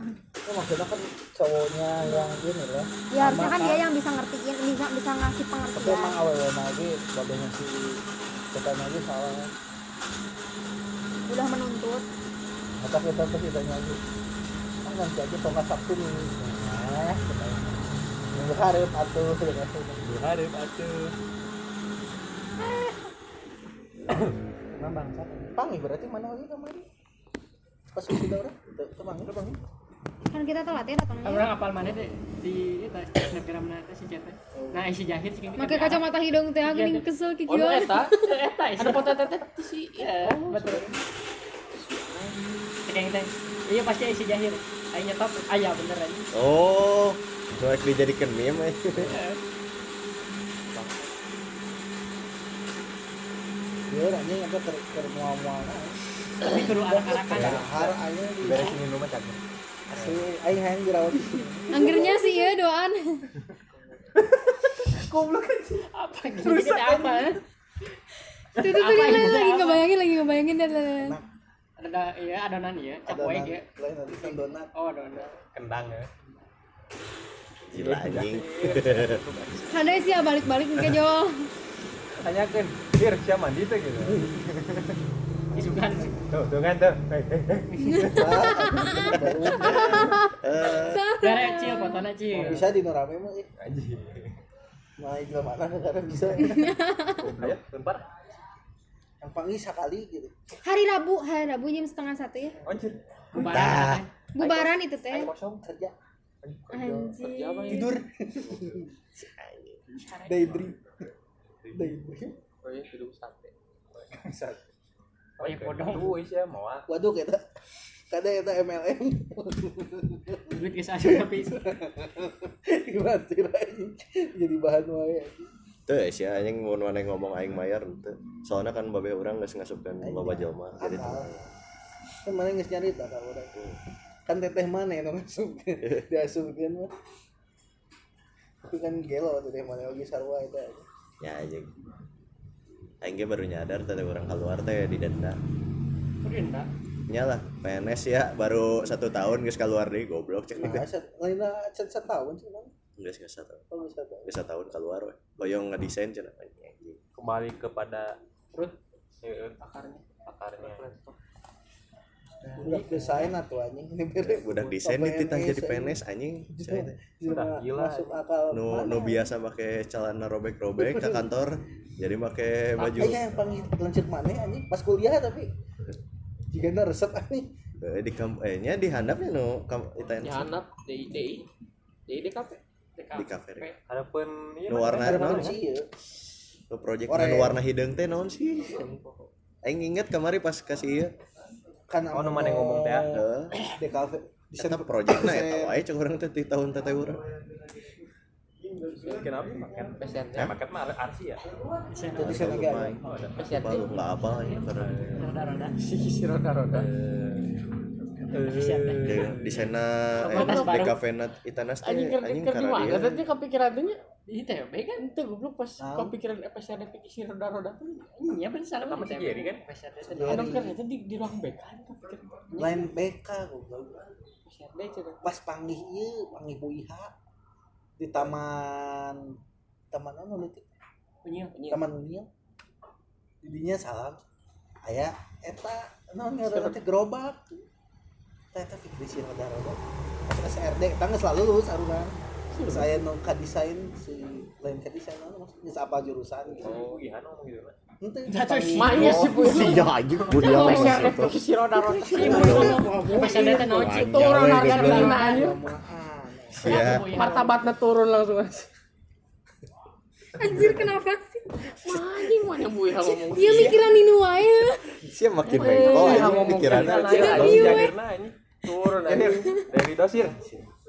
Ya, maksudnya kan cowoknya yang ini lah. ya harusnya kan dia yang bisa ngertiin bisa bisa ngasih Tapi pengertian emang awal-awal lagi babenya si Cetanya lagi salah. udah menuntut Maka kita tuh ditanya lagi. Kan nanti aja tongkat Sabtu nih. Nah, katanya. Minggu harap atuh. Harap atuh. Nah, bangsa. Pangi berarti mana lagi kemarin? Pas sudah orang? Itu itu pangi, itu pangi. Kan kita telat ya datangnya Orang apal mana deh di eta snapgram mana teh si Cete. Nah, si Jahir sih pakai kacamata hidung teh gini kesel Oh, nu kikieuan eta, eta Ada foto tete si iya, betul. Kayak teh. Iya pasti si Jahir. Aing nyetop, aya bener aja. Oh, Cuek dijadikan meme. Ya, anjing apa ter ter mual-mual. Tapi kudu anak-anakan. Dahar aja di Beresin minum aja. Aing hayang dirawat. anggirnya sih ya doan Apa gitu kita apa? tuh tuh lagi Apa? ngebayangin lagi ngebayangin dan Ada iya adonan ya, Ada cakwe donat, ya. lain nanti kan donat. Oh, adonan. Kendang ya. Gila anjing. ada sih ya balik-balik ke Jol Tanyakan, Dir, siapa mandi tuh gitu. Isukan. Tuh, tuh kan tuh. Hei, hei, hei. Gara cil fotona cil. bisa di norame mah eh. Anjing. Nah, itu mana negara bisa. Ayo, tempat. Yang panggil sekali gitu. hari Rabu hari Rabu jam setengah satu ya Anjir. Bubaran. bubaran itu teh Kosong kerja. anjing Tidur. Daydream. Daydream. Oh iya, hidup sate. Oh, iya podong. Tuh, iya mau ah. Waduh kita kada eta MLM Duit geus asup tapi. Gimana jadi bahan wae. Tuh, sih anjing mau mana ngomong aing mayar teu. Soalnya kan babe urang geus ngasupkeun loba jelema. Jadi akal kan mana geus nyarita ka urang? Kan teteh mana yang ngasupkeun? Diasupkeun mah. Itu kan gelo teteh mana lagi sarwa eta. Ya anjing. Aing ge baru nyadar tadi orang keluar teh didenda. udah enggak. Nyalah, PNS ya baru satu tahun geus keluar deui goblok cek nah nih. lain set setahun sih kan Geus geus satu. bisa tahu Geus tahun keluar we. Hoyong ngedesain cenah anjing. kembali kepada Root eh, akarnya. akarnya udah desain atau anjing. Ini bere Budak desain dititah jadi PNS anjing. Sudah gila, masuk akal nu mana? nu biasa make celana robek-robek ke kantor jadi make Ah, baju. Iya yang paling lanjut mana anjing? Pas kuliah tapi. Jika na resep anjing. Eh, di kamp eh nya di handapnya nu kam itan nyanap di di di DKP di kafe. Deh. harapan iya nu warna ada naon naon sih ya nu project warna hideung teh naon sih? Aing inget kemari pas kasih ieu kan Oh, nu mana yang ngomong teh, heeh di kafe di eta projectna eta wae cek urang teh ti tahun teh teh urang. Kenapa makan? Pesan ya makan mah arsi ya? Jadi saya lagi ada. apa lu nggak apa ya karena Roda-roda. si roda roda di- di sana eh, di kafe nat itanas anjing anjing di kepikiran tanya Di TB kan. ente goblok pas Tahu. kepikiran episode si roda roda tuh Iya bener salah. Sama si Jerry kan? Jerry. ada kan itu di di ruang BK kepikiran lain BK goblok. Episode cenah pas panggih ieu panggih Bu Iha. Di taman taman apa nanti Punya. taman Unil didinya salam. Aya eta non ngaranna teh gerobak. Eta eta Fikri roda roda pas SRD eta geus lalu lulus aruna terus aya nu ka desain si lain ka desain anu maksudnya? Apa jurusan gitu. Oh iya ngomong gitu kan Henteu, Jatuh panggih- maknya si bu iya anjing. Budia episode si roda roda Pesan teh naon sih? turun harga gitu. dina aja Apaan? ya martabatnya turun langsung mas. Anjir kenapa sih? Anjing mana bu ya ngomong dia mikiran ini wae Sia makin bengkok Iya, gitu, Tidak langsung iya, nanya. turun aja dari dosir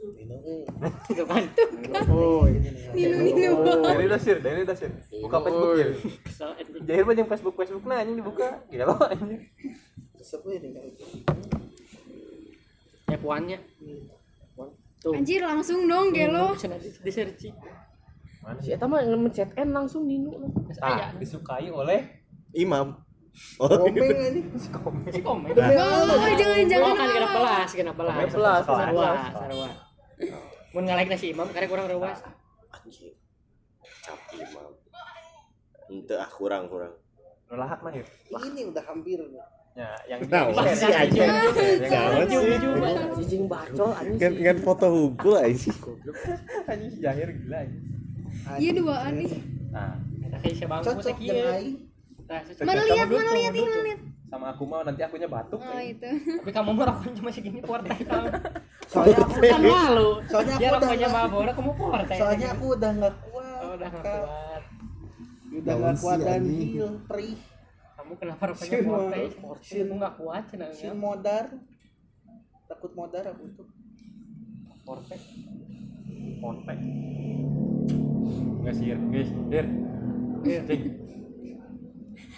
Dino euy. Itu kan. oh ninu ninu dari dosir dari dosir buka Facebook ya itu. jahil mah yang Facebook Facebook nah anjing dibuka gila anjing Resep we nih kan. F1-nya. Tuh. anjir langsung dong gelo di searching. si eta mah mencet N langsung ninu Aya. ah disukai oleh imam Oh, Komeng anjing. Si komen. Demi Oh, Allah. oh, jangan jangan. Oh kan genap belas, genap belas. Genap belas, sarua, belas. Mun ngalek si imam karek kurang rewas. anjing cap imam ente ah kurang kurang Nolahak mah ya. Ini udah hampir. Ya, yang Nah, masih aja. Yang- Jangan sih. Jijing bacol anjing. Kan kan foto hukum aja. Anjing si Jahir gila anjing. Iya duaan nih. Nah, kayak si bangku Cocok teh jeung kieu. aing. Tah, cocok. Mana lihat, mana lihat, ih, mana lihat. sama aku mah nanti akunya batuk. Oh, itu. Tapi kamu mah rokoknya masih gini porte kamu. Soalnya aku Kan malu. Soalnya aku udah rokoknya nggak- mabora kamu porte. soalnya aku udah nggak kuat. Oh, udah nggak Kak. kuat. Udah nggak kuat dan heal, perih. Kamu kenapa rokoknya Sin porte? mo- Sin aku nggak kuat cenah. Sin modar. Takut modar aku tuh. Porte. Kontek. Enggak sih, guys. Dir. Cing.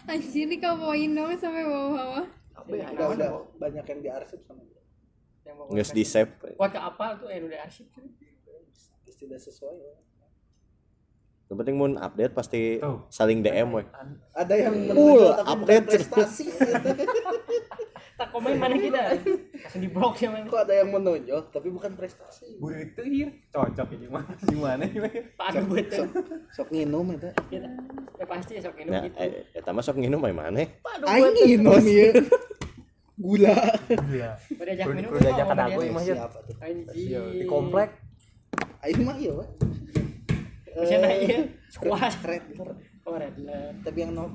Anjir dikapoin dong sampai bawah-bawah. Udah udah banyak yang diarsip sama dia. Yang mau Nges di save. Kuat ke apal tuh yang udah arsip. tidak sesuai. ya. Yang penting mun update pasti Tuh. saling DM we. Ada yang Full tapi bukan update. prestasi. Tak komen mana kita. Langsung di blok ya mana. Kok ada yang menonjol tapi bukan prestasi. Buru itu hir. Cocok ini mah. Gimana ini? Pak aduh betul. Sok nginum itu. Kita. Ya pasti sok ini Nah, gitu. eh, eta mah sok nginum mah mana? Aing nginum ya. Gula. Gila. Udah ajak Kudu- minum. kudu ajak dagu, Mas, ya. Di komplek. Aing mah iya, Pak. Bisa naik ya. Squash. Red. Oh, red. Tapi yang 0%.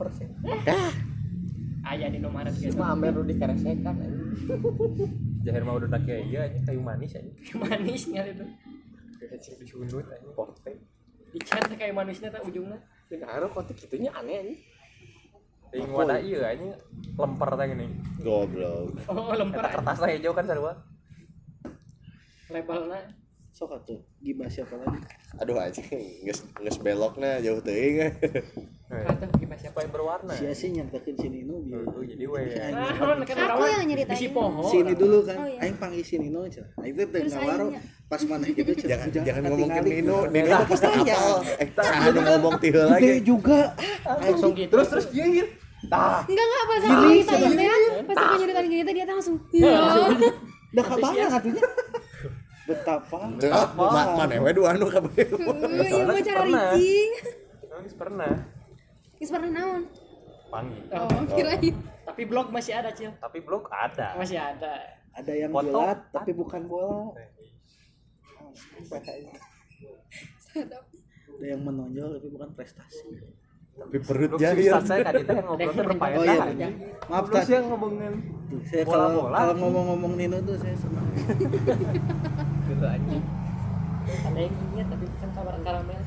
Ayah di nomor gitu. Amer udah dikeresekan Jahir mah udah kayak iya aja kayu manis aja. Manis ngal itu. Disunut aja. Porte. Dicat kayak manisnya tak ujungnya. Karo kotik itunya aneh aja. Ting wadah iya aja lemper teh gini. Goblok. Oh, lemper. Eta kertas lah hijau kan sarua. Labelnya. Sok atuh. Gibah siapa lagi? Aduh anjing geus geus belokna jauh teuing. Kata gimana siapa? Supaya berwarna. Sia sih nyantakeun sini nu biar. Oh, jadi we. Kan Aku yang nyeritain. Bisi pohon. Sini dulu kan. Oh, iya. Aing panggil sini nu cenah. Aing teh teu ngawaro pas mana gitu. Jangan jangan ngomong ke. Nino. Nino pasti hafal. Eh, nu ngomong ti heula lagi. juga. Langsung gitu. Terus terus iya hir. Tah. Enggak enggak pas aku nyeritain teh, pas aku nyeritain gini teh dia langsung. Udah kabangan atunya. Betapa. Ah, ma- Mana we dua anu kabeh. Eh, Iya mau cara ricing. Nangis pernah. Geus pernah naon? Panggil. Oh, kirain. Tapi blog masih ada, Cil. Tapi blog ada. Masih ada. Ada yang Foto. jilat tapi bukan bola. Ada yang menonjol tapi bukan prestasi. Tapi perut. Ustaz saya tadi teh ngobrol teh. Oh iya. Maaf tadi. yang ngomongin Tuh, Saya kalau kalau ngomong-ngomong Nino tuh saya senang. gitu anjing. Ada yang ingat tapi karamel.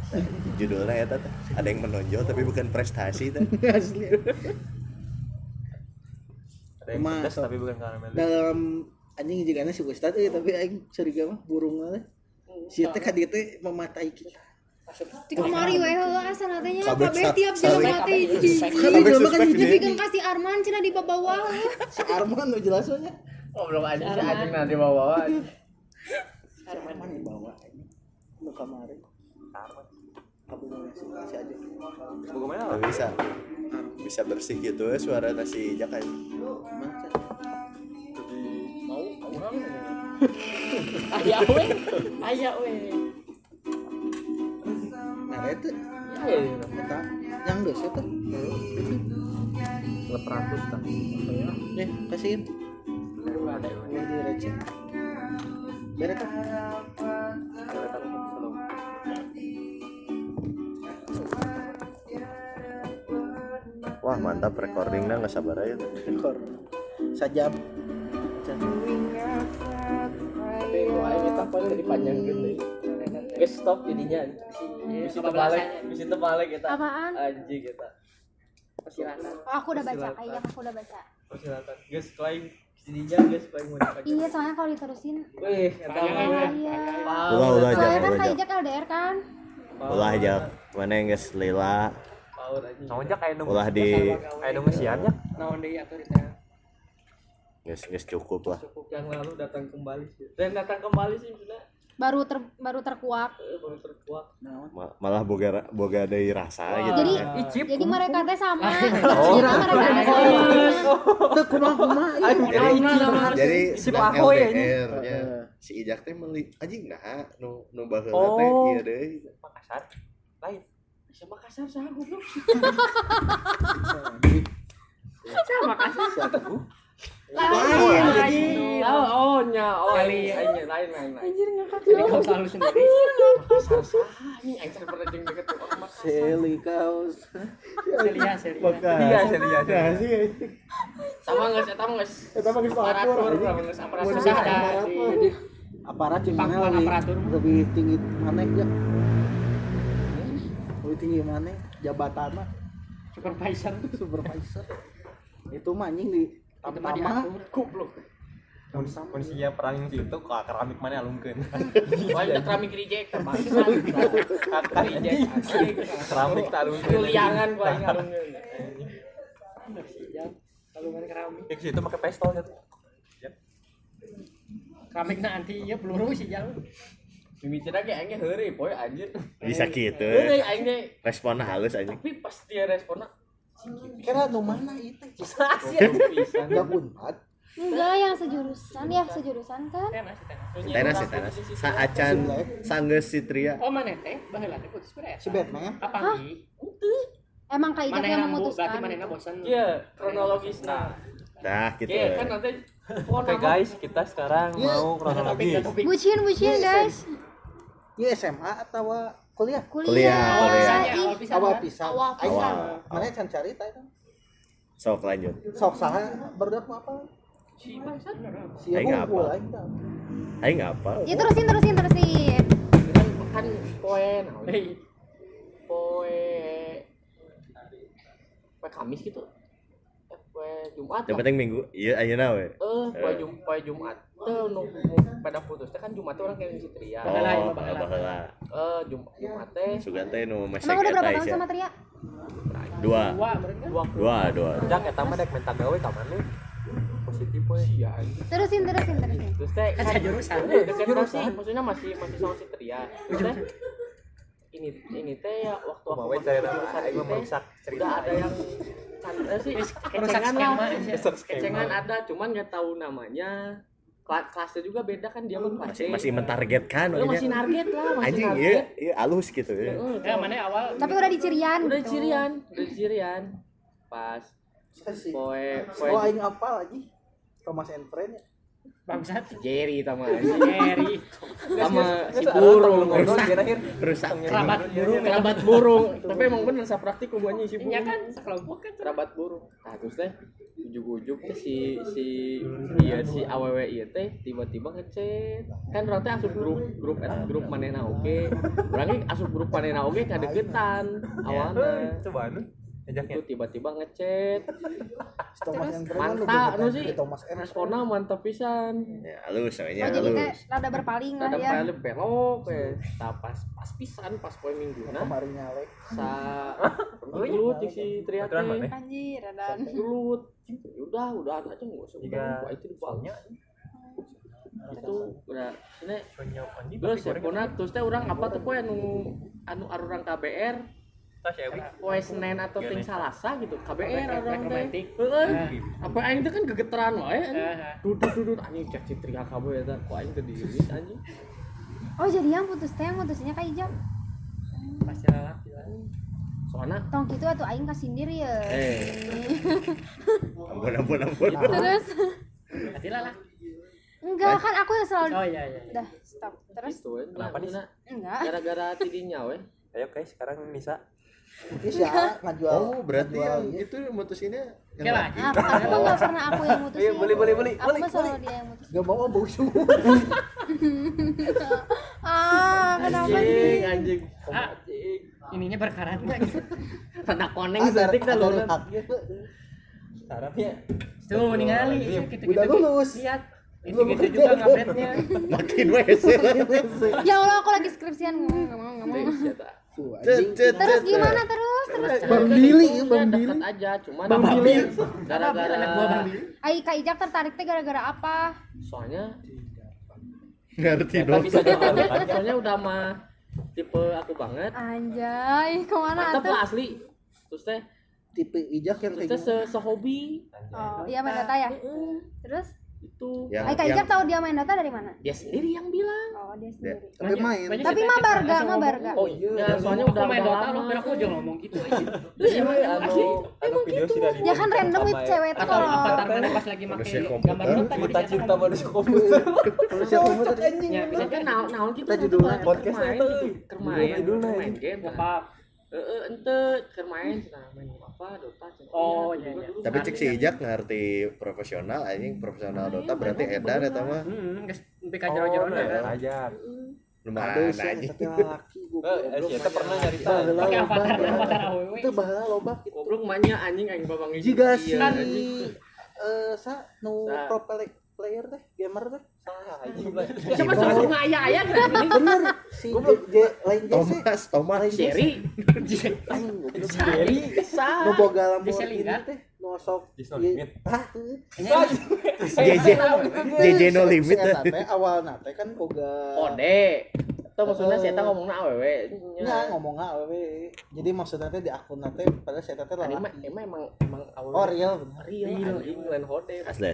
Judulnya eta teh. Ada yang menonjol tapi bukan prestasi teh. Asli. Ada yang pedas tapi bukan karamel. Dalam anjing juga si Ustad eh tapi aing curiga mah burung teh. Si teh ka dieu teh mematai kita. Di kamari we heula asal natenya Kabeh kabeh tiap teh hiji. Kabeh jelema kan. Tapi kan kasih Arman cenah di bawah. Si Arman nu jelas. Oh, belum ada si anjing nanti bawa. Arman dibawa ini. Nu kamari. Aja. Bagaimana? Nggak bisa. Bisa bersih gitu ya suara nasi jakan. Mau orang. Ayah we. Ayah we. Nah itu Iya, eta yang geus eta. Leperatus tak. Eh, kasihin. Ini di receh. Beres Wah mantap recordingnya nggak sabar aja. Rekor. Sajam. Tapi mulai kita pun jadi panjang gitu. Guys stop jadinya. Bisa terbalik, bisa terbalik kita. Apaan? Anjing kita. Persilatan. Oh, aku udah baca, kayaknya aku udah baca. Persilatan. Guys klaim jadinya guys klaim mau dipakai. Iya, soalnya kalau diterusin Wih, aja. iya. Ulah ulah aja, Soalnya kan aja. Ijak LDR kan? Ulah aja. Mana yang guys lila. Soalnya kayak nunggu. Ulah di Kayak nunggu siannya. Naon deui atuh di teh. guys guys cukup lah. Cukup yang lalu datang kembali sih. Dan datang kembali sih sudah. baru ter baru terkuak Eh, baru terkuak Ma- malah boga boga deui rasa gitu Jadi- icip jadi mereka teh sama Oh. jadi mereka teh sama ieu. jadi Si Pahoy ya ini. Si Ijak teh meuli anjing nah nu nu baheula Oh. teh ieu deui Makassar lain Bisa Makassar sah goblok. sama kasar Siapa bu? lain lain oh oh nya oh Kali. lain lain lain lain Jadi kau selalu sendiri. Sah ini teh pernah jeung deket orang Makassar Seli kaos. Celia, celia. Iya. Nah, sih. sama eta mah geus Eta mah geus aparatur aparatur. geus aparatur Aparat aparat lebih aparatur. lebih tinggi mana ya? Lebih tinggi mana? Jabatannya supervisor. supervisor. Itu mah anjing di Itu mah tamtama. diatur. goblok Manusia perang itu ke keramik mana alungkeun. Wah, kita keramik reject bangsa. Reject asli. Keramik tak alungkeun. Kuliangan gua aing alungkeun. Kan keramik. Ya situ pakai pistol satu. Keramik na anti ya peluru sih jauh. Mimitinya kayak aing heureuy poe anjir. bisa gitu Heureuy responnya halus anjing Tapi pas dia responnya Kira nu mana itu? sih anjir pisan. Enggak unpad. enggak yang sejurusan ya sejurusan kan Tenas sih tenas. sih saacan sanggeus si Tria Oh mana teh? Baheula teh putus beres. Si Batman. Apa sih? emang Mana yang yang berarti memutuskan mana bosan? Iya, kronologisnya. dah gitu Iya, kan nanti Oke guys, kita sekarang Iya. mau kronologis. bucin bucin guys Ini SMA atau kuliah? Kuliah, kuliah kuliah. Awal pisan. Awal kan? pisah. Awal. Mana can cerita itu? sok lanjut Sok saha berdak mah apa? Si bangsat. Si Aing apa? aing apa ya terusin terusin terusin kan kan poe poe poe Kamis gitu. Eh, Poe Jumat. yang penting minggu iya ayeuna we Eh, poe Eh. Jum poe Jumat. Teu nu pada putus teh kan Jumat teh urang kayak si Tria. oh baheula. baheula Eh, Jum Jumat teh sugan teh nu mesek emang udah berapa tahun sama Tria dua dua mereka. dua dua dua Jak eta mah dek mental gawe ka mana? Positif we. sia terusin terusin terusin Terus teh Kan jurusan. Eh, deket masih maksudnya masih masih sama si Tria. Terus teh ini ini teh ya waktu aku cara jurusan aing ini teh, merusak cerita. udah ada yang canda sih. Kecengan lah. kecengan ada cuman nggak tahu namanya. Kelasnya juga beda kan dia mah kelas masih masih mentargetkan Lu masih target lah masih anjing iya target. iya halus gitu ya Heeh, Ya mana awal tapi udah dicirian. Udah gitu. cirian udah cirian pas Si. poe Oh poe aing apa lagi? Thomas and Friend ya. Bangsat. Jerry sama Eri, sama si burung. Rusak. kerabat burung, kerabat burung. Tapi emang bener sa praktik hubungannya si Iya burung kan sekelompok kan. kerabat burung. Nah terus teh ujuk-ujuk teh si si iya si aww iya teh tiba-tiba ngechat. Kan teh asup grup grup eh, grup manena oke. Orangnya asup grup manena oke kadegetan. Awalnya Coba anu. itu tiba-tiba ngechat. Thomas Friend kan mantap nu sih. Thomas responnya mantap pisan. Ya halus namanya oh jadi teh halus rada berpaling lah ya. kali belok eh. Tah, pas pas pisan pas poin minggu nah. Kemarin nyalek. sa gelut cik si Tria Aturan teh mana? anjir dan gelut. Udah udah aja nggak usah udah itu dibawa itu udah ini. Terus ya, puna terus teh orang apa tuh poe anu anu arurang KBR ya. Poe Senin atau ting Salasa gitu? KBR orang teh. romantik. heeh. Apa aing teh kan gegeteran wae duduk duduk anjing cek citri kabeh eta kok aing teh diri anjing? Oh jadi yang putus teh yang putusnya kak Ijak Pasti lalaki lah. soalnya tong gitu atuh aing kasindir ya. Eh. Ampun ampun ampun. Terus? Hati lah. enggak kan aku yang selalu Oh iya iya. dah stop. Terus? Gitu we Kenapa nih? Maksudnya, enggak. Gara-gara tidinya we Ayo guys, sekarang Nisa. Bisa ngajual. oh berarti ngajual yang ieu. itu mutusinnya yang lagi. aku aku mah nggak pernah aku yang mutusin Iya, boleh, boleh, boleh, aku selalu dia yang mutusin Gak mau bau semua. ah kenapa sih anjing anjing Ah. anjing Ininya berkarat enggak gitu. tanda koneng Ada setik dah ada lu haknya tuh. Sarapnya. Tuh ningali. Udah lulus. Lihat. Gitu-gitu juga ngupdate-nya. makin wes ya Allah aku lagi skripsian ngomong ngomong ngomong Deus, ya, tak. Tuh, anjing. terus gimana terus? Terus Bang Billy ya, Bang Billy. aja cuman Bang Billy. gara-gara Anak gua Bang Billy. Ai Kak Ijak tertarik teh gara-gara apa? Soalnya ngerti dong. bisa jawabannya soalnya udah mah tipe aku banget. Anjay, ke mana tuh? asli. Terus teh tipe ijak yang terus teh sehobi. Oh, iya main data ya. Terus, itu yang, Aika Ijak tahu dia main data dari mana? dia sendiri yang bilang Oh, dia Ya. sendiri. tapi main banyak Tapi cerita- mah barga, cerita mah ngomong. barga. oh iya ya, soalnya udah main Dota lo, biar aku jangan ngomong gitu aja. Terus emang anu asli anu video sih dari Ya kan random with cewek tuh Atau kalau avatar mana pas lagi Manusia pakai gambar Dota kita jadi cinta ngomong. manusia komputer manusia komputer Ya, bisa kan naon naon gitu Kita judulnya podcast main itu. gitu kermain Judulnya itu. main game Gak apa Eh, eh, ente kermain cenah main apa Dota cenah. Oh, Iya, iya, juga iya. dulu tapi cek si Ijak ngerti profesional anjing profesional Dota berarti edan eta mah Hmm, guys, PK oh jero-jero kan. ajar lumayan anjing. tapi laki eh eh, si eta pernah nyarita Pakai avatar avatar. AWW. itu bahala loba gitu. Goblok manya anjing anjing babang si Iya, anjing. eh sa nu pro play- player teh gamer teh siapa suruh suruh ayah ayah kan ini bener si J- lain J Thomas Thomas. Lain. Jerry. Jerry. Nu boga ini teh. Nu sok limit. JJ JJ no limit. teh awalna teh kan boga kode. Itu maksudnya saya tahu ngomongnya aww Nya ngomong awewe. Jadi maksudnya teh di akun teh pada saya teh lalaki. emang emang emang aww Oh real real lain kode asli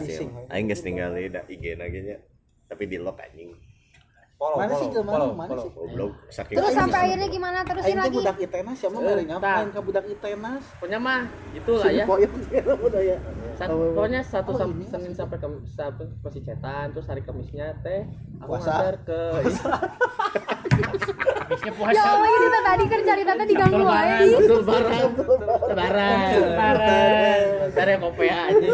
aing geus ningali da IG nya tapi di lock anjing follow Mana sih follow jelema follow mana follow sih? goblok saking Terus sampai akhirnya gimana? Terusin Aing teh lagi. budak ITENAS ya bari tah. ngapain ka budak ITENAS. pokoknya mah itulah ya budaya. Sat- pokoknya satu oh, sam- Senin sampai Kamis sampai masih cetan terus hari Kamisnya teh aku Puasa. nganter ke Habisnya Ya puasa. Allah ini tuh tadi kan cerita tadi diganggu Lebaran. aja. betul barang lebaran Lebaran. dari kopi aja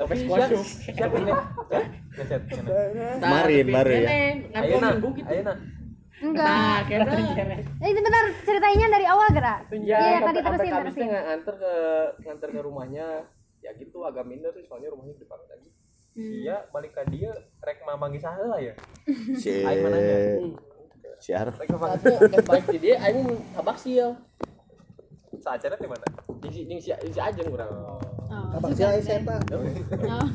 kopi squash siapa ini. Eh, ngechat. Kemarin, baru ya. minggu gitu ayeuna Enggak. nah kira Eh, itu bentar ceritainnya dari awal gerak. ya, Iya, sampai- tadi terusin terusin. nganter ke nganter ke rumahnya. Ya gitu agak minder sih soalnya rumahnya di depan lagi. Iya balik ke dia rek mamang gisah lah ya. Si Aing mana nya? si Ar rek mamang tapi balik di dia aing kabak sil saacana di mana? Di si di si di si ajeng kurang. Oh, Abang si Ais eta.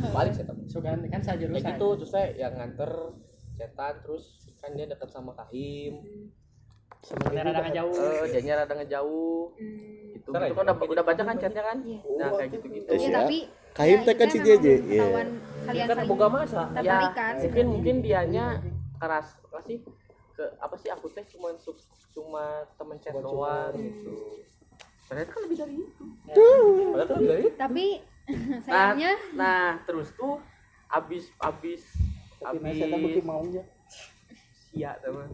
balik saya Sugan kan saya kayak jurusan. gitu terus saya yang nganter setan terus kan dia dekat sama Kahim Sebenarnya rada ngejauh. eh jadinya rada ngejauh. Gitu, gitu. ya? kan udah, udah baca kan chatnya kan? Iya. nah kayak gitu gitu Eh, Iya, siap. tapi Kahim teh kan itu si JJ, iya. kalian kan boga masa. Ya mungkin mungkin dianya keras apa sih? Ke apa sih? Aku teh cuma cuma temen chat doang gitu ternyata kan lebih dari itu. Padahal kan dari Tapi nah, sayangnya nah terus tuh abis abis Tapi nah saya abis maunya. sia teman.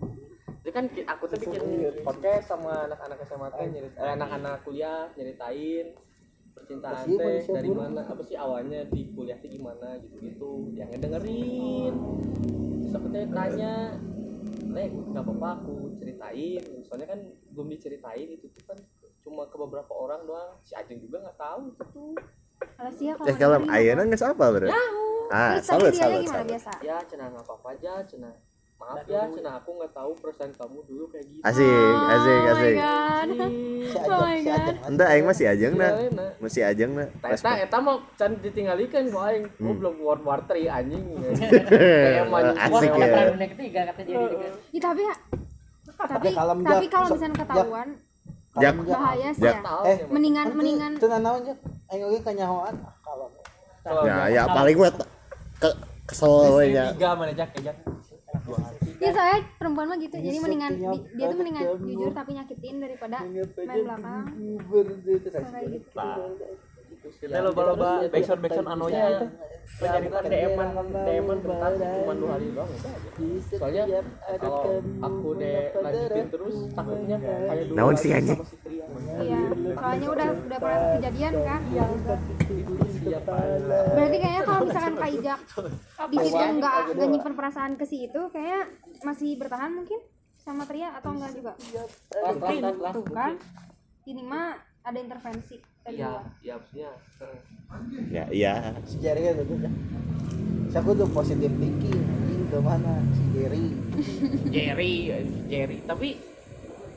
Jadi kan aku tuh bikin podcast sama anak-anak SMA teh nyerit eh, anak-anak kuliah nyeritain percintaan teh dari mana apa sih awalnya di kuliah teh gimana gitu gitu yang ngedengerin. Terus aku teh tanya Lek, nggak apa-apa aku ceritain. Soalnya kan belum diceritain itu tuh kan cuma ke beberapa orang doang si Ajeng juga nggak tahu itu tuh Alasia kalau eh kalau dengerin ayeuna geus apa bro ah salut salut gimana salut biasa? ya cenah nggak apa-apa aja cenah maaf ya cenah aku nggak tahu perasaan kamu dulu kayak gitu asik asik Oh my asik god. Si Oh my God. Entah aing masih ajeng na Iya, enak. masih ajeng na Nah, eta eta mau can ditinggalikeun ku aing. Hmm. Gua belum World War 3 anjing. Kayak asik Wah, ya perang dunia ketiga kata dia. Ya, tapi tapi Ya, kalau misalnya ketahuan Jak. Bahaya sih Jak. ya. tahu Eh. Mendingan mendingan Teu naon jak. Aing oge kanyahoan. Ah, kalau ya ya paling mah t- ke kesel we nya tiga mana jak jak ya saya perempuan mah gitu jadi mendingan dia tuh mendingan jujur tapi nyakitin daripada main belakang kayak gitu Ya, kita loba loba terus backsound backsound anu nya penyaritan DM-an DM-an bentar cuma dua hari doang. Soalnya kalau aku deh lanjutin terus takutnya kayak dulu. Naon sih, anjing? iya soalnya udah udah pernah kejadian kan? Siapa? berarti kayaknya kalau misalkan Kak Ijak di situ nggak nggak nyimpen perasaan ke si itu kayak masih bertahan mungkin sama Tria atau enggak juga? Tuh kan ini mah ada intervensi Iya, luar iya maksudnya. ya iya Si Jerry kan tuh. Si aku tuh positif thinking. Anjing ke mana? Si Jerry. Jerry, Jerry, tapi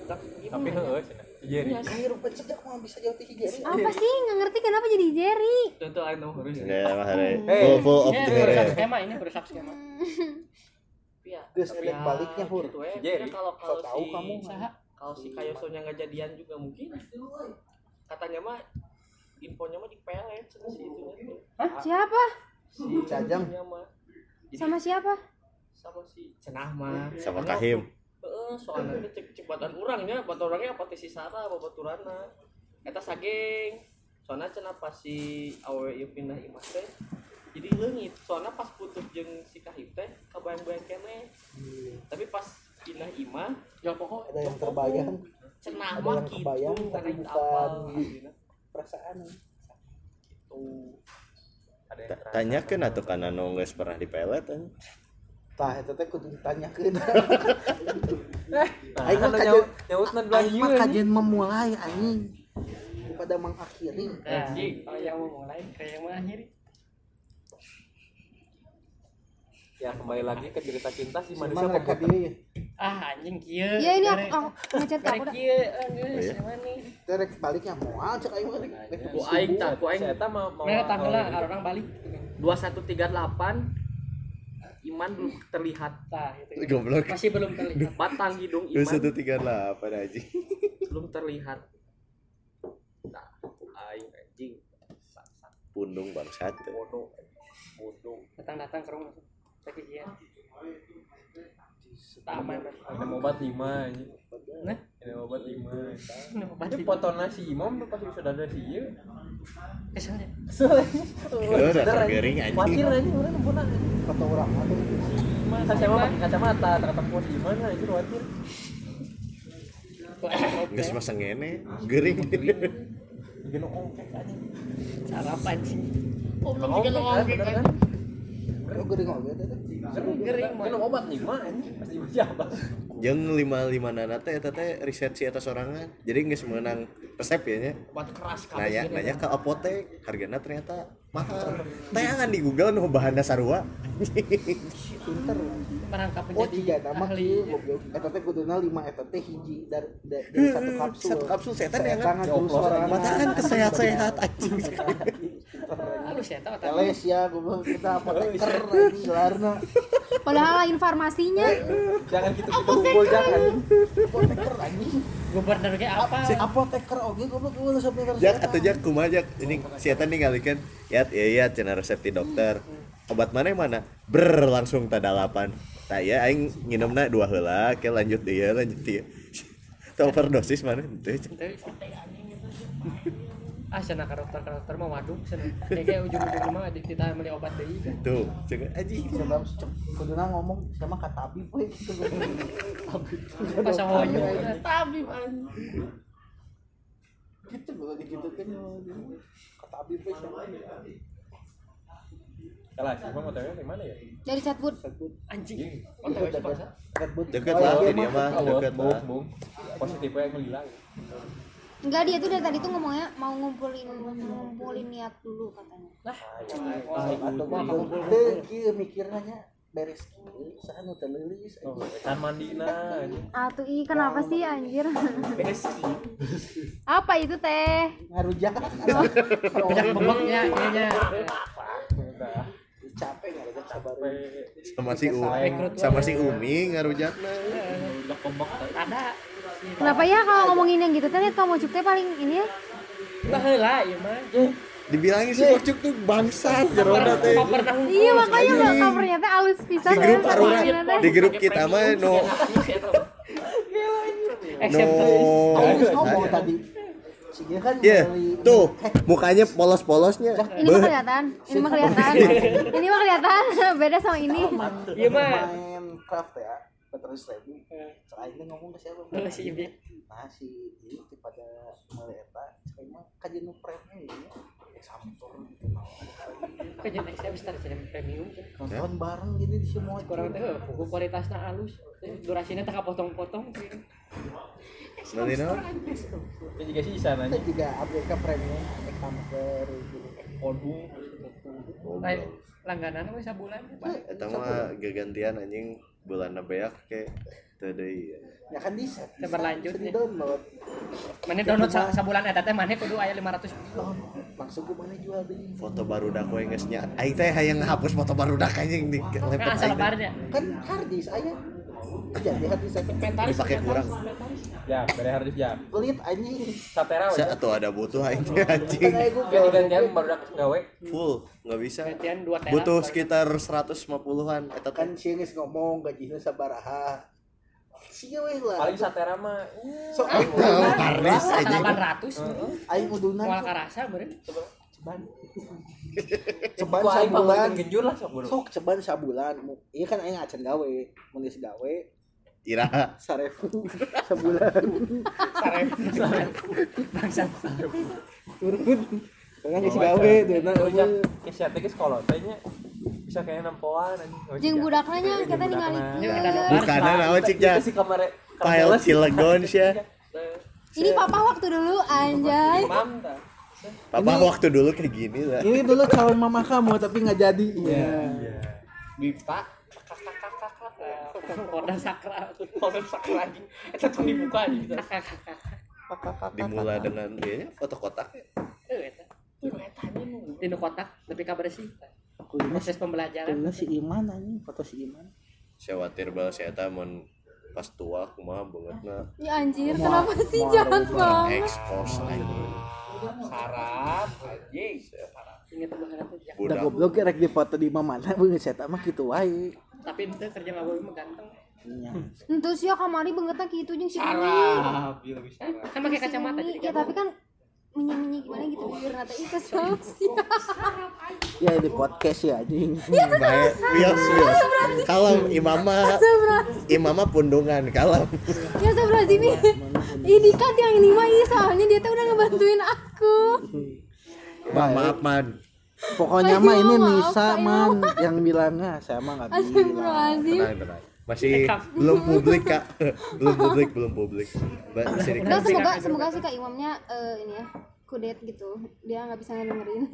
tapi gimana? heeh si Jerry Ayo rupa sejak mah bisa jawab si Jerry. apa sih nggak ngerti kenapa jadi Jerry Contoh I know harus. ya mah hari full full of Ini the berusak skema ini berusak skema. ya Geus tapi elek ya baliknya, Hur. gitu ya. Jerry. Kalau kalau tahu kamu, kalau si Kayosonya nggak jadian juga mungkin katanya mah infonya mah di pelet cenah si itu Siapa? si Cajang. Sama siapa? sama si cenah mah sama Kahim Heeh, soalnya teh cek cek badan urangnya, orangnya apa teh si Sara babaturana. Eta sageng. Soalnya cenah pas si awewe ieu pindah imah teh jadi leungit. Soalnya pas putus jeung si Kahim teh kabayang-bayang keneh. Tapi pas pindah imah jual pokok ada yang terbayang cenah Ada mah yang gitu kebayang, tapi itu bukan apa. di- perasaan. Terasa. tanyakan atau karena no geus pernah di pelet kan tah eta teh kudu ditanyakeun. Nah, Aing kan mah nyaut kajen- nyautna dua Aing mah kajian memulai anjing. Daripada mengakhiri. Anjing, kalau yang mau mulai kayak yang mengakhiri. Ya kembali lagi ke cerita cinta si manusia dia Ah, anjing kieu. Ya ini aku, aku ngechat barek dah. kieu, eh, geus, iya? nih. terek baliknya moal cek aing rek Ku aing tah, ku aing Eta mau mau Mereka tanggal lah, mau- orang balik. 2138 iman belum terlihat. Tah, itu. goblok Masih belum terlihat. Batang hidung Dua iman satu tiga delapan aja belum terlihat. Nah, ku aing anjing. Pundung bangsat bodoh. Bodoh. Datang-datang ke rumah. Lagi kieu. Aman. Ini obat lima. Nah, Ini obat lima. obat foto nasi imam tuh pasti sudah ada sih ya. Khawatir aja orang saya pakai kacamata, itu khawatir. geus masa ngene gering Gino ongkek aja. Sarapan sih. Oh, juga kan? Ngoge teh Gering Gino obat lima siapa? jeung lima lima nana teh teh riset si eta sorangan jadi geus menang resep ya nya. Obat keras nanya nanya ke apotek harganya ternyata mahal. Tayangan di Google nu bahanna sarua pinter. Merangkap oh menjadi tiga nama ahli. goblok. Eta teh kuduna 5 eta teh hiji dari dari satu kapsul satu kapsul. setan ya Setan kan ngadu sorangan mata kan kesehat-sehat anjing. Halus ya, tahu Teles ya, goblok. Kita apoteker gelarna. Padahal informasinya. Jangan gitu kita kumpul jangan. Apoteker anjing. Gubernur kayak apa? Apoteker oge goblok goblok sampai kerja. Jak atau jak kumaha jak? Ini si eta ningalikeun ya ya ya cenah resep ti dokter. Obat mana yang mana? Ber langsung tadalapan tak ya aing nginumna dua heula. Ke lanjut dia lanjut dia. Overdosis mana? Teu ah sana karakter karakter mah waduh sana kayak ujung-ujung mah di kita beli obat deui kan tuh cek anjing Sebab kuduna ngomong sama kata Abi we gitu. pas hoyo Tapi man. Gitu goblok digitukeun kata Abi we sama. Kalah sih, mau tanya di mana ya? Dari chatbot. anjing deket. Deket but. Deket Oh, lah, iya, dia mah. Deket bung, lah. bung. Positifnya yang melilang. Enggak dia tuh dari tadi tuh ngomongnya mau ngumpulin ngumpulin niat dulu katanya. Atau mah teu kieu mikirna nya beres kieu saha nu teu leulis Oh, kan mandina aja. Ah tuh ih kenapa sih anjir? Beski. Apa itu teh? ngarujak. banyak bebeknya ininya Udah. Capek ngarujak sabar. sama si Umi sama si Umi ngarujakna Udah pembok ada Kenapa ya kalau ngomongin yang gitu? Lihat kamu cuk teh paling ini ya? nah heula ieu mah dibilangin si Kocuk tuh bangsat jeroda teh. Iya makanya mbak covernya teh halus pisan di grup ya, teh. di grup kita mah no. except no Aku ngomong tadi. Kan Iya, beli- tuh mukanya polos-polosnya. Ini mah kelihatan, ini mah kelihatan, ini mah kelihatan beda sama ini. Iya mah. main craft ya terus ribu selain ngomong ke siapa? Heeh, si Ibi. nah itu pada cek mah kajian nu prepnya ya ya sampur gitu Kajian saya bisa jadi premium. Nonton bareng gini di semua kurang heuh, buku kualitasnya halus. Durasinya tak potong-potong Nanti no. Itu juga sih kita nanya. juga ABK premium gitu Kodung. lain langganan we sabulan. Eta mah gagantian anjing bulan beak ke deui ya kan di set Kita berlanjut di nih. download Mana download sa sabulan eta teh mana kudu aya 500 download langsung gue mana jual di foto barudak we geus nya aing teh hayang ngahapus foto barudak anjing di Kan asal aing teh. lebarnya. kan harddisk aya jadi harddisk saya Inventaris Dipake kurang. Ya, bere harddisk ya. pelit anjing Satera we. Sa atuh ada butuh aing kan anjing Google gantian baru dak gawe. full nggak bisa Gantian 2 tera. butuh sekitar 150-an eta kan geus ngomong gajinya sabaraha we lah Paling satera mah so Oh, Parlis anjing 800. aing uduna Moal karasa beureun. Ceban aing sabulan. genjur lah sok sok ceban sabulan. Iya kan aing acan gawe geus gawe. Ira. Sarefu. Sabulan. Bangsat. turun. Kan geus gawe deuna Ya, kesya teh geus kolot teh nya. Bisa kayak nempoan anjing. jeung budakna nya kita ningali Ini ada nobar. bukannya naon cik ya? si kamar File Cilegon sih ini papa waktu dulu anjay. Imam papa waktu dulu kayak gini lah ini dulu calon mama kamu tapi nggak jadi iya Bipa. Koda sakra. Koda sakra anjing. Eta tuh dibuka anjing. dimulai dengan dia foto kotak Eh eta. Tinu eta anjing. Tinu kotak tapi kabar sih. Proses pembelajaran. kudunya si Iman anjing foto si Iman saya khawatir banget saya eta mun pas tua kumaha banget na ya anjir kenapa sih jahat banget expose anjing Sarap anjing. Tuh. udah budak goblok rek di foto di mana beungeus eta mah kitu wae Tapi itu kerja nggak boleh mah ganteng. Iya. Entu sih kamari bangetnya gitu jeung si. Sarap, iya lebih sarap. Kan pakai kacamata Ini, jadi ya tapi kan menyi-menyi gimana gitu bibir nata itu kesel sih. ya di podcast ya anjing. Baik bios bios kalau imama. Imama pundungan kalau ya sebelah sini ini kan yang ini mah iya soalnya dia tuh udah ngebantuin aku. Ma- maaf man. Pokoknya mah ini Nisa man yang bilangnya. Saya mah nggak bilang Astagfirullahaladzim. Tenang tenang masih belum publik kak. Belum publik belum publik. Masih Nah, semoga semoga sih kak imamnya eh, ini ya kudet gitu. Dia nggak bisa ngedengerin.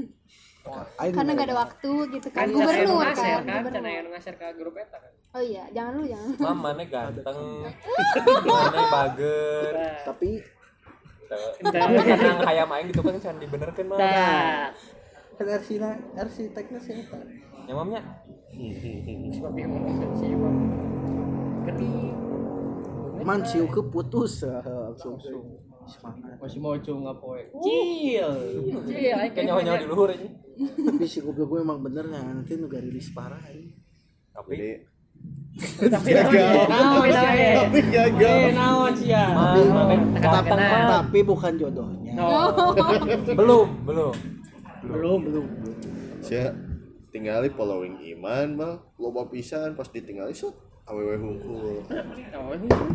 Aing karena nggak ada waktu gitu kan. Kan gubernur ngaser kan kan, gubernur. aya nu ngaser ke grup eta kan. oh iya jangan lu jangan Mam mana ganteng. Mana bager. tapi Karena hayam aing gitu kan can dibenerkeun mah. Kan arsina arsiteknya siapa? Ya mamnya. Sebab yang ngomong si Imam. Gering. man siu ke putus Ah, langsung. Masih mau cunga poe. Cil. Cil aing Kayak nyawa-nyawa di luhur ini. tapi si goblok gue emang bener ya nanti nu gak rilis parah ini Tapi jadi Tapi gagal tapi gagal Eh tapi, tekan tapi, bukan jodohnya. Belum, belum. Belum, belum. tinggali following iman mah loba pisan pas ditinggali sok awewe hungkul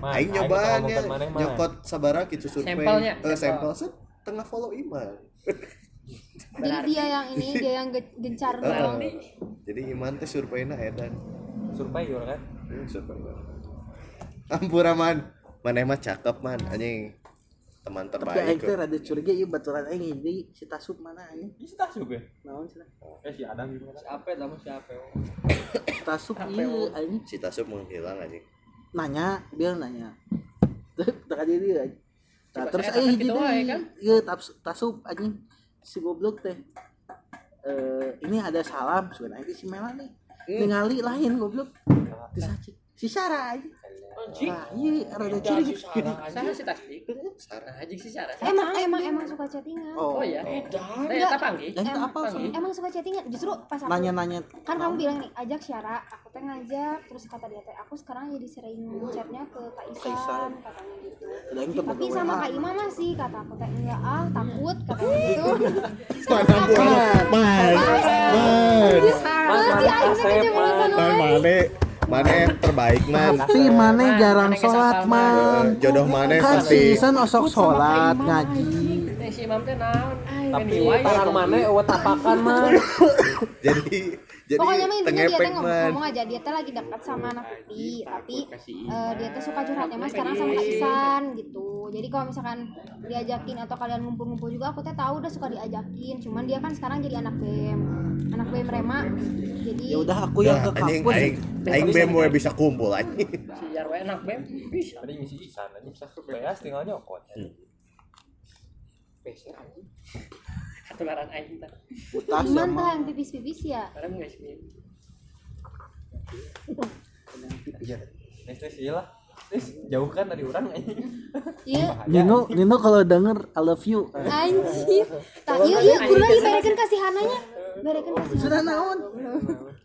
Mas, aing nyobaan ya ngomongkeun maneh mah. nyokot sabara gitu survei. Sampelnya, eh, sampel. set tengah follow iman. Jadi dia yang ini dia yang ge- gencar Heeh. gitu jadi iman teh surveinya edan. Survei yo kan. Hmm, survei ampura man mana mah cakep man. Anjing teman tapi terbaik aing teh kok. rada curiga ieu baturan aing ini si Tasub mana anjing Bisa tak juga. naon sih Eh si Adam gitu kan. Siapa sama siapa? Tasub ieu anjing si Tasub menghilang anjing nanya dia nanya. Tak aja dia nah, terus aing kata gitu jadi wae, kan? iya tas- tasub anjing. Si goblok teh. Eh ini ada salam sebenarnya si Melani ningali lain goblok. Disacik si Sarah anjing Anjing. Nah, iya rada curiga Sana si Tasdik. Sarah Anjing si Sarah. emang emang emang suka chattingan oh Oh iya. Nah, eta panggil. yang itu Emang- apa emang suka chattingan justru pas aku nanya-nanya kan kamu bilang nih ajak Syara aku teh ngajak terus kata dia teh aku sekarang jadi sering chatnya ke Kak Isan. Katanya gitu tapi sama Kak Ima masih kata aku teh enggak ah takut katanya gitu mana buah man man pasti akhirnya kecemburuan man mana yang terbaik man tapi mana jarang sholat man Eh, jodoh mana kan pasti. si Isan osok sholat ngaji. Teh si imam teh naon tapi tarang mana eueuh tapakan mah. Jadi jadi Pokoknya mah intinya dia teh ngomong, aja dia teh lagi dekat sama anak putih, tapi kasih eh, dia tuh suka curhatnya mah sekarang sama Kak Isan gitu. Jadi kalau misalkan diajakin atau kalian ngumpul-ngumpul juga aku teh tahu udah suka diajakin. Cuman dia kan sekarang jadi anak BEM. Anak BEM Rema. Jadi ya udah aku yang ke Nah, kampus. aing aing bem we bisa kumpul anjing. Si Jarwe enak bem bisa. Tadi ngisi isan aja bisa. Beas tinggal nyokot PC anjing ketularan aing teh utas iman sama tah yang pipis-pipis ya. karena enggak sih Nih sih lah Nis, jauhkan dari orang anjing Iya. Nino Nino kalau denger I love you Anjir. Tah iya iya guru lagi berekeun kasihananya. Berekeun kasihan. sudah naon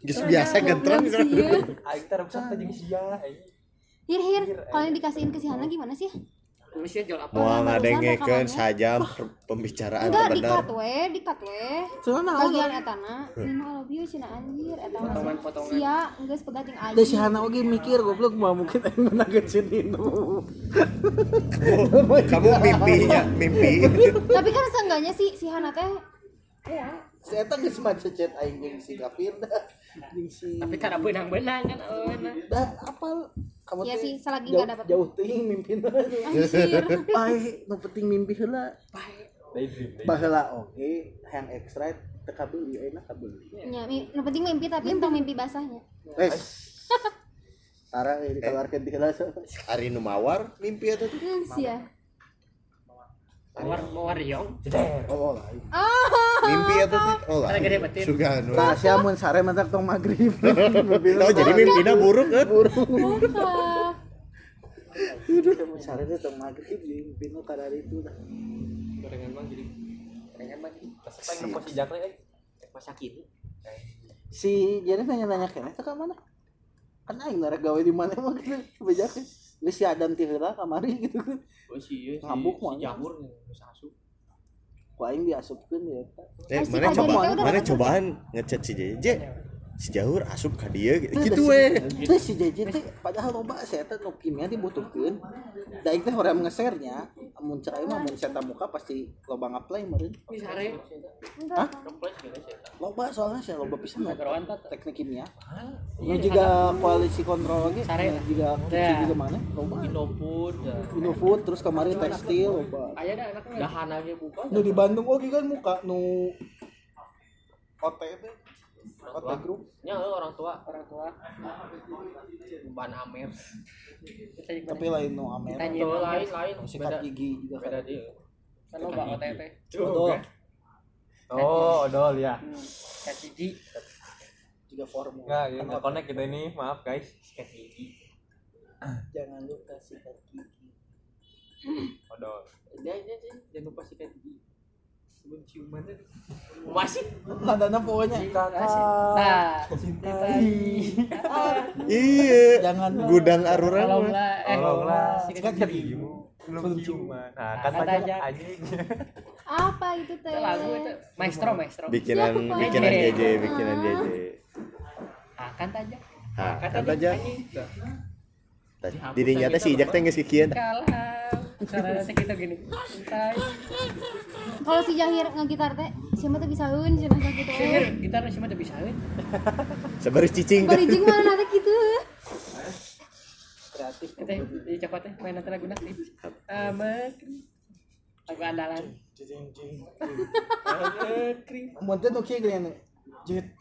geus biasa gentreng Iya. aing teh rusak teh jeung sia anjing Hir hir, kalau yang dikasihin kasihannya gimana sih? Manusia jual apa mau ngadengekeun sajam pembicaraan Enggak bener cut we, di cut we. naon Bagian etana, Nino I love you cenah anjir eta mah. Potongan-potongan. Sia, geus pegating aja. Ada si Hana oge mikir goblok mah mungkin aing menageun si Nino. kamu mimpinya mimpi Tapi kan seenggaknya si si Hana teh Si eta geus maca chat aing jeung si Kafir dah. Jeung si tapi karena benang-benang kan awalnya dah apal kamu Iya teh sih, selagi jauh, nggak dapat. jauh teuing mimpina. anjir. Bae, nu penting mimpi heula. Baheula oge yang extra teu kabeuli ayeuna kabeuli. Ya, mi- nu penting mimpi tapi entong mimpi basahnya. Wes. Tara dikeluarkeun di heula. hari nu mawar mimpi eta tuh Hmm, sia. Mawar mawar riong Oh, mimpi oh lah Karena gede betin. sugano Nah, sia mun sare mentak tong magrib. oh jadi mimpina buruk kan sare teh tong magrib mimpina kada itu dah. mah jadi mah eh. Si jadi nanya-nanya keneh teh ka mana? Kan aing narek gawe di mana emang gitu. Bejakeun. Geus si Adam ti heula kamari gitu kan. oh si si, Ngambuk si mah. jamur geus asup Ku aing diasupkeun ya. eh si mana coba mana cobaan ngechat si Jeje si Jahur asup ka dia gitu gitu we Itu si JJ teh padahal loba saya teh nu kimia dibutuhkeun. Da teh hoream nge-share-nya. Mun cek aing mah mun seta muka pasti loba ngaplay meureun. bisa re Hah? Loba soalnya saya loba pisan teknik kimia. Nu juga koalisi kontrol lagi, Sare. juga Ya. juga mana? Loba. Indofood Indofood terus kemarin tekstil loba. aya dah anaknya dahan aja buka Nu di Bandung oge kan muka nu OTB OT group nya eueuh orang tua. Orang tua. Ban amer. Tapi lain nu Amer. Lain lain. Sikat gigi juga beda kan. dia. Kan OTT Odol. Oh, odol ya. kat gigi. Juga formula. Enggak, ya, nggak connect kita ini. Maaf guys. sikat gigi. Jangan lupa sikat gigi. Odol. dia dia dia. Jangan lupa sikat gigi sebelum ciuman masih Nadana pokoknya. Nah cintai. iya. Jangan. Gudang aruran mah. tolonglah eh. Gigimu. Belum ciuman. Nah, Kata kata aja. aja. anjing. Apa itu teh? itu lagu itu maestro maestro. Bikinan bikinan. JJ bikinan JJ akan aja. Ha Kata kata aja dirinya teh si Ijak teh geus kikieu kalah cara nanti kita gini santai Kalau si Jahir ngegitar teh, siapa tuh bisa heun cenah gitu. Sihir, gitar sih mah teu bisa euy. sabar cicing teh Barijing mana teh gitu. kreatif. Teh di cokot teh main nanti lagu nanti. Amat. Lagu andalan. Mun teh nu kieu geuning. Jet. Jet, jet,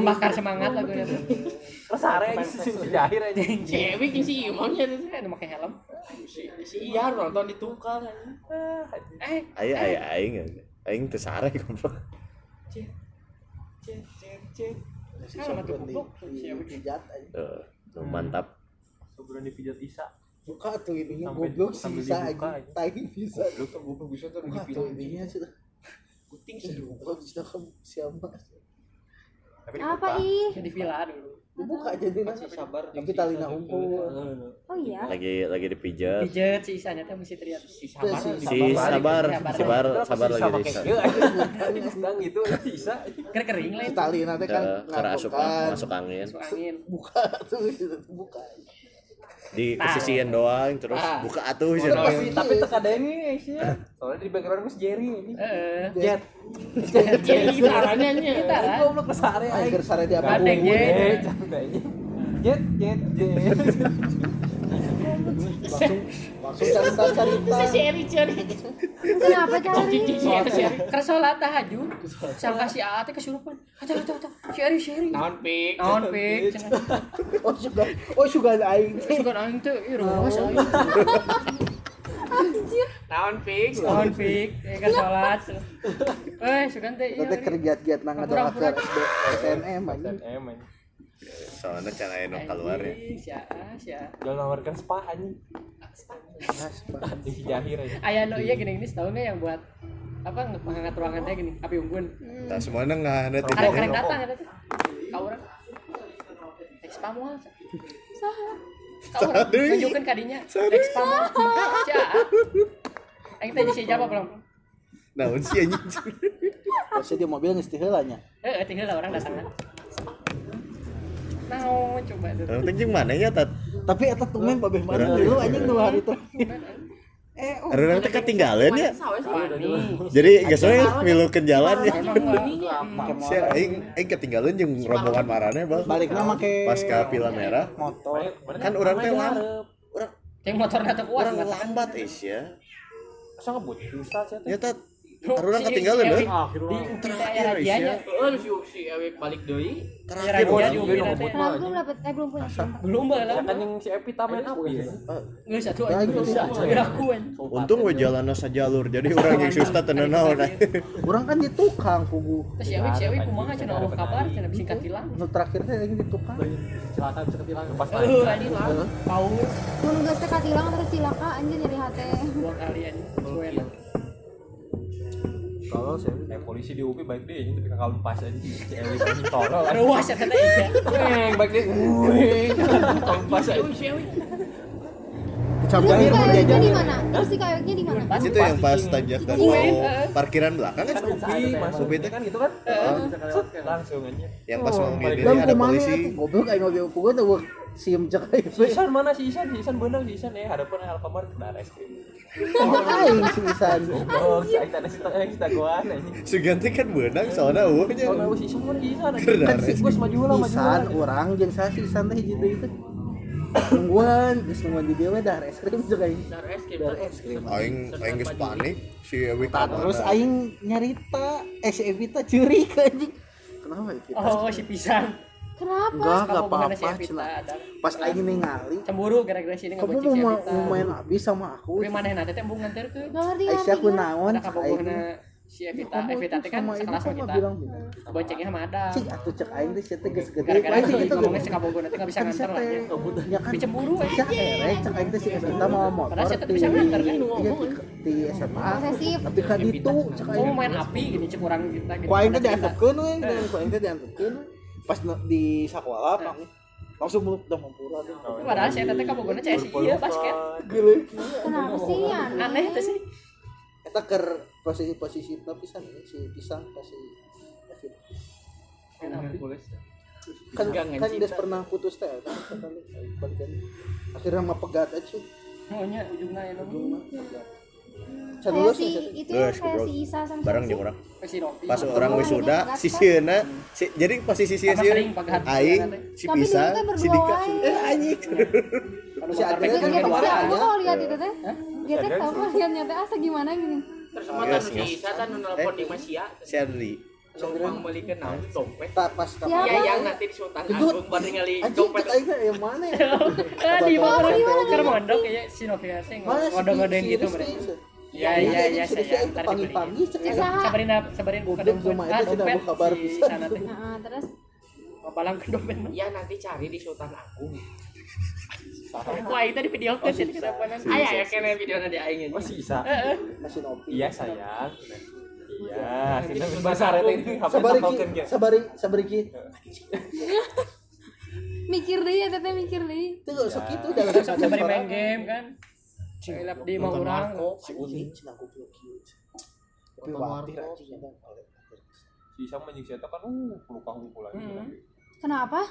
Membakar semangat lagu nanti. Terus are anjing si si jahir anjing. cewek yang si imam nya teh ada pakai helm si si iya nonton di tukang. Eh, aya aya aing aing teu sare goblok sama tuh goblok. Siapa Di pijat aja. Mantap Kuburan dipijat Isa. Buka tuh ininya goblok sisa aja. Tai bisa. lu tuh goblok bisa tuh tuh ininya sudah. Kuting sih Goblok sudah kamu siapa? Tapi Apa ih? di villa dulu. Dibuka jadi masih sabar Tapi talina unggul. Oh iya. lagi lagi dipijat Pijet si isanya teh mesti teriak. si sabar Si si sabar sabar sabar lagi gitu anjing. Sedang gitu Isa. Ker kering lah Si itu. tali nanti kan nganggukan. masuk angin Masuk angin. Buka tuh buka. Di kesisian doang terus Ah. buka atuh Oh, cenah. tapi, tapi teka deni sih soalnya di background Mas Jerry ini Heeh. jet Jadi gitarannya nya. Gitaran. goblok ke sare Aing sare di apa. Jet. jet jet jet langsung langsung cerita cerita Si kenapa si si tahajud. Sang kasih A teh kesurupan. Atuh atuh atuh. Si Eri si Eri. naon pik Naon pik. oh suga oh suga aing Suka aing ruas aing. naon Naon. Eh. Eh suka teh kita kerja-giat nang SNM anjing soalnya cenah aya nu keluar ya Sia sia. jangan nawarkan spa anjing di jahir aja Aya lo iya gini gini tahu nggak yang buat apa menghangat ruangan teh gini api unggun. tah semuanya ngahana ti Karek karek datang ada teh. Kau orang. Expa moal. Kau orang Sadeui. tunjukkeun kadinya. Expa moal. Cia. Aing teh jadi siapa belum? naon sih anjing pasti di mobil geus teu heula nya Eh, tinggal orang datang. Nah, coba tuh. Orang jeung mana ya tat? Tapi eta tumen babeh mana dulu anjing dua hari itu eh oh orang teh ketinggalan ya? Jadi geus we milukeun jalan ya. Si aing aing ketinggalan jeung rombongan marane bal baliknya make pas ka pila merah. motor. Kan orang teh lambat orang Yang motor nggak kuat. orang lambat is ya. Asa ngebut ya tat orang ketinggalan deh Di Terakhir, dianya. oh si si awet balik deui terakhir orang di kenapa belum dapat eh belum punya. Belum bae kan lah. yang si Epita main api ya Geus satu Ya, aja. untung we jalan jalur jadi orang yang susah tenan naon orang kan di tukang kubu. Terus si Awi, si Awi kumaha cenah eueuh kabar cenah bisingkat tilang. nu terakhir teh aing di tukang kecelakaan bisa ketilang pas Eueuh anjing lah. Paul mun geus teh katilang terus cilaka anjir nyeri hate dua kali anjing. Suena. Kalau saya eh polisi di UPI baik deh ini tapi kakak pas aja. Si Eli anjing tolol Aduh wah saya kata iya. Baik deh weng. Kakak pas aja Si si mau kayaknya jajan di mana? Terus si kayaknya di mana? Itu yang pas tanjakan Iya. mau parkiran belakang kan? Kan UPI masuk teh. kan gitu kan? Langsung aja. Yang pas mau balik ngidin dan ada polisi. goblok aing mobil kubu tuh gua sim cek aing si Isan mana? Si Isan si Isan bener si Isan. Eh hadapan Alfamart udah es krim. Aing si Isan? Oh si anjing. Suganti kan benang soalnya eueuhnya oh si Isan mana si Isan Keur kan si dares. gue maju lah maju Isan lah. orang jeung saya si Isan teh hiji deui teh nungguan geus nungguan di dieu we dah es krim cek aing dar es krim Dar es krim. Aing aing geus panik si kamar terus aing nyarita eh si Evita curi ke anjing. Kenapa Evita Oh si pisang. kenapa? Enggak enggak Kamu apa-apa si Evita pas aing ningali. Cemburu gara-gara sini kamu ngebonceng si mau Evita. mau main abis sama aku Tapi mana nanti teh embung nganterkeun. ngerti Aisyah aku ya. naon aing si Evita, kamu Evita itu teh kan sekelas sama kamu kita. gitu Boncengnya sama Adam. cik atuh cek aing teh siete geus gede Gara-gara gitu ngomongnya si kabogohna teh nggak bisa kan nganter lah. ya. ya kan cemburu eh. cek erek cek aing teh si Evita mau motor Padahal di bisa nganter kan, iya, ngomong. di- SMA tapi ka ditu cek Kamu aing main api gini cek orang kita gitu. ku aing teh diantepkeun we ku aing teh diantepkeun pas di sekolah Pak langsung meluk dah mampura tuh Padahal saya teh kabogohna CS iya basket. gila kenapa sih ya Aneh teh sih. Eta ker posisi posisi pisan ini si pisang kasih David. Kan Gang kan dia pernah putus teh kan sekali. Akhirnya mah pegat aja. Maunya ujungnya ya. Can kayak si ya, itu ya kayak si Isa sama bareng siapa jeung orang. Si pas orang wisuda ini si sieuna si, jadi posisi si Sama sieun sering pegat. aing si Pisa si Dika eh anjing. Kalau Si teh kan ya. kalau lihat itu teh, dia teh tahu kalau lihatnya teh asa gimana gini. terus sama Yes, si yes. Isa kan nu nelpon di Masia si Adri numpang balikin naon dompet Tak pas tak. Siapa? iya yang nanti di Sultan Agung baru ningali dompet aing yang mana ya? Ah, di mana Abang- di abang- mana mondok ya si Novia sih Mana si ngodong-ngodong si gitu mereka. Iya iya iya si saya Rizky itu ntar pagi-pagi Ya? Sabarin sabarin buka dompet. Ah dompet mau kabar si teh. Heeh, terus Palang ke dompet. ya nanti cari di Sultan Agung Wah, itu di video kan sih kenapa aya ya kene video di aing oh si Isa Heeh. Kasih nopi. iya sayang iya Nanti kita di bahasa Sultan ini Sabari sabari sabari ki. mikir deh ya teteh mikir deh. Itu gak usah gitu dalam Sabarin main game kan. Hilap di mau orang. si Uni cenah goblok kieu. Tapi watir anjing si jeung kan uh peluka hungkul lagi Hmm. Kenapa?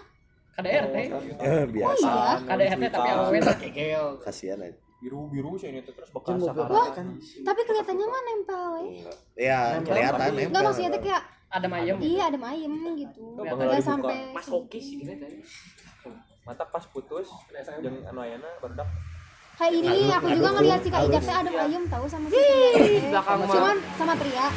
KDR teh Eh, biasa. Iya. KDR teh tapi awewe teh kegel. Kasihan aja biru biru sih ini terus bekas sekarang kan. tapi kelihatannya mah nempel we ya kelihatan enggak nempel maksudnya tuh kayak ada mayem iya ada ayam gitu. Enggak dibuka. sampai mas hoki sih gitu teh mata pas putus jeung anu ayana barudak kayak ini aku juga ngeliat si kak Ijak teh ada ayam tahu sama si Tria belakang mah. cuman sama Tria.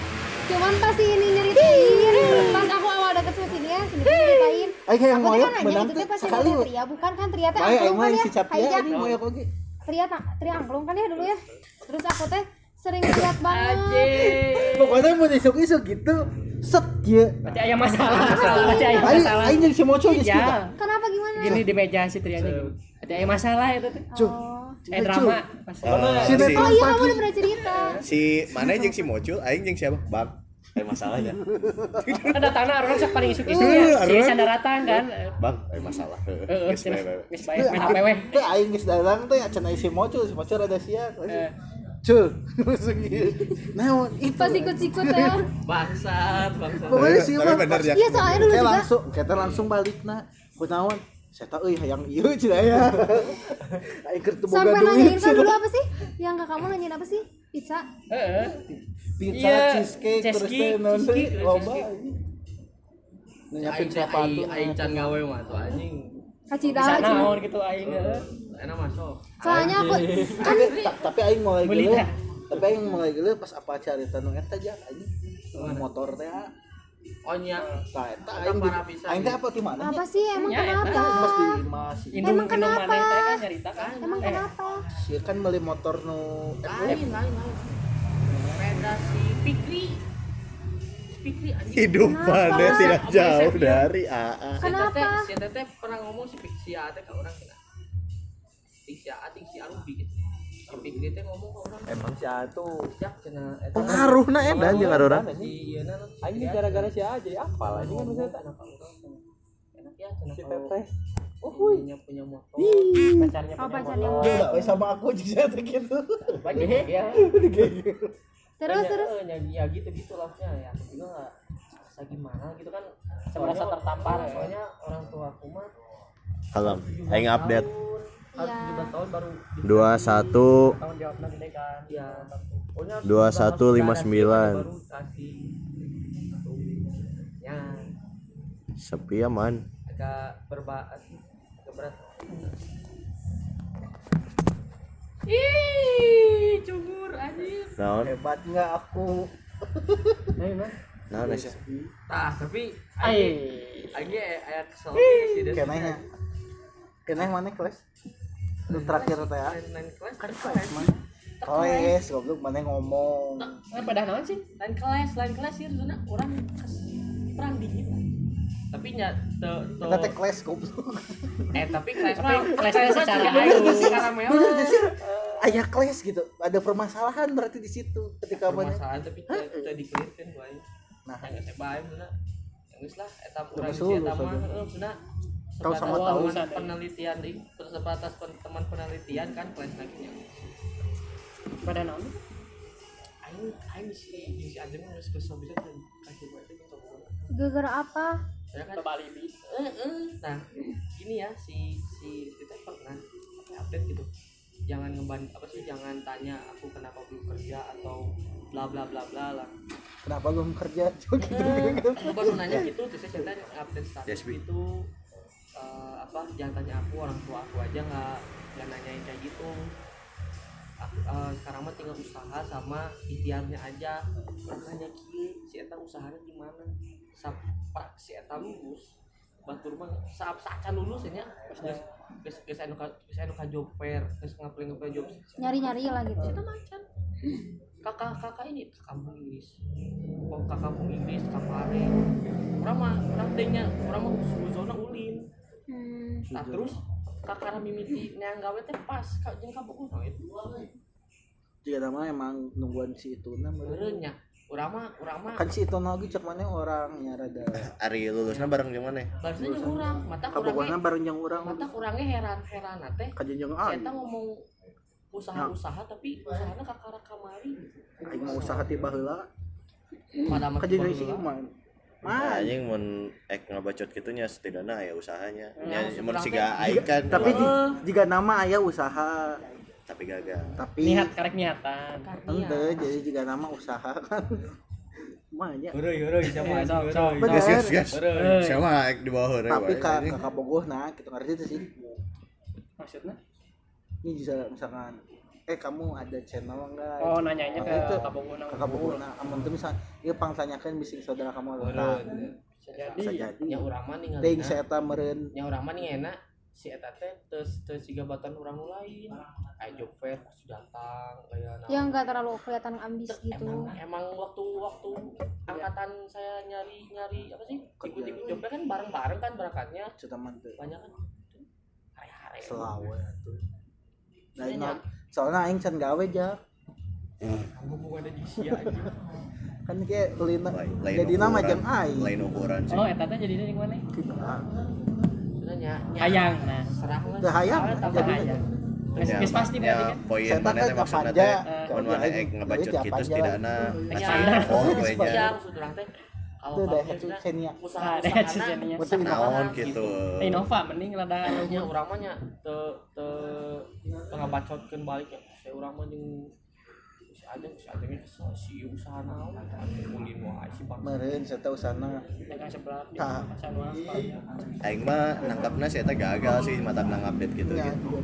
Cuman pas si ini nyeritain pas aku awal deket sama sini ya sini tuh nyeritain. Aku mau tuh ya kan nanya itu teh pas si Tria? Bukan kan Tria teh angklung kan ya? Kak Ijak ini mau ya oge Tria tak Tria angklung kan ya dulu ya? Terus aku teh sering lihat banget. Pokoknya mau isuk-isuk gitu set ya. Berarti aya masalah berarti aya aing masalah. aing jadi si moco ya kenapa gimana? Gini di meja si Trianya gini berarti aya masalah itu oh eh drama pas Eh, oh si, iya kamu udah pernah cerita. Si mana jeung si Mocul aing jeung siapa bang. Ada masalahnya. Ada tanah orang sok paling isuk-isuk Uh, ya. Si sandaratan kan. Bang ada masalah. Heeh Geus bae, geus bae main HP we. Teh aing geus dalang teh cenah si moco si moco rada sia. Eh. Cul. Nah, itu. pas ikut-ikut ya bangsat bangsat. Pokoknya sih tapi bener ya. Iya soalnya dulu juga. langsung, kita langsung balik nah. Kunaon? Saya tahu euy hayang ieu cenah ya. Teu boga sampai nanyain dulu apa sih yang kak kamu nanyain apa sih pizza heeh Pizza, Iya, cheesecake, terus cheesecake, teh cheesecake, loba. cheesecake. Nyiapin sepatu. aing can gawe mah tuh anjing kacida bisa cina naon gitu aing heeh enak masuk soalnya aku kan Ta- Tapi aing mulai teh. Tapi aing mulai geuleuh pas apa carita nu eta jak anjing. Motor teh. Ah. oh eta aing di- aing teh ya. apa di mana? apa sih emang Ya, kenapa Mas di Mas. Emang kenapa? maneh teh kan cerita kan emang Eh, kenapa Sieun kan beli motor nu lain lain lain sepeda si Pikri Pikri anjing hidup Kenapa? tidak jauh sih, dari AA Kenapa? si teteh pernah ngomong si Pikri si A teh ke orang kena si A ting si Arubi gitu si Pikri teh ngomong ke orang. Emang si Atu. Jak cenah eta pengaruhna edan jeung ngaruran si ieu na aing ini gara-gara si A jadi apal anjing kan maksudnya. Enak enak ya cenah si teteh punya punya motor pacarnya oh punya pacarnya motor. Udah, sama aku juga saya teh gitu. Lagi ya. terus Ya, terus. ya, ya gitu gitu lahnya ya aku juga nggak merasa gimana gitu kan. Merasa tertampar ya. soalnya orang tua aku mah kalem aing update Iya. 17 tahun baru di- 21 Tanggung jawabnya gede kan. ya pokoknya harus 2159. baru kasih ya sepi aman agak berba agak berat Ih, cukur anjir. naon Hebat enggak aku? naon sih nah tapi Ai. lagi ayat kesel sih Kenehnya. Keneh mana kelas? Lu terakhir teh ya. lain kelas Kan kelas mah. Kelas goblok mana ngomong. Nah, pada naon sih? lain kelas lain kelas sih sebenarnya orang kes- perang dingin tapi nya te te Kita teh kelas goblok. eh tapi kelas mah kelasnya secara ayo ayo. si karamel Bener gak sih? Aya kelas gitu. Ada permasalahan berarti di situ ketika mana. permasalahan tapi kita dikelirkan bae Nah, bener yang geus lah eta urang Geus si lulus eta mah Tahu sama tahu. teman penelitian di sebatas pen- teman penelitian kan kelas lagi nya Pada naon? aing aing si si Adem geus kesel bisa dan kasih buat itu gara-gara apa saya kan Ke Bali bi. nah gini ya si si kita pernah update gitu jangan ngeban apa sih jangan tanya aku kenapa belum kerja atau bla bla bla bla lah Kenapa belum kerja? Eh, aku baru nanya gitu terus saya cerita update status itu eh, apa jangan tanya aku orang tua aku aja nggak nggak nanyain kayak gitu. Aku, eh, sekarang mah tinggal usaha sama ikhtiarnya aja. Makanya kiri si Eta usahanya gimana Sap, pak si Eta lulus batur mah saat saat lulus ya. Geus geus anu ka geus anu ka job fair geus ngaplay ngaplay job nyari-nyari lah gitu. Kita macan kakak kakak ini kampung Inggris. Kok ke kampung Inggris kapare orang mah orang denya orang mah suzona ulin hmm. nah terus kakak mimiti neang gawe teh pas kak jeung kampung nah itu Jika nama emang nungguan si itu nah urang mah urang mah Kan si itu lagi cek mana orangnya rada. Ari lulusnya bareng jeung mana barusan jeung urang mata Kabupaten urangnya bareng yang orang. mata urangnya heran heran teh yang si aing. eta ngomong usaha-usaha tapi usahanya kakara kamari Aing mau usaha tiba heula. pada mah Kajian tiba si. Iman. Mah, anjing mun ek ngabacot gitunya setidaknya aya usahanya. Ya, nya mun siga aing kan. Tapi ji- jika nama aya usaha. Tapi gagal. Tapi niat karek niatan. Ente jadi jika nama usaha kan. Eh, sok, anjing, sok. heureui. Bener. gas gas gas sama ek di bawah heureuy tapi kakak bogoh nah kita ngerti itu sih. Maksudnya? Ini bisa misalkan eh kamu ada channel enggak oh nanyanya ke Itu. kakak bogoh nah amun tuh misal iya pang tanyakan bising saudara kamu nah, bisa jadi. jadi. Nya urang mah ting ningali saya eta meureun. Nya urang mah enak. Si eta teh teu teu siga batan urang nu lain. Kayak job fair pasti datang kayak ya nggak terlalu kelihatan ambis gitu. emang emang waktu waktu angkatan saya nyari nyari apa sih? Ikut ikut job fair kan bareng bareng kan berangkatnya. Banyak kan? Hari-hari. Selawe atuh nah Iya, Nya. Soalnya aing can gawe aja hubungannya di sia aja kan kayak lina jadi nama jam aing. Lain ukuran sih. Oh eta teh jadinya di mana? Hayang nah. serah lah. Teu hayang, jadi- hayang. Ya, pasti ya, berarti kan? poin mana teh maksudna teh? mun mana ek ngabacot Jadi Ya, ngasih info we nya iya teh Itu Daihatsu Xenia. usaha Ah, Daihatsu Xenia. Betul, naon gitu. Eh, Innova mending rada nya urang mah nya teu teu tengah bacotkeun balik ya. Saya urang mah jeung si Ajeng si Ajeng ge kesel si usaha naon? Ulin wae si bang meureun saya tahu sana yang sebelah Tah. aing mah nangkapna si eta gagal sih mata nangupdate gitu ya gitu.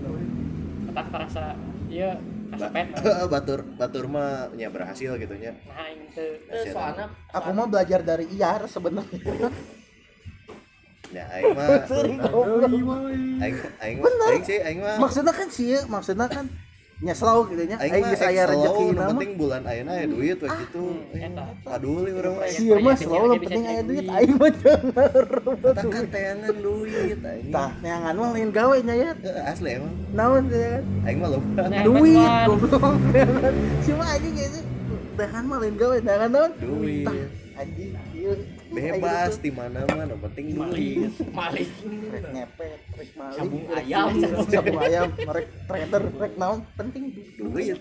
tak terasa iya batur batur mah nya berhasil gitu nya. Nah Teu, soalnya aku mau belajar dari IAR sebenarnya. Ya aing mah sering goblok. Aing aing mah aing sih aing mah maksudnya kan sih maksudnya kan nya selalu gitu nya aing aing mah geus aya rezeki nama. penting bulan ayeuna aya duit we gitu. eta. paduli urang mah sih mah selalu yang penting aya duit. Aing mah jangan tak katengan duit aing tah neangan mah lain gawe nya ya. Asli emang. Naon ya. Aing mah lupa Nah, duit goblok sih mah anjing gitu neangan mah lain gawe neangan naon? Duit. Anjing ieu bebas di mana yang penting duit. Malik rek ngepet rek maling. Sabung ayam. sabung ayam rek trader rek naon penting duit.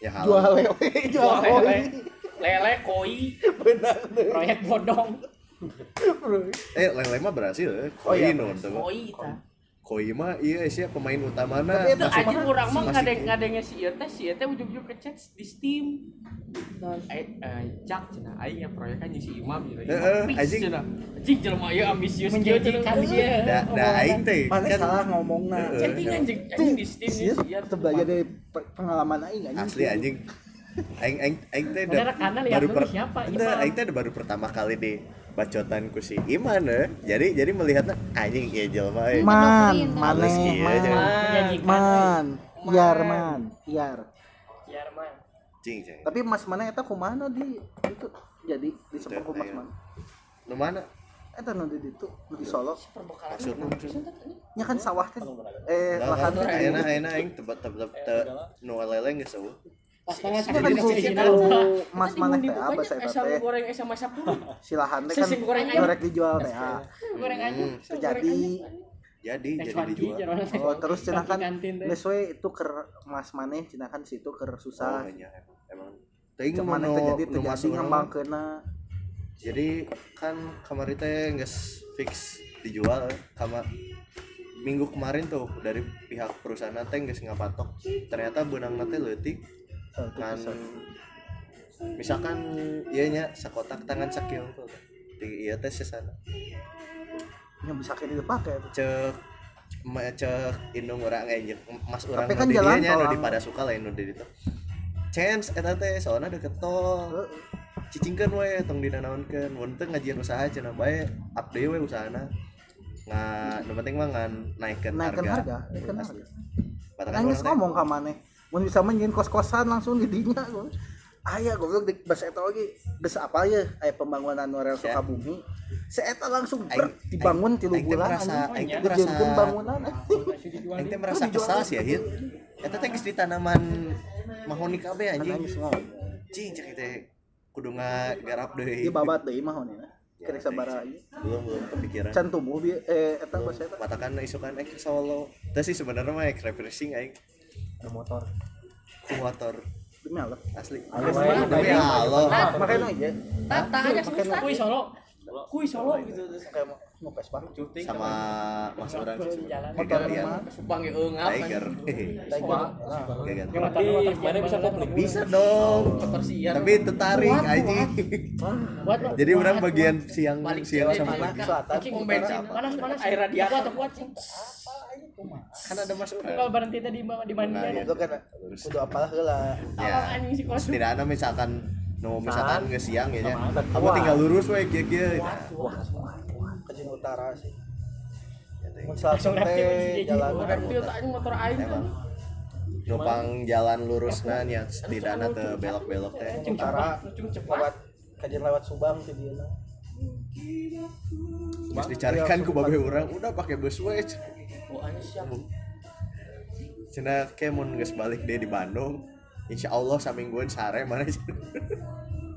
Ya hal jual lewe jual lewe. lele koi. Benar proyek bodong. Eh lele mah berhasil eh. Oh, iya, koi non tuh koi ta koi mah iya sih pemain utamana. Tapi itu Teu anjing urang mah ngadeng ngadengnya si ieu teh si ieu teh ujug-ujug ke chat di Steam. Eh eh cak cenah aing ya proyeknya si Imam gitu. Heeh, Imam anjing. anjing jelema ieu ambisius kieu menjanjikan cenah dia da da aing teh. Mana kan salah ngomongna? Heeh. chattingan jeung anjing di Steam si ieu belajar dari pe- pengalaman aing anjing. Asli anjing. Aing aing aing teh dulu siapa, aing teh baru pertama kali di bacotan ku si Iman eh. jadi jadi melihatnya anjing ieu jelema eh. man man jangan. menjanjikan man iar man iar ya man cing cing tapi mas mana eta kumaha di itu jadi di sepupu mas mana nu mana eta nu di ditu nu di Solo maksudna nya kan sawah teh eh lahan teh ayeuna ayeuna aing tebet tebet te nu lele geus eueuh pas banget Nya kan mas mana teh eta Esa teh goreng esa masak dulu si lahan teh kan goreng dijual teh ah goreng aja terjadi. jadi jadi Expansi dijual. oh terus cenah kan geus we itu keur mas maneh cenah kan situ oh susah. Iya emang. Teuing nu teh jadi ngembangkeunna jadi kan kamari teh geus fix dijual kamar minggu kemarin tuh dari pihak perusahaan teh geus ngapatok. Ternyata benang teh leutik kan misalkan iya nya sakotak tangan sakil tuh di iya teh sesana. Yang bisa kayak dipake cek ma cek indung orang aja mas orang Tapi kan jalan dieu nya nu di pada suka lain nu di ditu chance eta teh soalnya deket tol. Heeh. cicingkeun we tong dinanaonkeun mun teu ngajieun usaha cenah bae update we usahana. Nga nu penting mah ngan naikkeun harga. harga naikkan harga. Nangis orang teh, ngomong ka maneh mun bisa menyin kos-kosan langsung di dinya gua aya goblok di bahasa eta lagi geus apa ya aya pembangunan Ya. Sukabumi. Eta langsung ber, dibangun tilu teh bulan merasa- aing teh merasa- bangunan dijual aing teh merasa kesal sih ya hit. Eta teh geus di tanaman mahoni kabeh anjing. Cing cek teh kudu ngagarap deui. Ieu babat deui mah honena Ya, kerek sabaraha ieu belum belum kepikiran. Can tumbuh bi eh eta bahasa eta. Patakan isukan ek solo. Itu sih sebenarnya mah ek refreshing aing motor. Motor. Demi Allah asli. Ayo, Demi. Allah. makanya aja tata aja susah Wih Solo Kuy solo gitu terus kayak mau mau Vespa cuting sama mas orang sih. Jalan. Gantian Subang ya eungap Tiger. Tiger. Nah, Gantian. Tapi mana bisa publik? bisa dong. Tapi tertarik aja jadi orang bagian siang siang sama mana selatan panas panas. Air radiator. Atau kuat cing kan ada mas kalau berhenti tadi di mandi Nah, itu kan kudu apalah heula ya ada misalkan no misalkan nggak siang ya. Sama, kamu tinggal lurus we kieu kieu ke Jin utara sih. Reptil teh jalan motor aing kan numpang jalan lurus nah nya tidak ada teu belok-belok teh utara lewat kajian lewat Subang teh dia Terus dicarikan ku babe orang udah pakai bus we oh anjing siap. Cina kayak mau nggak balik deh di Bandung Insya Allah samingguan sare mana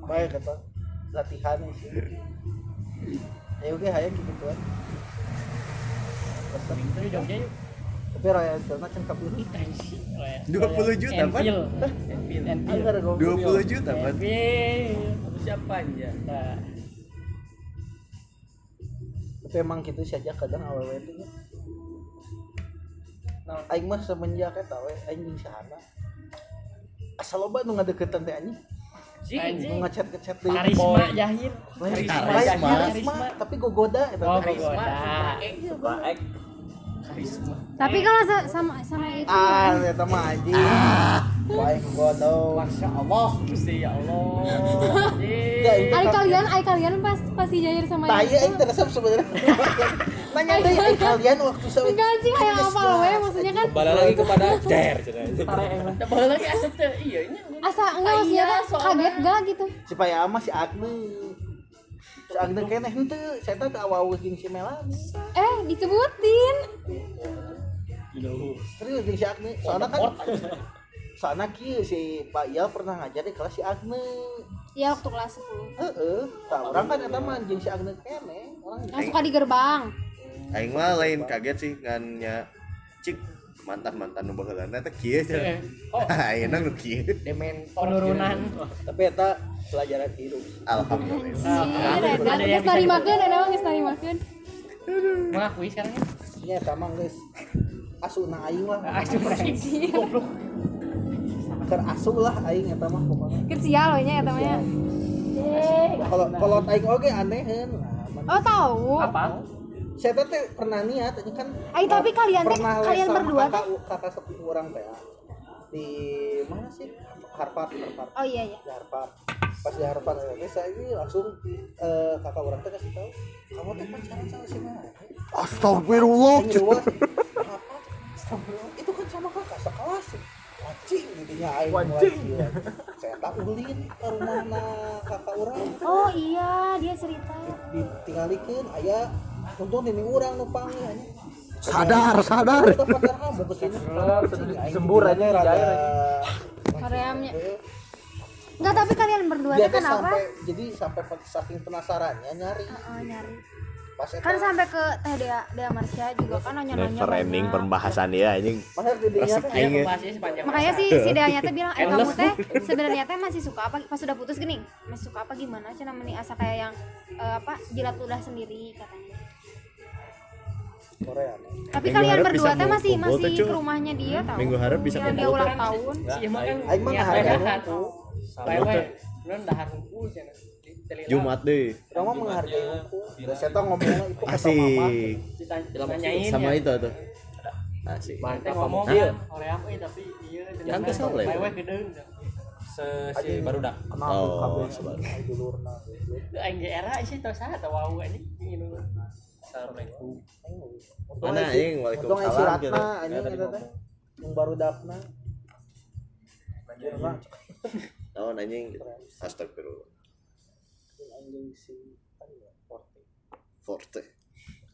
baik kata latihan sih. Ya oke hayang gitu kan. Itu di Jogja yuk. Tapi raya karena kan kapur Anjing, weh. 20 juta, anggar goblok 20 juta. Kan Enfield siapa aja nah. Tapi emang gitu saja kadang awal itu nya nah aing mah semenjak eta we aing jeung sahana asal loba nu ngadeukeutan teh anjing. Anjing. Ngechat ngechat deui karisma jahir karisma. Karisma. karisma tapi gogoda eta. Oh gogoda. Baik karisma Tapi kalau sa- sama sama itu ah eta mah anjing baik gogoda Masya Allah Gusti ya Allah. Ya, Anjing. itu- Ay kalian, ay kalian pas pasti Jair sama taya itu. teresep sebenarnya. Nanya deh aing kalian waktu sama Enggak sih kayak apa we maksudnya kan kembali lagi kepada der Nah, boleh lagi teh iya ini asa enggak maksudnya Iya, kan kaget gak gitu. supaya ama si Agne si Agne keneh henteu saya teh awawus jeung si Melani Eh, disebutin. serius jeung si Agne soalnya kan soalnya kieu si Pak Ial pernah ngajar di kelas si Agne Ya waktu kelas 10. heeh tah orang kan eta mah jeung si Agne keneh orang Yang suka di gerbang. Aing mah lain kaget sih ngannya cik mantan mantan nu baheulana teh kieu Eh, cenah. oh. Ayeuna nu kieu. demen penurunan tapi eta pelajaran hidup. Alhamdulillah. Dan geus narimakeun ada mah geus narimakeun. mengakui sekarang ya. Nya eta mah geus asuna aing lah. Asyik goblok. Keur asuh lah aing eta mah pokoknya. Keur sial we nya eta mah nya. kalau kalau aing oge man. Oh, tahu. apa? Saya teh teh pernah niat ini kan Ay, tapi kalian teh- kalian berdua kakak, kakak sepupu orang teh di mana sih? Harvard Harvard. Oh iya iya. di Harvard pas di Harvard eh, saya ini langsung eh, kakak orang teh kasih tahu kamu teh pacaran sama si mana Astagfirullah. Saya ngeluas, "Apa? Astagfirullah, itu kan sama kakak sekelas wajing intinya aing wajing saya tak ulin ke rumah kakak orang Oh iya, dia cerita. ditinggalikeun aya untung ini orang numpang nya Sadar, sadar. Sembur aja, rada jair Koreamnya. Enggak, tapi kalian berdua teh kenapa? sampai jadi sampai saking penasarannya nyari Oh, nyari. pas Kan sampai ke Teh Dea, Dea Marsha juga kan nanya-nanya Never ending pembahasan ya anjing. ya. Makanya masa. si si Deanya teh bilang, "Eh, kamu teh sebenarnya teh masih suka apa pas sudah putus gini? Masih suka apa gimana? Cina meni asa kayak yang eh, apa jilat ludah sendiri katanya. Korea Tapi Minggu kalian harap berdua teh masih masih ke rumahnya dia tahu. Minggu harap bisa yang dia ulang tahun. kan Aing mah hukum. Lewe, dahar hukum. Jumat deh. mah menghargai hukum saya tahu ngomongnya itu kata mama Asik. Ditanyain Sama ya. itu tuh. Asik. Teh ngomong Hah? Korea apa ya tapi iya Kan kesel ya. Lewe gedeung. se si baru kenapa Oh, Teu aing era sih teu saha teu wau ingin dulu. assalamualaikum Mana aing isi waalaikumsalam gitu. ratna anjing eta teh yang baru dapna Jirna, Tahun anjing. Astagfirullah. anjing si Forte.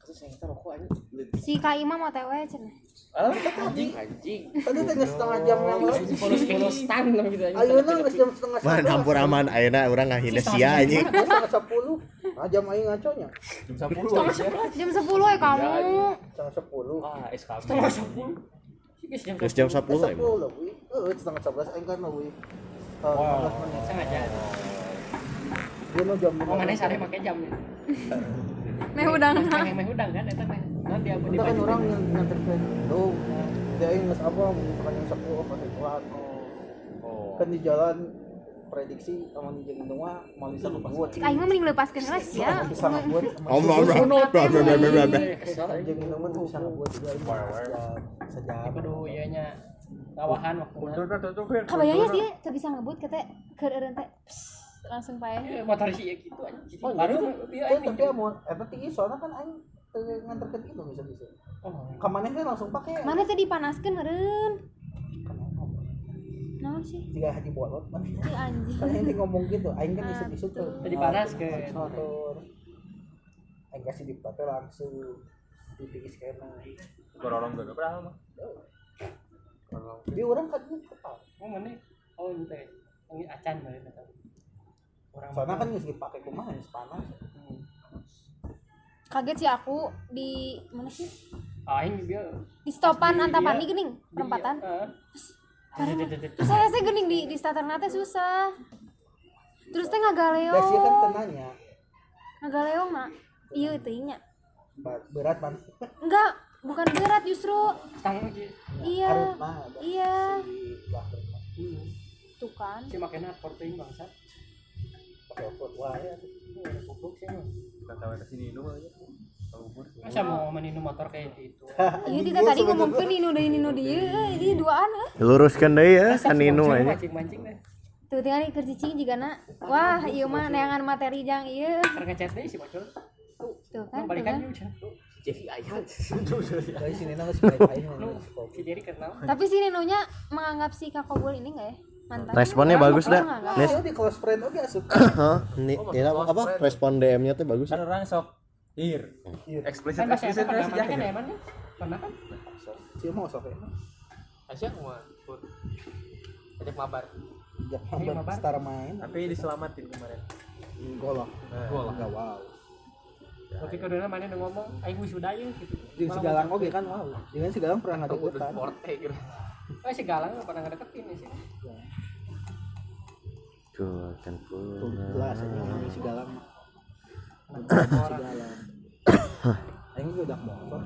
Anjing. Si Kak Imam OTW cenah. Anjing anjing. tadi geus setengah jam yang lalu Polos-polos tan gitu anjing. ayeuna geus jam setengah Man hampur aman ayeuna urang ngahina sia anjing. Setengah sepuluh nah jam aing ngaconya jam sepuluh Jam 10 ya kamu. setengah sepuluh ah SKB Setengah sepuluh. Jam Terus jam 10 emang. sepuluh eh setengah sebelas aing kan Eh, 15 menit. Sengaja. dia mau jam oh mana sare make jam. Meh udang. Meh udang kan eta meh. Nah dia Itu kan orang yang nganterkan itu dia ingat apa misalkan yang satu apa telat Oh. kan di jalan prediksi di jalan tengah mau bisa ngebuat cik aing mah mending lepaskeun heula sih ya. bisa ngebuat Om om om tengah tuh bisa ngebuat juga sejam. Kudu ieu nya lawahan waktu kabayanya sih teu bisa ngebut kata keur eureun teh. Langsung pae motor sih ya gitu anjing. Oh, baru jadi dia itu tapi mau eta tinggi soalnya kan aing teu nganterkeun itu bisa bisa oh. Kamaneh kan langsung pakai mana teh dipanaskeun eureun naon sih? Jika haji bolot mana? Si anjing. Kan ini ngomong gitu aing kan isu-isu tuh. Tadi panas ke motor aing kasih di pakai langsung di tinggi skena. Gororong gak berapa mah. Jadi orang kan kepal oh mana? Oh ente ini acan mana eta orang soalnya kan geus dipakai kumaha geus panas. Hmm. kaget sih aku di mana sih? Aing dia. Di stopan Di- antapani geuning perempatan. saya saya geuning di di starter nate susah. Terus teh dan dia kan ngagaleo tenanya ngagaleo mah iya itu nya ba- berat man enggak bukan berat justru. Aja iya ada iya. Tuh kan. Si makanya porting bangsa pakai wae Oh, ada goblok sih mah Kita tahu ke sini dulu aja. Masa mau meninu motor kayak gitu? Iya tidak tadi ngomongkeun nino deui nino dieu eh, ini duaan eh. Luruskan deh ya saninu aja. mancing mancing deh. Tuh tinggal keur cicing jigana wah ieu mah neangan materi jang ieu terngecet deh si bocor. Tuh kan tuh balikan kan. yuk Chan. Jadi ayah. Dari sini nang kenal. Tapi si Ninonya menganggap si Kakobul ini enggak ya? Mantan. Responnya bagus dah. Nes. Nes di close friend oke asup ini ini apa, apa? Respon DM-nya tuh bagus. Kan orang sok ir. Iya. Eksplisit kan eksplisit mana kan ya. ya mana pernah kan sih mau sok ya? Asia mah pun ajak mabar. Jak Iya, mabar mabar. star main. Tapi diselamatin kemarin. golok Nah, golok enggak wow waktu itu dulu mana yang ngomong aing wisuda ya gitu. Di segalang oke kan? Wow. Dengan segalang pernah atau udah ngadeketan porte gitu. Eh si Galang pernah ngedeketin ya sih Tuh, kan tuh pun. jelas aja ngomongin segalang segalang aing udah motor.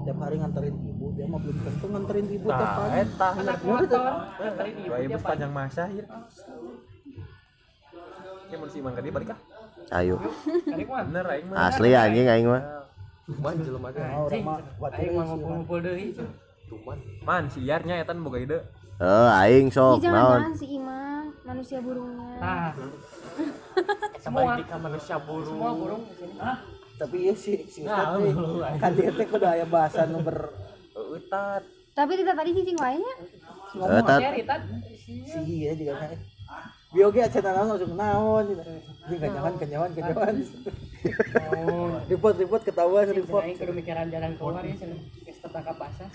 Tiap hari nganterin ibu dia mah belum tentu nganterin ibu tiap Tah, pagi. eta. Anak bener. motor nganterin ibu dia sepanjang masa ir. Ya mau si Mang Gadi balik ah. Ayo. kali mah. Bener aing mah. Asli anjing aing mah. cuman jelema teh. Nah, aing mah ngumpul-ngumpul deui cuman. Man, si Yarnya eta boga ide. Eh, aing sok naon. si Imam manusia burungnya. Ah. Semua di manusia burung. semua burung di sini. Tapi iya sih si Nah, Ustad kan dia teh kudu aya bahasa nu ber tapi tidak tadi cicing wae nya. Eh, tat. Jerry tat. Si si iya juga kan bioge acan naon langsung naon gitu. Ini kanyawan kanyawan oh ribut ribut ketahuan ribut aing kudu mikiran jalan keluar ya sih geus tetangga basah.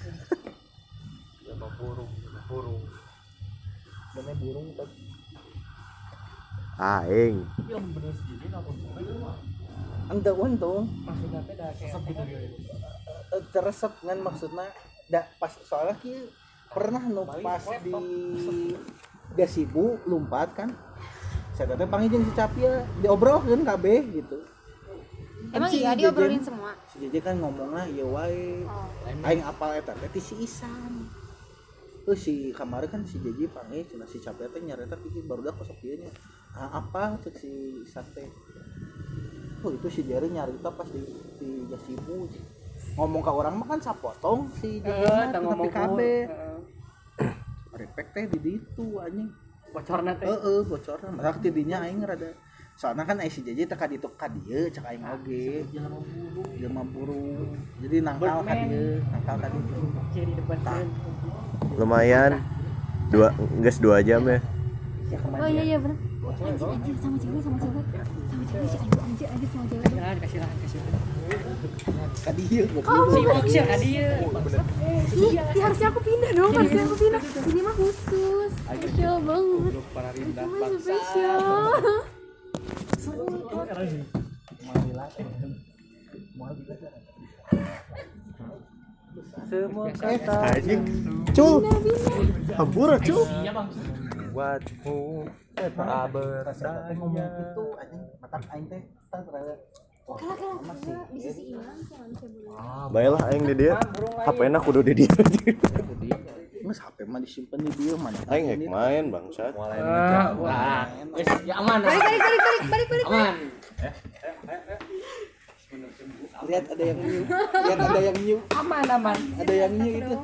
Ya mah burung burung. Namanya burung tapi Aing. yang bener sih ini aku anda untung. Maksudnya teh da kayak eh, teresep kan maksudnya. Da pas soalnya ki pernah nu pas di gasibu lompat kan. Saya teh panggil si Capia diobrolkeun kabeh gitu. Emang si iya diobrolin semua? Si Jeje kan ngomongnya ya wae. Oh. Aing apal eta teh si Isan. Terus si kemarin kan si Jeje panggil cina si Capia teh nyareta pikir baru dah kosok nya. Ah, apa? cek si Isan teh. Oh itu si Jerry nyarita pas di di Jasibu. Ngomong ke orang mah kan sapotong si Jeje eh tapi ngomong kabeh Heeh. Respect teh di ditu anjing. Bocorna teh. Heeh bocorna. Masak tidinya aing rada. Soalnya kan ai si Jeje teh ka ditu ka dieu cek aing oge. Jelema burung jadi nangkal ka Birdman. dieu nangkal jadi kan Lumayan. Dua geus dua jam ya. ya kemarin oh iya iya bener anjir sama cewek ya Ih, ih, harusnya aku pindah dong, harusnya aku pindah. Ini mah khusus, spesial banget. mah spesial. Semua Anjing. Cul. Hampura, cul. Buatmu teh ngomong gitu anjing mata aing teh. Tah rada Kala kala kala di sisi iman sih manusia burung. baiklah aing di dia. HP na kudu di dia? Nges HP mah disimpan di dia mana aing hek main bangsat. Mulai Nah, wis ya aman. Balik balik balik balik balik balik. Aman. lihat ada yang new lihat ada yang new Aman aman. ada yang new itu.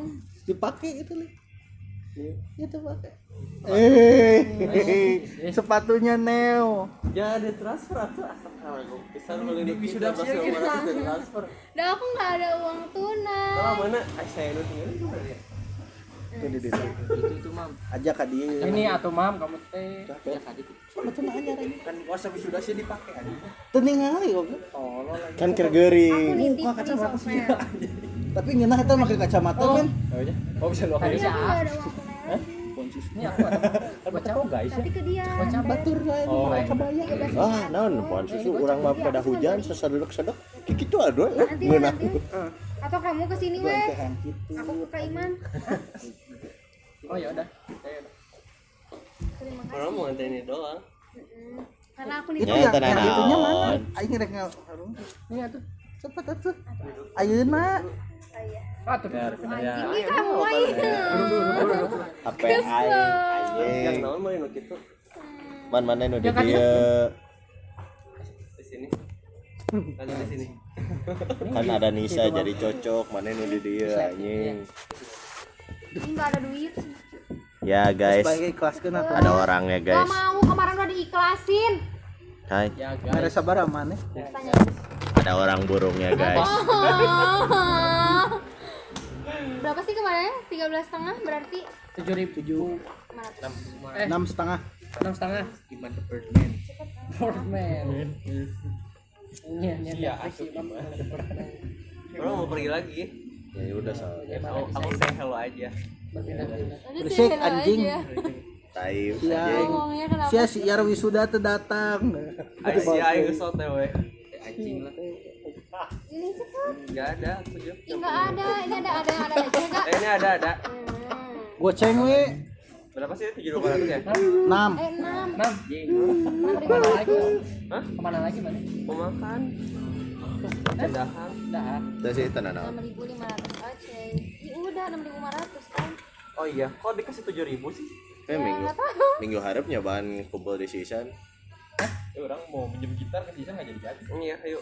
Dipakai itu nih itu pakai eh sepatunya neo Ya ada transfer atau asal kalau bisa boleh di sudah transfer. Dah aku nggak ada uang tunai. Kalau mana ah, saya nu tinggal di mana ya? itu di Itu itu mam. aja ka dia Ini atuh mam kamu teh. Capek. Ya tadi. sama tuh nanya lagi Kan puasa sudah sih dipakai aja. tening kali kok lagi. kan kergering Aku nitip di software. tapi ngeunah eta make kacamata kan oh bisa lo Tapi Bisa. aku nggak ada uang tunai. Ini aku baca oh guys. Tapi ke dia. batur lah Oh. kabaya ah naon susu urang mah pada hujan sesedek sedek kitu aduh Nanti ngeunah nanti. Atau kamu ke sini weh. Aku ke Iman. Oh ya udah. Terima kasih. Orang mau ini doang. Karena aku itu nitip. Ya, yang itunya mana aing rek ngarung Ini atuh. cepet atuh ayeuna Atuh. Ini kamu aja. HP aing Yang anjing naon mau nu kitu man mana nu di Ya kan, dia di sini. Lagi di sini. kan ada Nisa jadi cocok mana nu di dia anjing Ini nggak ada duit. ya guys sebagai kelas kena tuh ada orangnya Gak guys mau kemarin udah diiklasin. hai Ya guys. sabar mana Tanya. Ada orang burungnya guys Berapa sih kemarin? 13 setengah berarti Tujuh ribu tujuh. 500. Eh enam setengah enam setengah. Gimana Birdman? Birdman. Iya iya iya. Orang mau pergi lagi. ya udah soalnya Aku, aku say hello aja. Berisik, anjing. aja. tai Iya. anjing Ngomongnya kenapa? sia si Yar wisuda teu datang Ayo sih ayo kesel teh we. Anjing lah. Ini cepet. Enggak ada aku juga. Ih, nggak ada. Ini ada ada yang ada aja enggak? Eh ini ada ada. Hmm. goceng we Berapa sih? Tujuh dua ratus ya? 6 Eh, 6. Mam, ke mana lagi? Hah? Ke mana lagi mana? Mau makan? Cendahan. Dah. udah sih tenan naon 6.500 aja. Ya udah 6.500 kan. Oh iya, kok dikasih tujuh ribu sih? eh minggu nggak tahu. minggu harap nyobaan kumpul di season Eh, orang mau minjem gitar ke sisa nggak jadi jadi Iya, ayo.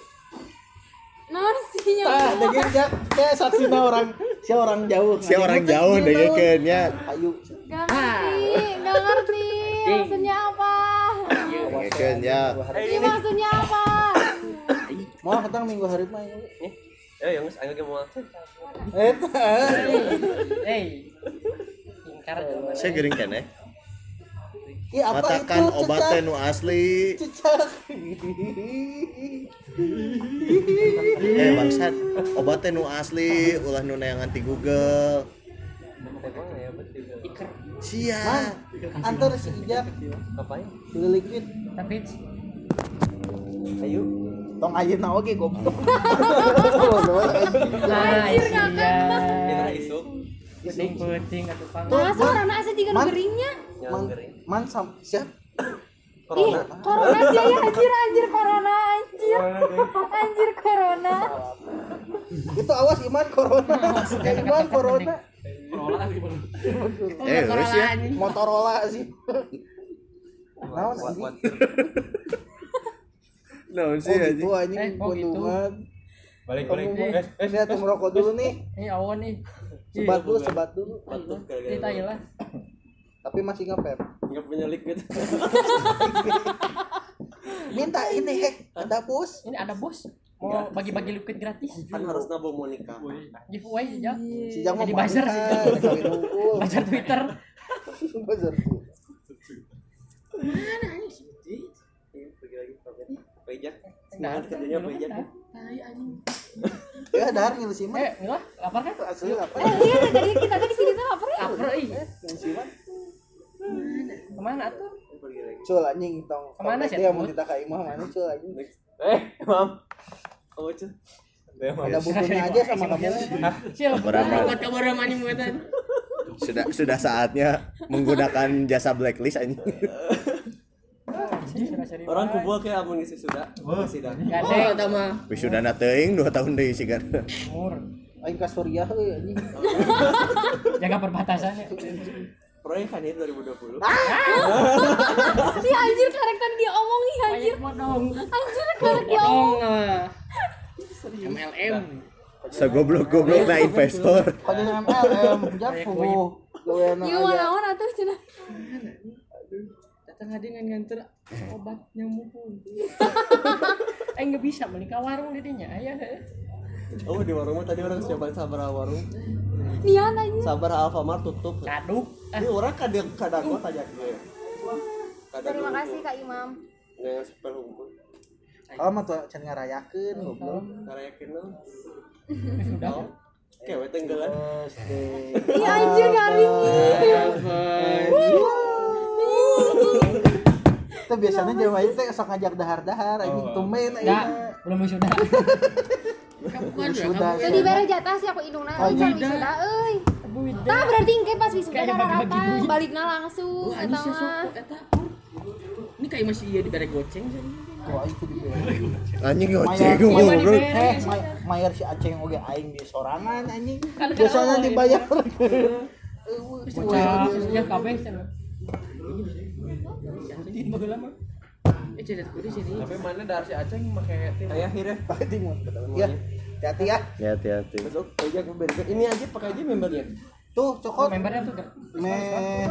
Narsinya. ah dege jak kayak saksina orang si orang jauh si orang jauh deh ya ayo Gak ngerti, gak ngerti. Maksudnya apa? ngeken ya Ini maksudnya apa? mau ketang minggu hari mah ya. Nih. Eh, yang ayo ge mau makan. eta Hey. Ingkar saya gering kene Ih, apa katakan itu obatnya nu asli cicak eh bangsat obatnya nu asli ulah nu neangan ti Google ya. Iker. sia antar si Ijak Ngapain? beli liquid Tapi Ayo. tong ayeuna oge goblok nah iya. Kita isuk. Puting puting atau pang. Nah, seorang asa juga Man. geringnya. Man, man sam siap Ih, corona sih ya anjir anjir corona anjir. Anjir corona. itu awas iman corona iman corona eh terus ya Motorola sih naon sih naon oh gitu anjing Eh, oh gitu. bundungan balik balik eh eh Lihat tuh merokok dulu nih Ini awan nih. Sebat dulu sebat dulu tai lah. tapi masih ngepep Nggak punya liquid. minta ini hek ada bos Ini ada bos. Mau bagi-bagi liquid gratis. Kan harus nabung mau nikah. Giveaway sejak. si jang mau Jadi buzzer sih. Baca Twitter. buzzer Iya, pergi lagi pamit. Pejak. Nah, kerjanya ada. Tai anjing. ya dar ngilu si man Eh, Mila, lapar kan? asli apa Eh, iya tadi kita tadi di sini tuh lapar ya. Lapar ih. yang si man Ke mana tuh? Pergi lagi. cul anjing tong Ke mana sih, dia mau kita ke imah mana cul anjing eh mam Kamu cuy. Eh, mam. ada bukunya aja sama kamu Sil, Berapa? buat kabar mani muatan. sudah sudah saatnya menggunakan jasa blacklist anjing orang kumpul kayak amun ngisi sudah sudah Oh, eta mah. Wisudana teuing 2 tahun deui sigan. umur aing ka Suriah euy anjing jaga perbatasan ya proyek kan ini 2020 Ih anjir karakter dia omongin anjir. modong Anjir karakter dia omong. MLM. Sagoblok-goblok na investor. Pada MLM jafu gawean Ieu mah naon atuh cenah. Datang ada yang nganter obat nyamuk. eh nggak bisa beli ke warung didinya ayah oh di warung mah tadi orang coba sabar warung? Nian anjir. sabar Alfamart tutup. Kaduk ini orang kadang kadang gua tajak gue Terima kasih Kak Imam. nggak super hukum. Kalau mah tuh can ngarayakeun goblok. karena yakin lo sudah. Kewe tenggelan SD Ih anjir garing. Itu biasanya Jawa itu sok ngajak dahar-dahar anjing tumben enggak aing belum sudah sudah Jadi beres jatah sih aku indungna euy can wisuda euy. Tah berarti engke pas wisuda duit. balikna langsung eta sih mah. eta. Ini kayak masih iya di bare goceng sih. Wah, itu di Anjing mayar, goblok. eh, may- mayar si Aceh oge aing di sorangan anjing. Biasanya dibayar. Wah, ya kabeh Tim. Eh jadi sini. Tapi mana dari si Aceh pakai Ya. Hati-hati ya. Hati-hati. Besok. Ini aja pakai aja membernya. Tuh, cokot. Membernya tuh. Me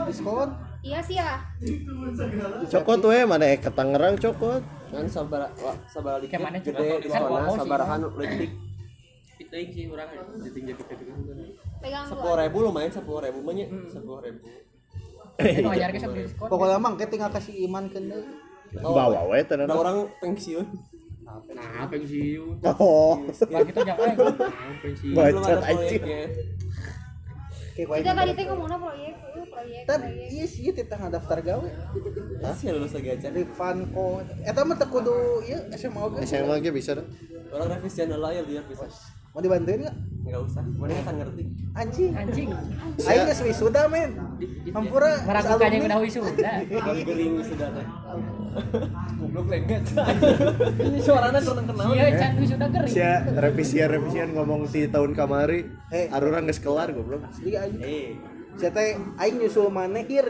diskon. Iya sih ya. Cokot tuh mana eh ke Tangerang cokot. Kan sabar sabar di mana gede di sana sabarahan leutik. Piteuing sih urang leutik jadi Pegang 10.000 lumayan 10.000 banyak. Hmm. 10.000. Pokoknya mah kita tinggal kasih iman ke deui. Bawa we ada tenan. orang pensiun Nah, pensiun. Oh, Lah gitu jangan Nah, pensiun. bacot anjing. Kayak wae. Kita tadi teh ngomongna proyek, eh, proyek, proyek. iya sih kita daftar gawe. masih lulus lagi aja Rivanko. Eta mah teu kudu ieu SMA oge. SMA ge bisa orang revisian lah ya biar bisa Mau dibantuin enggak? nggak usah mana kan ngerti Anjing. anjing Aing geus wisuda men. Hampura meragukan yang udah wisuda gering sudah teh goblok lengket ini suaranya kurang kenal iya can wisuda gering Sia revisian-revisian ngomong di tahun kamari. Eh. Arurang geus kelar goblok. Asli anjing. Saya teh aing nyusul maneh hir.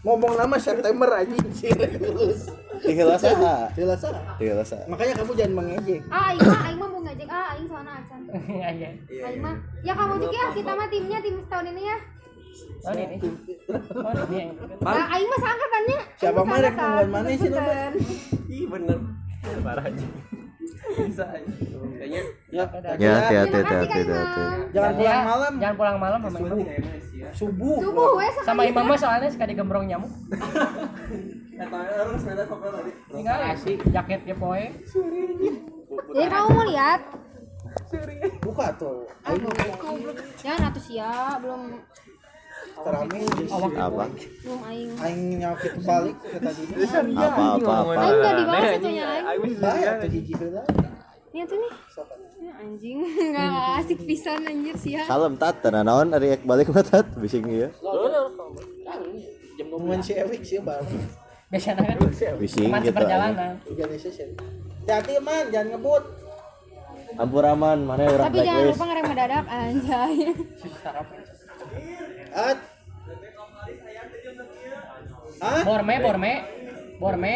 Ngomong nama September anjing sih lulus. Tinggal saha. Jelas ah. Tinggal saha. Makanya kamu jangan mengejek. Ah, aing mah aing mah mau ngajak ah aing soalnya acan. iya iya Aing mah ya kamu juga ya kita mah timnya tim tahun ini ya. oh ini oh ini yang Nah, aing mah seangkatannya. Siapa Aing mah rek seangkatan. nungguan maneh sih? Bukan. ih bener parah aja bisa kayaknya Ya, Ya hati-hati Terima kasih, hati-hati Kak hati. Imam. Jangan pulang malam. jangan pulang malam sama imam Subuh. Subuh sekali. sama imam soalnya sekali gembrong nyamuk tadi tinggal asik jaketnya poe Jadi kamu mau lihat? Buka tuh. Mau Jangan atuh sia, belum terame Apa? aing. aing nyakit balik ke tadi. Apa apa apa. Aing enggak dibahas itu nya aing. Bae atuh hiji heula. Ini tuh nih. Ya, anjing enggak asik pisan anjir sia. Kalem tat naon ari ek balik mah tat bising ieu. Jam Ngomongin si Erik sih bang. biasanya kan Bising gitu. session. Hati man, jangan ngebut. Ampuraman mana urang Tapi jangan lupa ngerem mendadak anjay. At. Hah? borme borme borme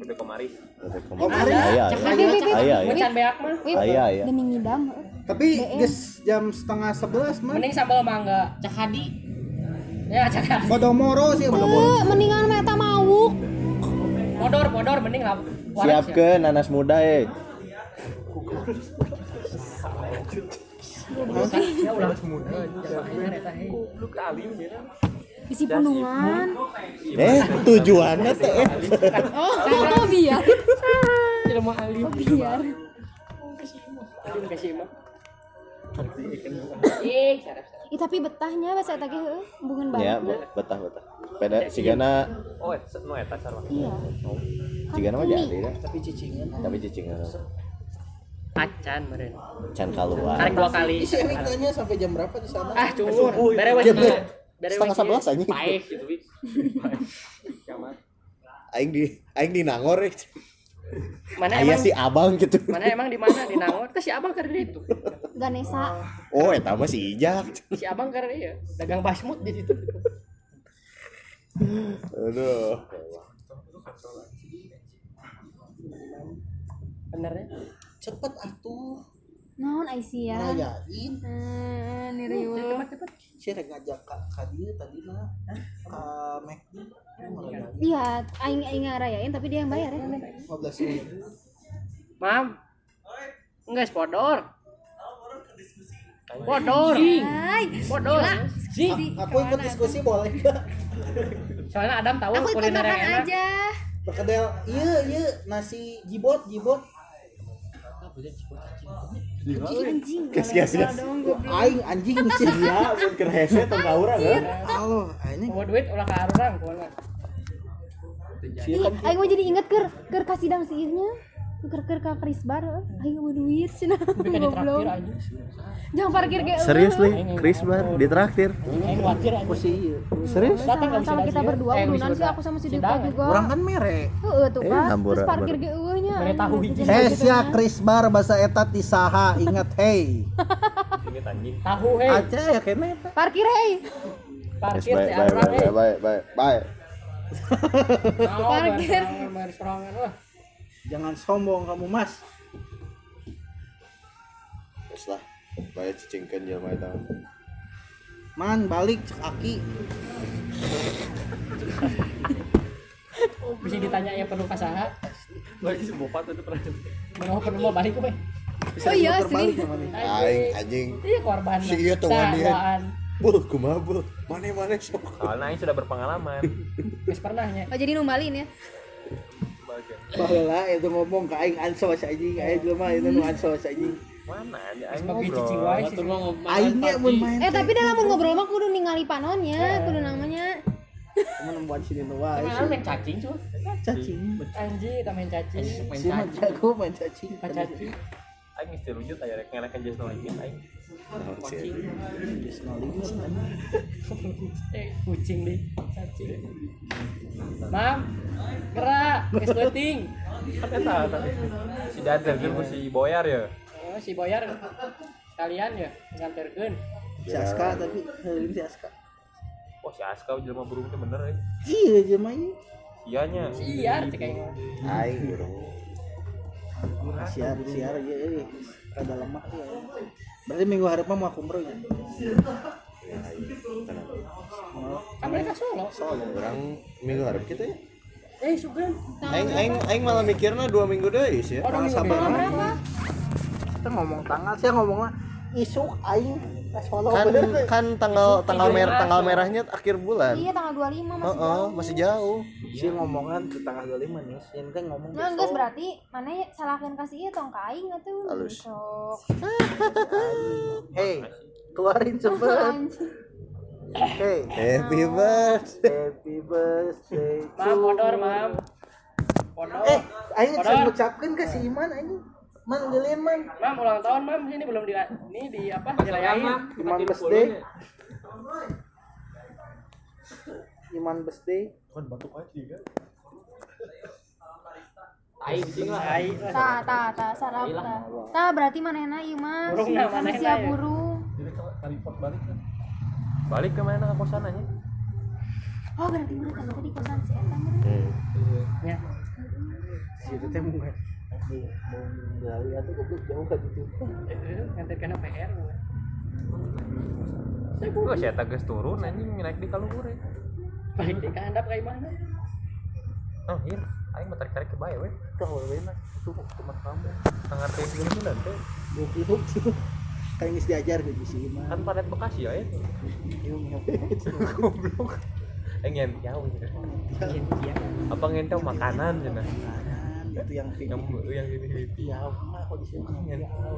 udah kemari Oh, kemarin. Aya. Bebe, bebe. Aya ya. Mecan beak mah Aya ya. demi ngidam. Tapi geus jam setengah sebelas man. mending sambal mangga cakadi ya cakadi Kodomoro sih Kodomoro. Eh, mendingan meta mawuk. bodor bodor mending lah ya. Siapkeun nanas muda eh. ya ya Isi pundungan. Eh tujuannya teh eh. Oh, oh biar. tidak mau alim Oh, biar. alim kasih mah ih tapi betahnya bahasa eta ge heuh, hubungan Ya, banget. be- betah betah. Peda sigana oh no eta sarwa Iya. sigana mah jadi dah. Tapi cicingan. Tapi cicingan pacan meren can keluar. tarik dua kali. Si Erik tanya sampai jam berapa di sana? ah cungur bere wes bere Setengah sebelas anjing. paeh gitu. Aing di aing di nangor mana Aya emang? si abang gitu. mana emang di mana? Di Nangor. Teh si abang karena itu Ganesa. Oh, eta mah si Ijak. si abang karena iya dagang basmut di situ. Aduh. bener ya cepet atuh. Naon Aisyah? Rayain eh niriul si rek ngajak ka ka dieu tadi mah ka McD ngerayain. Iya aing aing ngarayain tapi dia yang bayar ya? 15 ribu. Mam. Enggak spodor Bodor. Hai, Bodor. aku ikut diskusi boleh gak Soalnya Adam tahu aku ikut kuliner yang makan enak. aja. Perkedel iya iya nasi jibot jibot anjing Gas, gas, aing anjing sih Ya, mun keur hese tong ka urang kan. Mau duit ulah ka aing mau jadi inget ker ker kasih dang siirnya ker ker ka Chris Bar aing mau duit cenah Tapi kan ditraktir goblok aja. jangan parkir ge Serius li, Chris bar ditraktir. Aing wajar aja. sih iya serius Datang sama, sama kita berdua eh, udunan sih aku sama si Dita Sidang, juga orang kan mere Heeh tuh Eh, kan terus parkir ge eueuhnya Mere tahu hiji. Hesya Chris Bar bahasa eta ti saha ingat hey Ingat anjing. Tahu hei. aja ya kene parkir hei Parkir baik, teh baik, hei. baik, baik, baik. Parkir. Bayar jangan sombong kamu mas Terus lah, baik cicingkeun jelema eta. man balik cek aki Bisa ditanya ya perlu kasaha. Lagi si bopat itu pernah. Mau perlu mau balik we. oh iya balik sih. Aing anjing. Iya korban. Si Tah, wandian. bawaan. Bul, kumaha bul? Mane-mane sok. Soalnya Aing sudah berpengalaman. Geus pernahnya. oh jadi numbalin ya Baheula itu ngomong ke aing ansos anjing aya jelema itu nu ansos anjing Mana aja Aing ngobrol. sih. aingnya mun main eh tapi dalam ngobrol mah kudu ningali panonnya kudu namanya temen buat sini nu wae Mana main cacing cuy. cacing Anjing, tak main cacing. si mah jago main cacing Main cacing. Aing mesti rujut aya rek ngelekan limit Aing. Limit, anjing. Eh, kucing deh. Cacing. Mam, gerak, geus penting. Eta tadi. Si Dader kan si Boyar ya. Oh, si Boyar kalian ya nganterkeun. si Aska tapi heuling si Aska Wah si Aska jelema burung teh bener eh. iya jelema ieu Ianya. Siar cek aing. Aing urang. siar siar ieu euy rada lemah ya berarti minggu hareup mah mau kumroh ya Kan mereka solo. Urang minggu hareup kita ya. Eh, Sugeng. Aing aing aing malah mikirna dua minggu deui sih ya. Minggu sabar kita ngomong tanggal saya ngomongnya isuk aing Kan kan tanggal tanggal merah tanggal merahnya akhir bulan. iya tanggal 25 masih Heeh, jauh masih jauh. si ngomongan ke tanggal 25 nih yang kan ngomong Nah, enggak berarti mana ya salahkan kasih ieu tong ka aing atuh. Halus. Sok. hey keluarin cepet hey Happy birthday. happy birthday bodor, mam. Bodor. eh bisa ngucapkeun ke si Iman aing man geulin man Mam ulang tahun, Mam. Ini belum di ini di apa? Dirayain. Iman birthday Iman birthday Kan batuk aja kan. Sing lah. Ta ta ta sarap ta. Ta berarti manehna ieu mah Burung ya. burung. Balik ke mana ke kosan aja. Oh, berarti mereka tadi di kosan si eta mah. Ya. si itu teh mau di mau gali atau goblok jauh kan gitu Nganterkeun PR. Gua si eta geus turun anjing naik di kaluhur. Balik di kehandap kayak mana? Oh, iya. Aing mah tarik-tarik ke bae we. tahu enak itu teman kamu Ngartiin dulu tuh nanti. goblok tuh kayak geus diajar ke si Iman Kan padat Bekasi ya. Ieu mah Goblok. Eh ngentiau gitu. Iya. Apa ngentiau makanan cenah. Itu yang kayak Yang yang ini. ya mah kok di sini Ngentiau.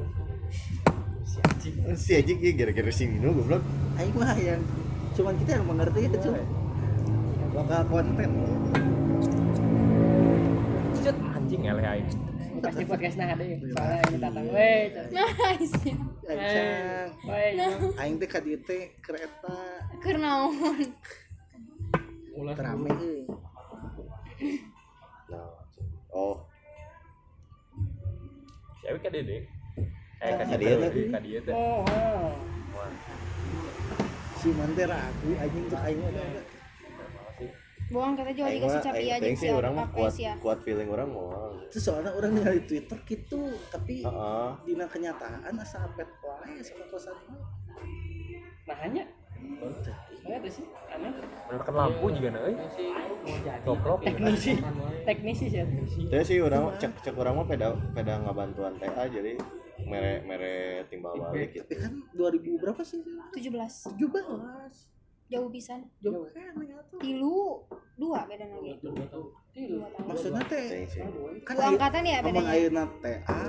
Si anjing ieu gara-gara si Mino goblok. aing mah yang cuman kita yang mengerti itu cuy lokal konten Cet anjing eleh aing. Pasti podcast nah ada ya. Soalnya ini datang we. Nice. Aing We. aing teh ka dieu teh kereta Keur naon? rame euy Nah, oh, Ewi ka dede eh Ka dia teh ka dia teh Oh, si manter ragu anjing tuh aing ada. Bohong kata jual dikasih mah capi aja sih orang mah kuat ya. kuat feeling orang moal. Terus soalnya orang ningali Twitter gitu, tapi Heeh. dina kenyataan asa apet wae sama kosan mah. Nah hanya. Saya ada sih aneh. menekan lampu juga nah euy goblok Teknisi. Teknisi sih. Teu sih orang cek cek orang mah peda peda ngabantuan TA jadi mere mere timbal balik gitu. Tapi kan 2000 berapa sih? 17 17. jauh pisan Jauh kan tuh. tilu dua beda lagi Maksudnya teh sih. kan angkatan ya bedanya ayeuna TA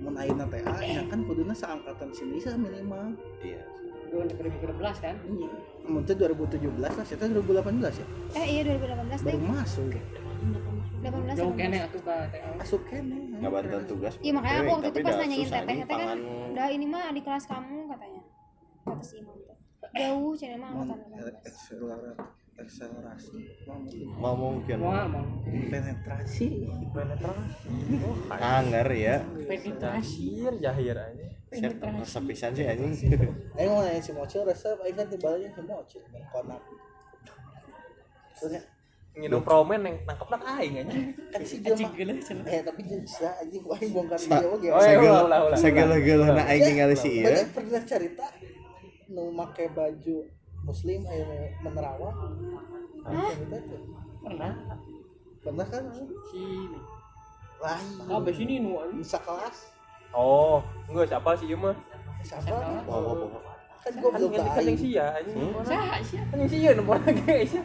Mun ayeuna TA ya kan kuduna seangkatan si Nisa minimal. Iya. 2016 kan? Mun teh 2017 lah, kita 2018 ya. eh iya 2018 deh Baru masuk. 18 Jauh 18. kene atuh ka. Masuk kene. Ngabantuan tugas. Iya makanya aku waktu itu pas dah nanyain teteh teteh kan udah ini mah di kelas kamu katanya kata si imam jauh cina mah angkatan 18 akselerasi. Mau mungkin. Mau mungkin mau. penetrasi. Anger ya. Jahir jahir aja. Siap resep pisan sih anjing. Aing mau nanya si Mocil resep, Aing kan timbalnya si Mocil Neng konak Soalnya nginum promen yang nangkep nak aing aja kan si dia mah Eh tapi bisa anjing Aing bongkar dia oge Oh, iya. segala ulah, ulah, ulah. segala galana aing ningali si Banyak ieu. pernah cerita Nu make baju muslim ayo menerawang Hah? Pernah. Pernah kan? Si Lain kabeh sini nu anjing. Bisa kelas oh enggak siapa sih ieu mah Siapa? Wah, wah. Kan gue kan belum ke kan yang Aing sia anjing Saha sih? kan yang sia nomor lagi sia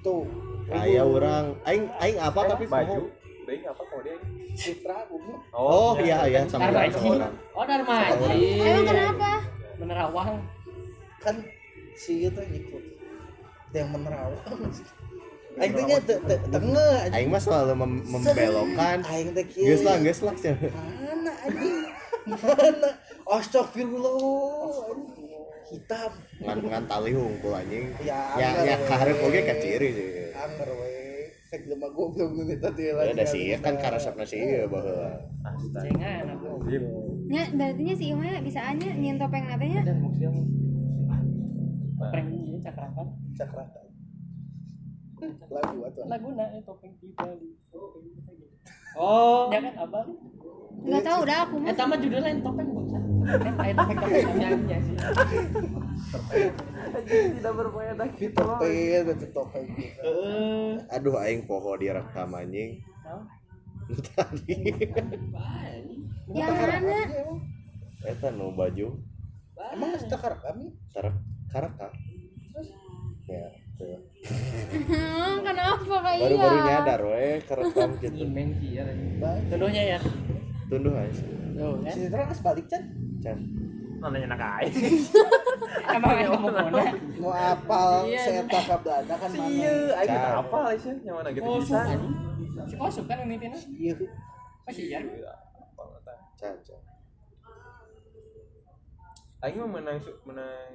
Tuh Aya orang aing aing apa tapi baju? Baik apa kalau dia Citra gue Oh iya iya sama orang Darmaji. sama orang. Oh, Darmaji. emang kenapa Menerawang. kan si itu ngikut Ada yang menerawang sih Aing teh nya te- te- tengah. Aing mah selalu mem- membelokkan. Aing teh kieu. Geus lah, geus lah. Mana anjing? Mana? Astagfirullah. Hitam. Ngan ngan tali hungkul anjing. Ya, Ya ya we. kaharep oge ka ciri sih. Anger we. Cek jelema goblok nu eta teh Ya da sih kan karesepna sih ieu baheula. Cengan aku. nya berarti nya si Ima bisa aja nyen topeng natenya Museum. Prank ini cakrakan. Cakraka. Lagu atuh. Laguna ya topeng kita di. Oh, dia kan abang. nggak tahu udah aku mah Eh, tamat judulnya topeng bangsa. Kan ada topeng topeng nyanyi sih. tidak berfaedah Peter Pan itu topeng gitu. Aduh aing poho direkam anjing. Tadi. yang mana Eta nu baju Emang kita kami? tarak karaka. Ya, tuh. Kenapa kayak Baru-baru iya nyadar we kerekam gitu. Imeng sih ya. Baik. Tuduhnya ya. Tunduh aja. Tuh kan. Si Citra kan sebalik kan? Can. nanya nak aing Emang yang kamu kona. Mau apal Iya. seeta ka Belanda kan mana? iya Can. kita apa lah sih yang mana gitu Oh, bisa. Si kosuk kan ini tina. Iya. Masih ya. apa nggak Can. can. Aing mah menang menang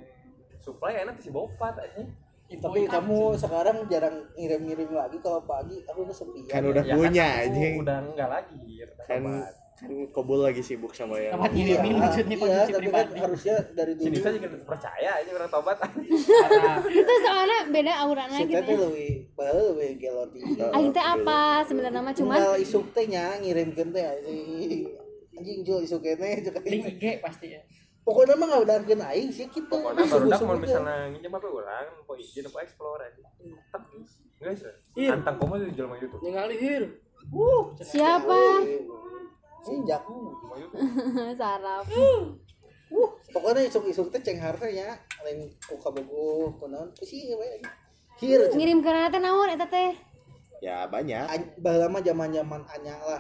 supply enak si bopat aja. Tapi kamu sekarang jarang ngirim-ngirim lagi kalau pagi aku kesepian. Kan udah Ya punya aku anjing. Udah enggak lagi. Kan kan Kobul lagi sibuk sama yang Tempat Iya, ngirimin maksudnya iya, kondisi tapi kan harusnya dari dulu. juga tetap percaya aja orang tobat. Karena itu soalnya beda aurana Si gitu ya lebih, padahal lebih geloti. Aing teh apa sebenarnya mah cuman Tinggal isuk teh nya ngirimkeun teh anjing. Anjing jual isuk kene cek link aing. IG pasti ya. Pokoknya mah ngabedarkeun aing sih kitu. Pokoknya baru mau misalnya nginjem apa orang, mau izin apa explore aja. Tapi guys, antang komo di jual YouTube. Ningali hir. siapa Sinjak. Cuma YouTube. sarap Uh, pokoknya isuk-isuk teh ceng hartanya lain ku kabogoh kunaon sih we. Hir. ngirim ke teh naon eta teh ya banyak. An- baheula mah zaman-zaman anyang lah.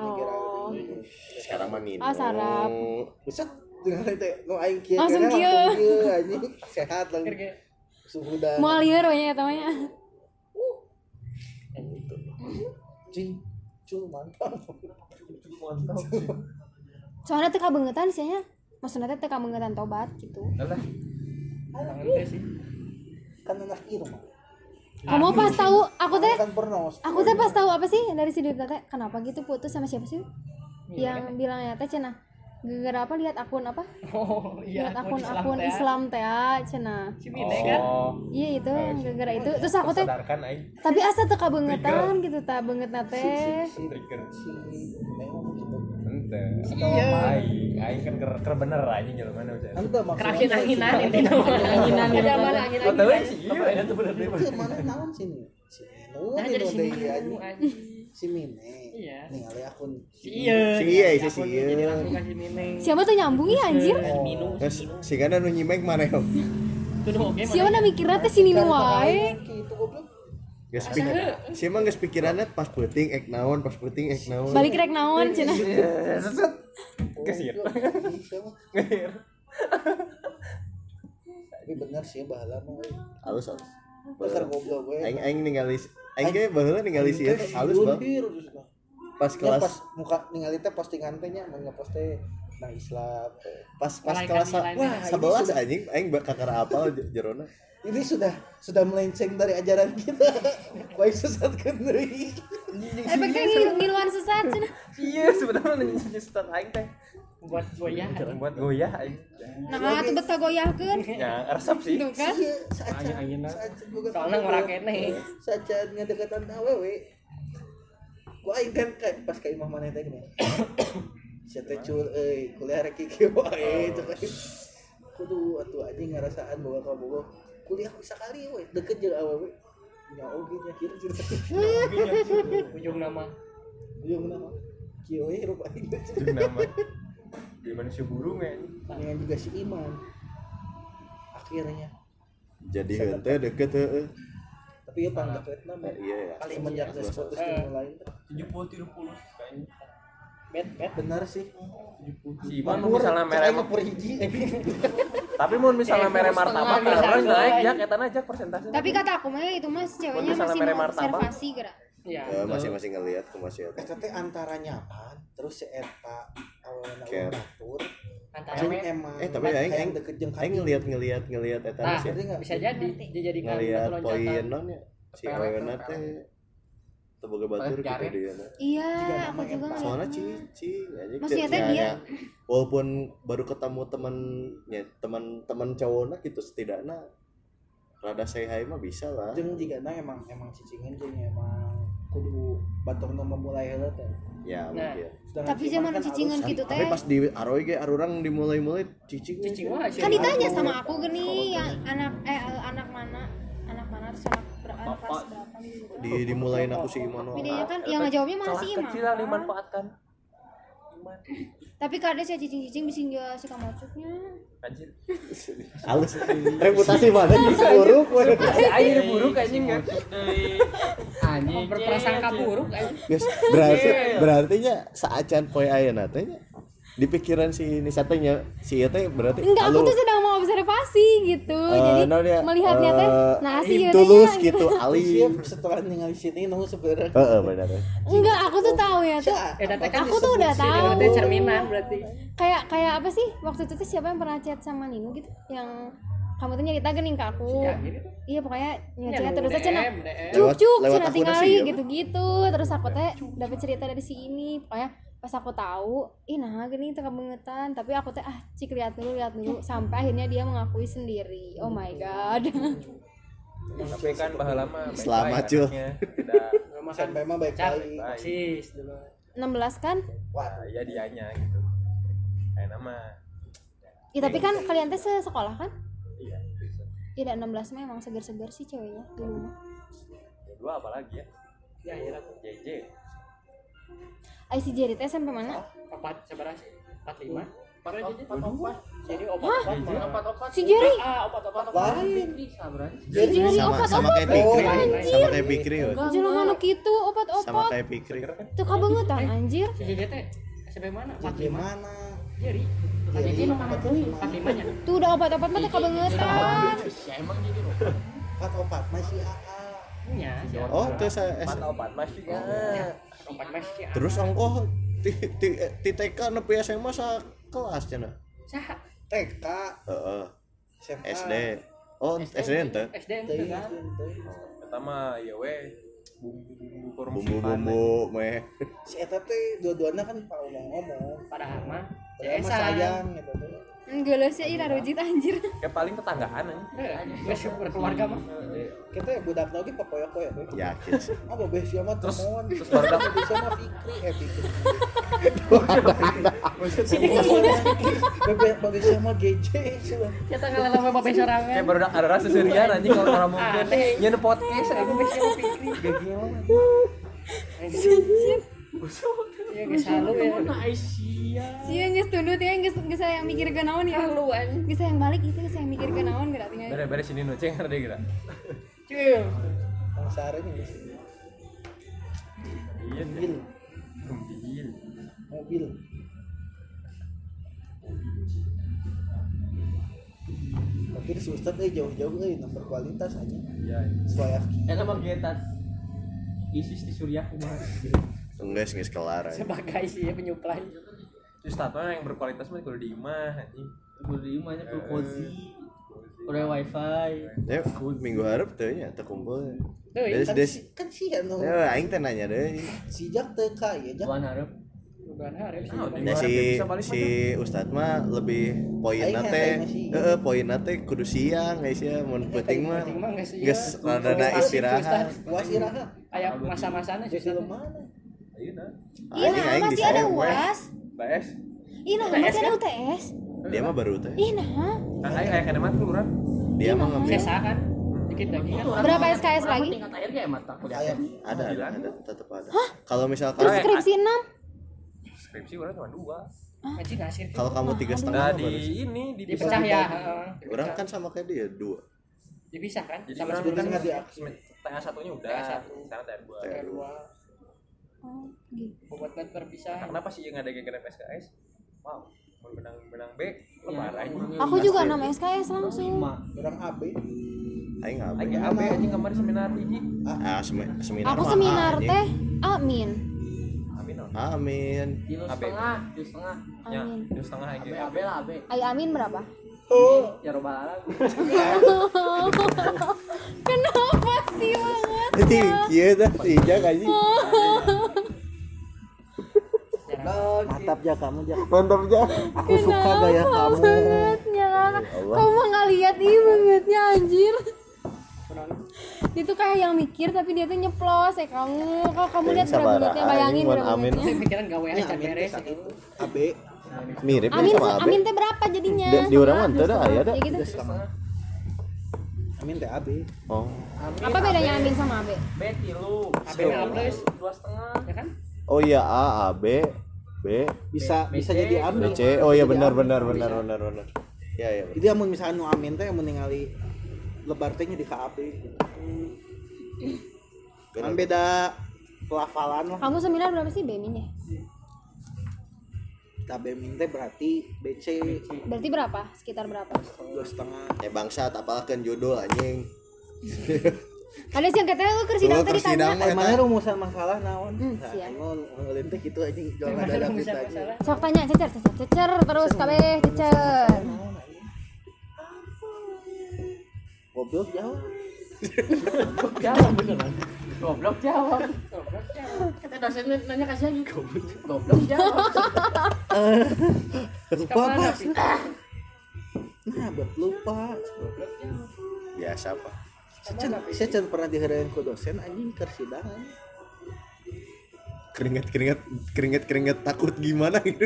Oh. Sekarang mah Nino. Ah, sarap. Buset Langsung anjing. Sehat ge. suhu dan mau lieur we nya eta mah nya cing cul mantap. Soalnya teh kabangetan sih nya maksudnya teh teh kabangetan tobat gitu. Sih. kan anak irma kamu pas tahu aku teh kan aku teh pas tahu apa sih dari si Dirta teh kenapa gitu putus sama siapa sih? Yang bilangnya teh cenah gara-gara apa? Lihat akun apa? Oh iya lihat akun akun. Islam teh. Ah, cenah. Si Mine kan oh. Iya itu gara-gara itu. Terus aku teh sadarkan aing. Tapi asa teu kabeungetan gitu ta beungeut teh. gitu. Ente iya. aing aing kan ker, ker bener anjing jalan mana bisa ente kerakin maksudnya anginan ini. Anginan ada mana angin Lo tahu sih iya itu bener itu mana naon sini. Nah jadi sini. anjing si Mine Iya. ningali akun iya Si iya, si iya. jadi langsung kasih Mine siapa tuh nyambung ya anjir minum Terus si kana nu nyimeng mana oke siapa na mikirnya teh sini nu wae gitu goblok Geus pikir. Si emang geus pikiranna pas peuting ek naon, pas peuting ek naon. balik rek naon cenah seset kesir Bisa mah. tapi bener sih bahala mah. Halus halus. Bener goblok we Aing aing ningali aing ge baheula ningali si eta halus bang. Lundir, terus mah. Pas Ya, kelas pas muka ningali teh postingan teh nya mun nang Islam pas pas kelas. Wah, ini 11 sudah- anjing aing kakara apal j- jerona. Ini sudah sudah melenceng dari ajaran kita. Baik sesat deui. efeknya ngilu- ngiluan sesat iya sebenarnya nanya start aing teh buat goyah buat goyah aing nah tuh bet kagoyahkeun ya resep sih tuh kan saat boga soalnya kabar. ngora kene Saat ngadekatan awewe. Gua aing kan kayak pas ka imah mana teh gini. Teh cul euy, kuliah rek kieu wae itu kan. Kudu atuh anjing ngarasaan boga ka boga. Kuliah bisa kali we, deket jeung awewe. Nya oge nya kieu ujung nama Yung nama. Kieu we rupa aing teh. itu nama di manusia burung ya Dengan juga si Iman. Akhirnya. Jadi henteu deket heeh. Tapi ya pang deket nama. Iya ya. Semenjak geus putus Eh. jeung lain. tujuh puluh tiga puluh kayaknya bet bet Benar sih. si Iman mau misalnya mere Cek aing hiji. tapi mau misalnya mere martabak kan bisa naik ya kita aja persentase tapi kata aku mah itu mas ceweknya masih observasi gerak ya Ya, masing-masing ngelihat ke masih eta. Eta teh antara nyaman terus si eta awalna Care. batur. emang Eh tapi aing aing deket jeung aing ngelihat ngelihat ngelihat eta nah sih. Bisa jadi dia jadikan Ngelihat poin loncatan non ya. Si awena pelet. teh teboga batur gitu dia. iya aku juga. Soalnya cicing aja. Maksudnya Ya, dia- walaupun baru ketemu temannya teman-teman cowoknya gitu setidaknya rada say hi mah bisa lah. Jeung jigana emang emang cicingin jeung emang kudu batur nu memulai heula teh. Ya Nah. tapi Iman zaman kan cicingan gitu Tapi teh pas di Aroy ge arurang dimulai-mulai cicing. cicing wah kan ditanya sama aku gini yang anak eh anak mana anak mana terus anak ber- anak kelas berapa gitu Di dimulain aku si Imano. bedanya kan yang ngejawabnya si Imam kecil yang dimanfaatkan tapi kadang saya cicing-cicing bisa nggak si kamocuknya anjir. Halus. Reputasi mana? Di buruk. air buruk kayaknya enggak anjing berprasangka buruk anjing. Guys, berarti berartinya saacan poe ayeuna teh nya, di pikiran si Nisa teh nya si ieu teh berarti enggak aku tuh sedang mau observasi gitu. Eh, jadi naon ya, melihatnya teh eh, nah si tulus gitu Siap alim setelah ningali sini nu sebenarnya. heeh benar. Enggak aku tuh tahu ya tuh. Eh data kan Aku tuh udah tahu. berarti cerminan berarti. Kayak kayak apa sih waktu itu tuh siapa yang pernah chat sama Nino gitu yang kamu tuh nyerita gening ke aku. Ya gitu iya pokoknya Ya, ngechat nu terus aja nah cuk cuk cina tinggali sih, ya, gitu gitu terus aku teh dapat cerita dari si ini pokoknya pas aku tahu ih nah gini itu kebangetan tapi aku teh ah cik lihat dulu lihat dulu. Sampai akhirnya dia mengakui sendiri. Oh my god. Tapi kan bahala mah baik-baik Selamat, tidak Sampai mah baik kali. baik. Sis dulu. 16 kan? Wah ya dianya gitu. Kayak nama. Ya tapi kan kalian teh sekolah kan? Iya bisa. Tidak 16 mah emang segar-segar sih ceweknya dulu mah dua apalagi ya? Ya iya JJ Ay si Jerry teh sampai mana? Empat seberapa sih empat lima. Empat empat jadi opat opat opat opat. Si Jerry? Ah opat opat Lain. si Jerry sama opat sama kayak Pikri anjir. sama kayak Pikri we. jelema anu kitu opat sama kayak Pikri tuh kabangetan anjir. Si JJ teh SMP mana? Empat mana? limanya tuh udah opat opat mah teh kabangetan ya emang jadi Empat opat. Masih AA. punya oh terus saya empat opat. Masih ya empat masih terus ti ti TK nepi SMA sa kelas sah TK, heeh. SD oh SD ente? SD kan? Teuing. pertama ya we bumbu-bumbu bumbu-bumbu meh. Si eta teh dua-duanya kan pak ngomong-ngomong padahal mah Padahal mah CS-an. sayang gitu enggak lah sih ira rujit anjir. Kayak paling tetanggaan aja Geus berkeluarga mah. kita ya budak lagi papoyok-poyok we. yakin sih. Ah babeh sia mah Terus- terus barudak bisa mah Fikri? Eh Fikri. Babeh babeh sia mah GJ. Kita ngalah lama babe sorangan. kayak baru ada rasa serian aja kalau orang mungkin Aneh. nyen podcast aku bisa pikir gagel Ya geus halu ya. sih yang geus tundut ya geus geus yang mikir ke naon ya Halu anjing. geus yang balik itu geus yang mikir ke naon geura tinggal beres-beres sini nu ceng ada kira Cuy. Kang Sare nih di sini. iya mobil mobil mobil tapi si Ustad eh jauh-jauh eh nomor kualitas aja iya Swayaki Eta mah getan. ISIS di Suriah kumaha. Enggak sih kelar. Sebagai sih ya penyuplai. terus tato yang berkualitas mah kudu di imah anjing Kudu di imah nya kudu cozy. Kudu wifi. ya minggu harap tuh ya terkumpul Tuh, Des kan des si kan sih ya no ya aing teh nanya deh si Jak teu ka ya Jak Tuan hareup. Bukan harap sih. Ah, Ya di luar si si Ustad mah lebih poin nate, sih. heeh poin nate kudu siang guys ya, mun penting mah Penting mah geus geus rada istirahat. puas iraha Aya masa-masana jadi justru. mana nah Ih, Anjing, nah masih di ada UAS. BS Ih, nah masih ada UTS. Dia mah baru teh. Ih, nah. ah ayo kayak kena mah kelurahan Dia mah ngambil Sesa kan. Dikit lagi kan. Berapa SKS lagi? Tingkat ge mata kuliah. Ada ada ada tetap ada. Kalau misalkan Terus skripsi 6. skripsi orang cuma dua Anjing ngasir. kalau kamu tiga nah setengah di baru sih. ini di Dipecah ya. heeh. Orang kan sama kayak dia dua. dipisah kan jadi sama kan nggak di TA satunya udah satu. sekarang TA dua TA dua Oh, gitu. buat buat terpisah Nah, kenapa sih yang ada yang kena PSKS wow mau benang benang B lebar aja Aku juga 6 SKS langsung. orang AB Aing nggak Aing AB anjing kemarin seminar hiji Ah, semi- seminar Aku seminar teh Amin. Amin Amin. Kilo AB. setengah, kilo setengah. ya Amin. dua setengah aja AB AB lah AB. Ay Amin berapa? Ya robbal alam. Kenapa sih banget? Jadi kieu dah tijak anjing. mantap ya kamu Jak Mantap ja. aku suka gaya kamu Bangetnya. Kamu mah nggak lihat ih bangetnya anjir. Itu kayak yang mikir tapi dia tuh nyeplos ya kamu. Kalau kamu lihat berapa bayangin anjing, berapa Amin. saya pikiran gawe aja Amin beres gitu itu AB Mirip ya Amin, sama Abe. Amin teh berapa jadinya? Di, di orang mah teu ada aya. Ya gitu. tiga setengah Amin teh AB Oh. Apa bedanya Amin sama Abe? B tilu. AB nya A plus Dua setengah. ya kan Oh iya A, A, B, B, bisa B- bisa BC, jadi B, C. Oh iya benar benar benar benar benar. Ya ya. jadi amun misalnya nu Amin teh amun ningali lebar teh di KAB gitu. kan beda pelafalan lah Kamu seminar berapa sih Bemin ya? kita B min teh berarti BC Berarti berapa? Sekitar berapa? dua setengah Ya bangsat apalkan judul anjing. Ada sih yang katanya lu kersidang tadi tanya. Eh, mana rumusan masalah naon? Hmm, Nah, siap. emang ngelin teh gitu aja jual ada ada kita aja. Sok tanya cecer cecer cecer terus kabeh cecer. Goblok jauh. Jawab beneran. Goblok jawab. Goblok jawab. Kata dosen nanya kasih lagi. Goblok jawab. Lupa pak. Nah, buat lupa. Biasa pak. Saya can, pernah diherain ku dosen anjing kersidangan. Keringet keringet keringet keringet takut gimana gitu.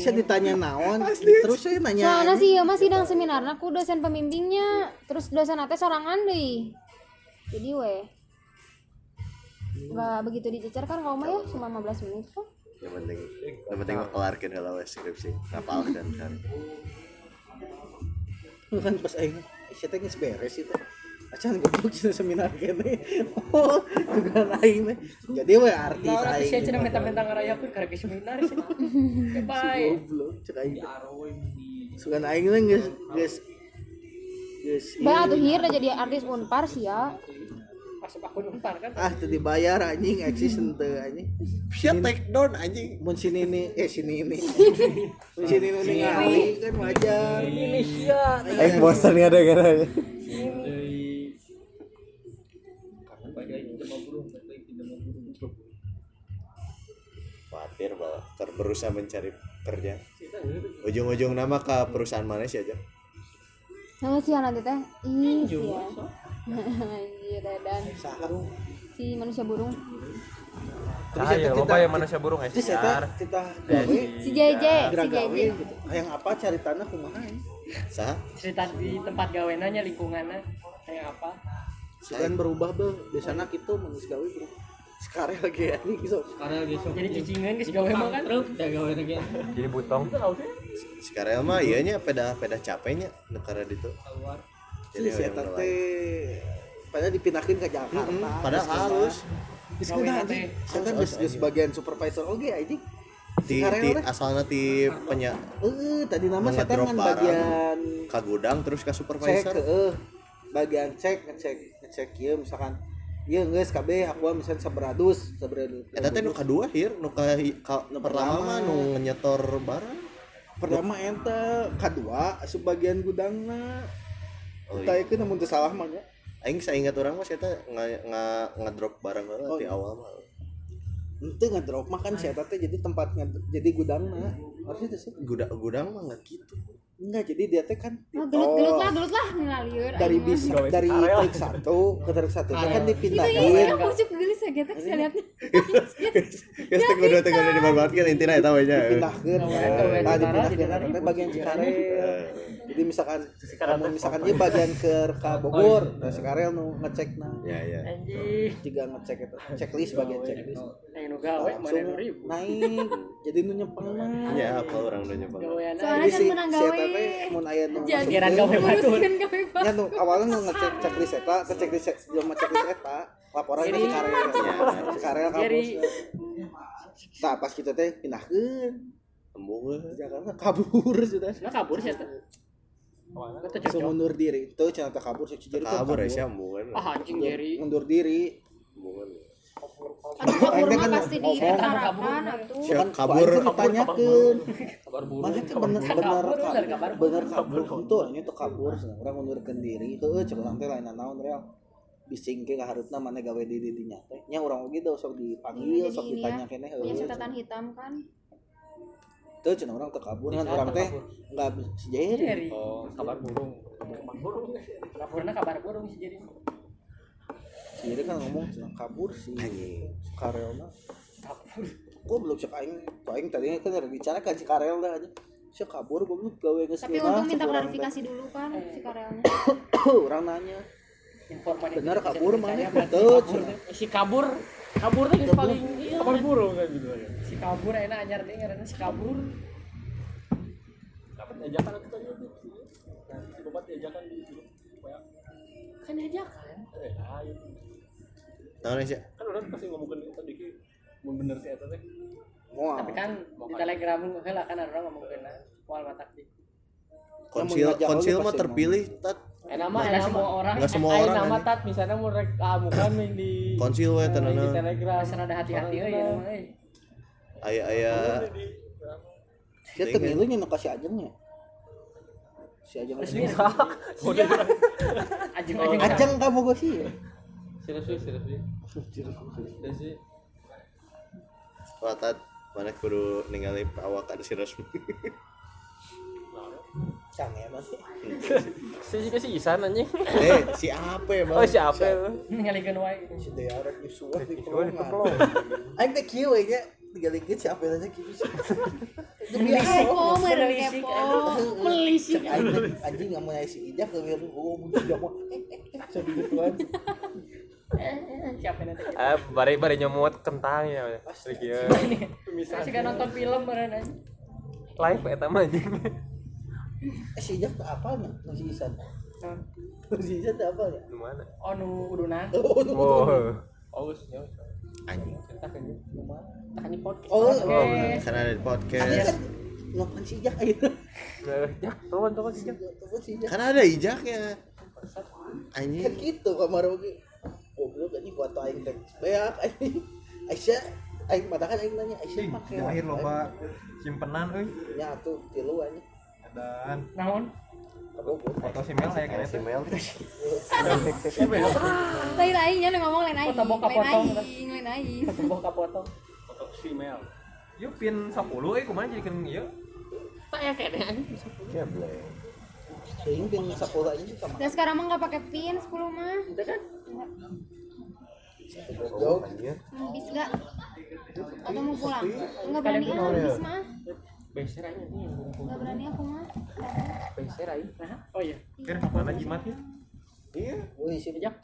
Saya ditanya naon, terus saya nanya. Soalnya sih ya masih sedang seminar aku dosen pembimbingnya, terus dosen ate sorangan deh. Jadi weh nggak begitu dicecer kan kamu mah ya cuma 15 menit kok Yang penting yang penting mah kelarkeun heula we skripsi. Ngapal dan kan. kan pas aing saya teh geus beres itu. Acan goblok cenah seminar kene. Oh, juga aing teh. Jadi we artis Nah, orang aing. saya cenah minta-minta ngarayakeun karena ke seminar sih. Ya bae. Goblok cek aing. Sugan aing teh geus geus geus Bah tuh hir jadi artis unpar sih ya Pas aku numpar kan. ah teu dibayar anjing eksis henteu anjing. Sia take down anjing. Mun sini ini eh sini ini. Mun sini ini ningali kan wajar. Indonesia. Aing bosan ya ada kan. Berusaha mencari kerja ujung-ujung nama ke perusahaan mana sih aja Nah, sih nanti teh. Ih, sih ya. Iya, dan si manusia burung. Ah, ya loba yang manusia burung ya. eta kita gawe Si JJ, si JJ. gitu. Hayang apa cari tanah kumaha ya? sah cerita di tempat gawenanya lingkungannya kayak apa Sekarang berubah be, biasanya gitu manusia gawe bro. Sekarang lagi ya ini gitu. karena lagi sok. Jadi cicingan ke gawe mah kan truk dah gawe lagi. Jadi butong. sekarang mah iya nya peda peda capeknya negara itu Jadi si eta teh pada dipindahin ke Jakarta. padahal halus. Geus kena anjing. Saya kan geus geus bagian supervisor. Oke anjing. di, Sekarang di asalnya di penya Eh, tadi nama saya kan bagian ke gudang terus ke cek supervisor. eh bagian cek ngecek ngecek ieu misalkan ieu geus KB aku misalkan sabaratus sabaratus. eta teh nu kadua hir nu ka, ka Nu pertama nu nyetor barang pertama ente kedua sebagian gudangna oh, iya. itu namun salah mah nya. aing saingat orang mah eta nga nga ngedrop barang heula Oh, di iya. awal mah Ente ngedrop mah kan si eta teh jadi tempat jadi gudangna. Harusnya sih. gudang gudang mah nggak gitu Enggak, jadi dia teh kan Oh, gelut gelut lah, gelut lah ngalieur. dari bis dari trik satu ke trik satu. Kan Itu dipindahin. iya, aku masuk gelis ya gitu saya lihat. ya teh kudu teh kudu dimanfaat kan intina eta we nya dipindahkeun Gawe- nah dipindahkeun di eta teh bagian Cikarel jadi misalkan kamu misalkan dia bagian ke ka Bogor. nah Cikarel nu ngecekna ya ya anjing. Tiga ngecek itu. Checklist bagian checklist. Yang nu gawe mana langsung nu ribu? naik. Jadi nu nyempeng mah ya apa orang nyoba gawean Soalnya kan menang gawe. Eta teh mun aya nu Jadi Pikiran ya nu awalnya nu ngecek checklist eta ke checklist belum checklist eta laporan ke ya Jadi kampus. Nah pas kita teh pindahkeun. Embung Jakarta kabur sudah. Nah kabur sih eta mundur diri. Itu cenah teh kabur sih jadi tuh kabur ya sih ah anjing Jerry. mundur diri. Aduh, kabur Ente mah kan pasti diutarakan atuh. Siap kan kabur. Kabur ditanyakeun kabar burung mana bener bener kabur, kabar bener kabur. Itu nya tuh kabur. Urang mundurkeun diri. Heueuh cek urang teh lain naon real bising ke kaharupna mana gawe di didinya teh nya urang oge da sok dipanggil Jadi sok ini ya, ditanya keneh Punya heueuh catatan hitam kan. teu cenah urang teu kabur. Kan urang teh enggak si Jerry. Oh kabar burung. Kaburna kabar burung si Jerry si Jerry kan ngomong kabur si Karel mah. Kabur. Gua belum cek aing aing tadinya kan ada bicara kan si Karel dah aja. Si kabur gua belum gawe geus Tapi untung minta klarifikasi dulu kan si karelnya. orang nanya. Informan bener kabur mana? kabur. teh. si kabur kabur teh paling iya kabar burung kan gitu ya si kabur enak anyar deh ngaranna si kabur. Dapat ajakan itu tadi nah si bapak diajakan di grup kan ajakan eh ayo tahu nih sih? Kan orang pasti ngomongin tadi ki. Mun bener si eta teh. Moal. tapi kan di telegram heula kan ada orang ngomong kena mual matak di. Konsil konsil mah terpilih tat. Enak mah enak semua orang Nggak semua orang, nama anjing. tat misalnya mau rek kamu kan yang di konsil we eh, di telegram. Sana ada hati-hati euy ya mah. euy aya aya Dia teu milu nya nu kasih ajengnya. Si ajeng resmi udah. Ajeng ajeng. Ajeng kamu gak sih ya? serius sih serius sih serius sih Wah, tat mana kudu ningali awak ada si resmi Canggih masih. si juga si Isan anjing eh si apa ya bang oh siapa ngalikeun wae Si Dea rek disuah di Disuah di pelongan. Aing teh kieu we nya tinggal dikit siapa aja gitu sih. Melisik, kepo. melisik teh anjing nggak mau si Ijak ke wir oh mun tidak mau. Jadi gituan. Siapa nanti Ah, bari bari nyomot kentang ya. Asli kieu. masih kan nonton film Live eta mah anjing. Eh si Ijak apa nya? Nu si Isan. Nu si Isan teh apa? Di mana? oh nu udunan Oh, oh geus nya anjing tak kan tak kan podcast Oh, oh Oke. karena ada di podcast kan ngapain si Ijak? Ya, si Ijak? karena ada ijaknya kan anjing gitu kamar oge goblok anjing gua tau aing teh beak anjing Aisyah aing padahal aing nanya Aisyah pakai Lahir loba simpenan euy. nya atuh tilu anjing Dan naon? Foto si Mel aya kene si. Mel. Lain nya nu ngomong lain aing. Foto bokap Lain potong, lain aing. foto bokap foto foto female yuk pin 10 eh kumaha jadikan ieu tak ya kene anjing ya boleh Ting pin 10 aja juga mah. Dan sekarang mah nggak pakai pin 10 mah. itu kan? Jauh. Hmm, Bis nggak? Atau mau pulang? Nggak berani ah, bis mah. beser aja nih Nggak berani aku mah. beser aja. Nah oh iya. Kira mana jimatnya Wih, sih ajak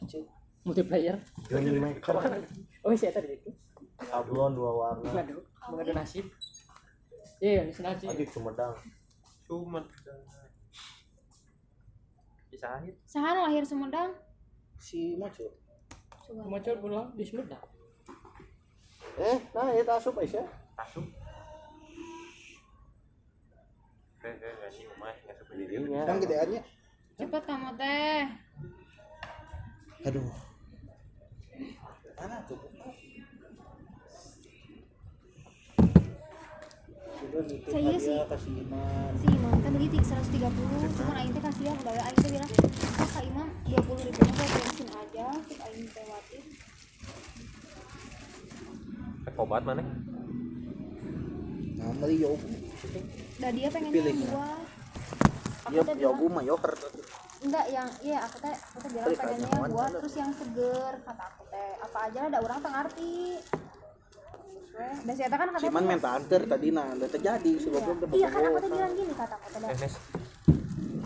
multiplayer. Oh iya tadi itu. Sablon dua warna. Waduh mengadu nasib. Iya ini nasib. Adik sumedang cuma Isahin Sahan lahir Sumedang. si Macu. cuma coba pulang di Sumedang Eh, nah itu asup Aisyah. asup Yang gedeannya. Cepet kamu teh. Aduh. Mana tuh? Sudah nitip Saya kasih Iman. Si Imam teh beli 130, cuman aing teh kasihan udah aing teh bilang, "Ah, Kak Imam 20 ribu buat bensin aja." Terus aing teh watin. Obat mana Nah, beli yogu. Dah dia pengen Pilih. yang dua. Ya, teh yogu mah yogurt. enggak yang iya aku teh aku teh bilang pengennya mana? terus yang seger kata aku teh. Apa aja ada orang teh ngarti. Dan saya kan katanya Cuman minta anter tadi nah, udah terjadi si goblok udah Iya kan aku teh bilang gini kata aku teh Nes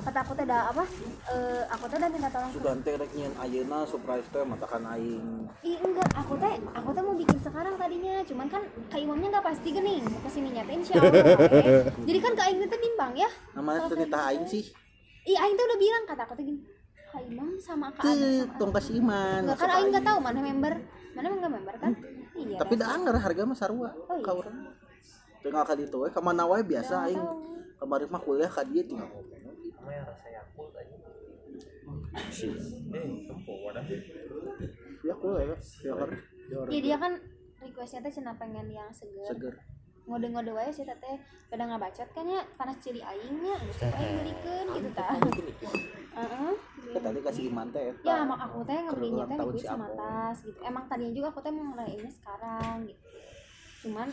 Kata aku teh dah apa? Eh aku teh dah minta tolong ke Sudah ente rek ayeuna surprise teh matakan aing. Ih enggak, aku teh aku teh mau bikin sekarang tadinya, cuman kan Kak Imamnya nggak pasti gening, mau ke sini nyatain insya Allah. eh. Jadi kan Kak Aing teh bimbang ya. Namanya teh nitah aing sih. Ih Aing teh udah bilang kata aku teh gini, Kak Imam sama Kak Adel Teu sama tong kasih Iman. Enggak kan Aing nggak tahu mana member, mana enggak member kan? Iya. Tapi dah. anger harga mah sarua Oh, iya. ka urang. Tinggal ka ditu we ka mana wae biasa Nggak aing. Kemarin mah kuliah ka dia tinggal ngomong. Sama yang rasa yakult aja eh tempo wadah Ya kuliah ya. Ya. Iya dia kan requestnya teh cina pengen yang seger. Seger. Ngode-ngode wae sih teh pada ngabacot kan ya panas ciri aingnya, geus aing beureikeun gitu tah. Heeh. Ka tadi kasih Iman teh ya emang aku teh ngebelinya ulang teh si sama tas gitu. Emang tadinya juga aku teh mau ngerayainnya sekarang gitu. Cuman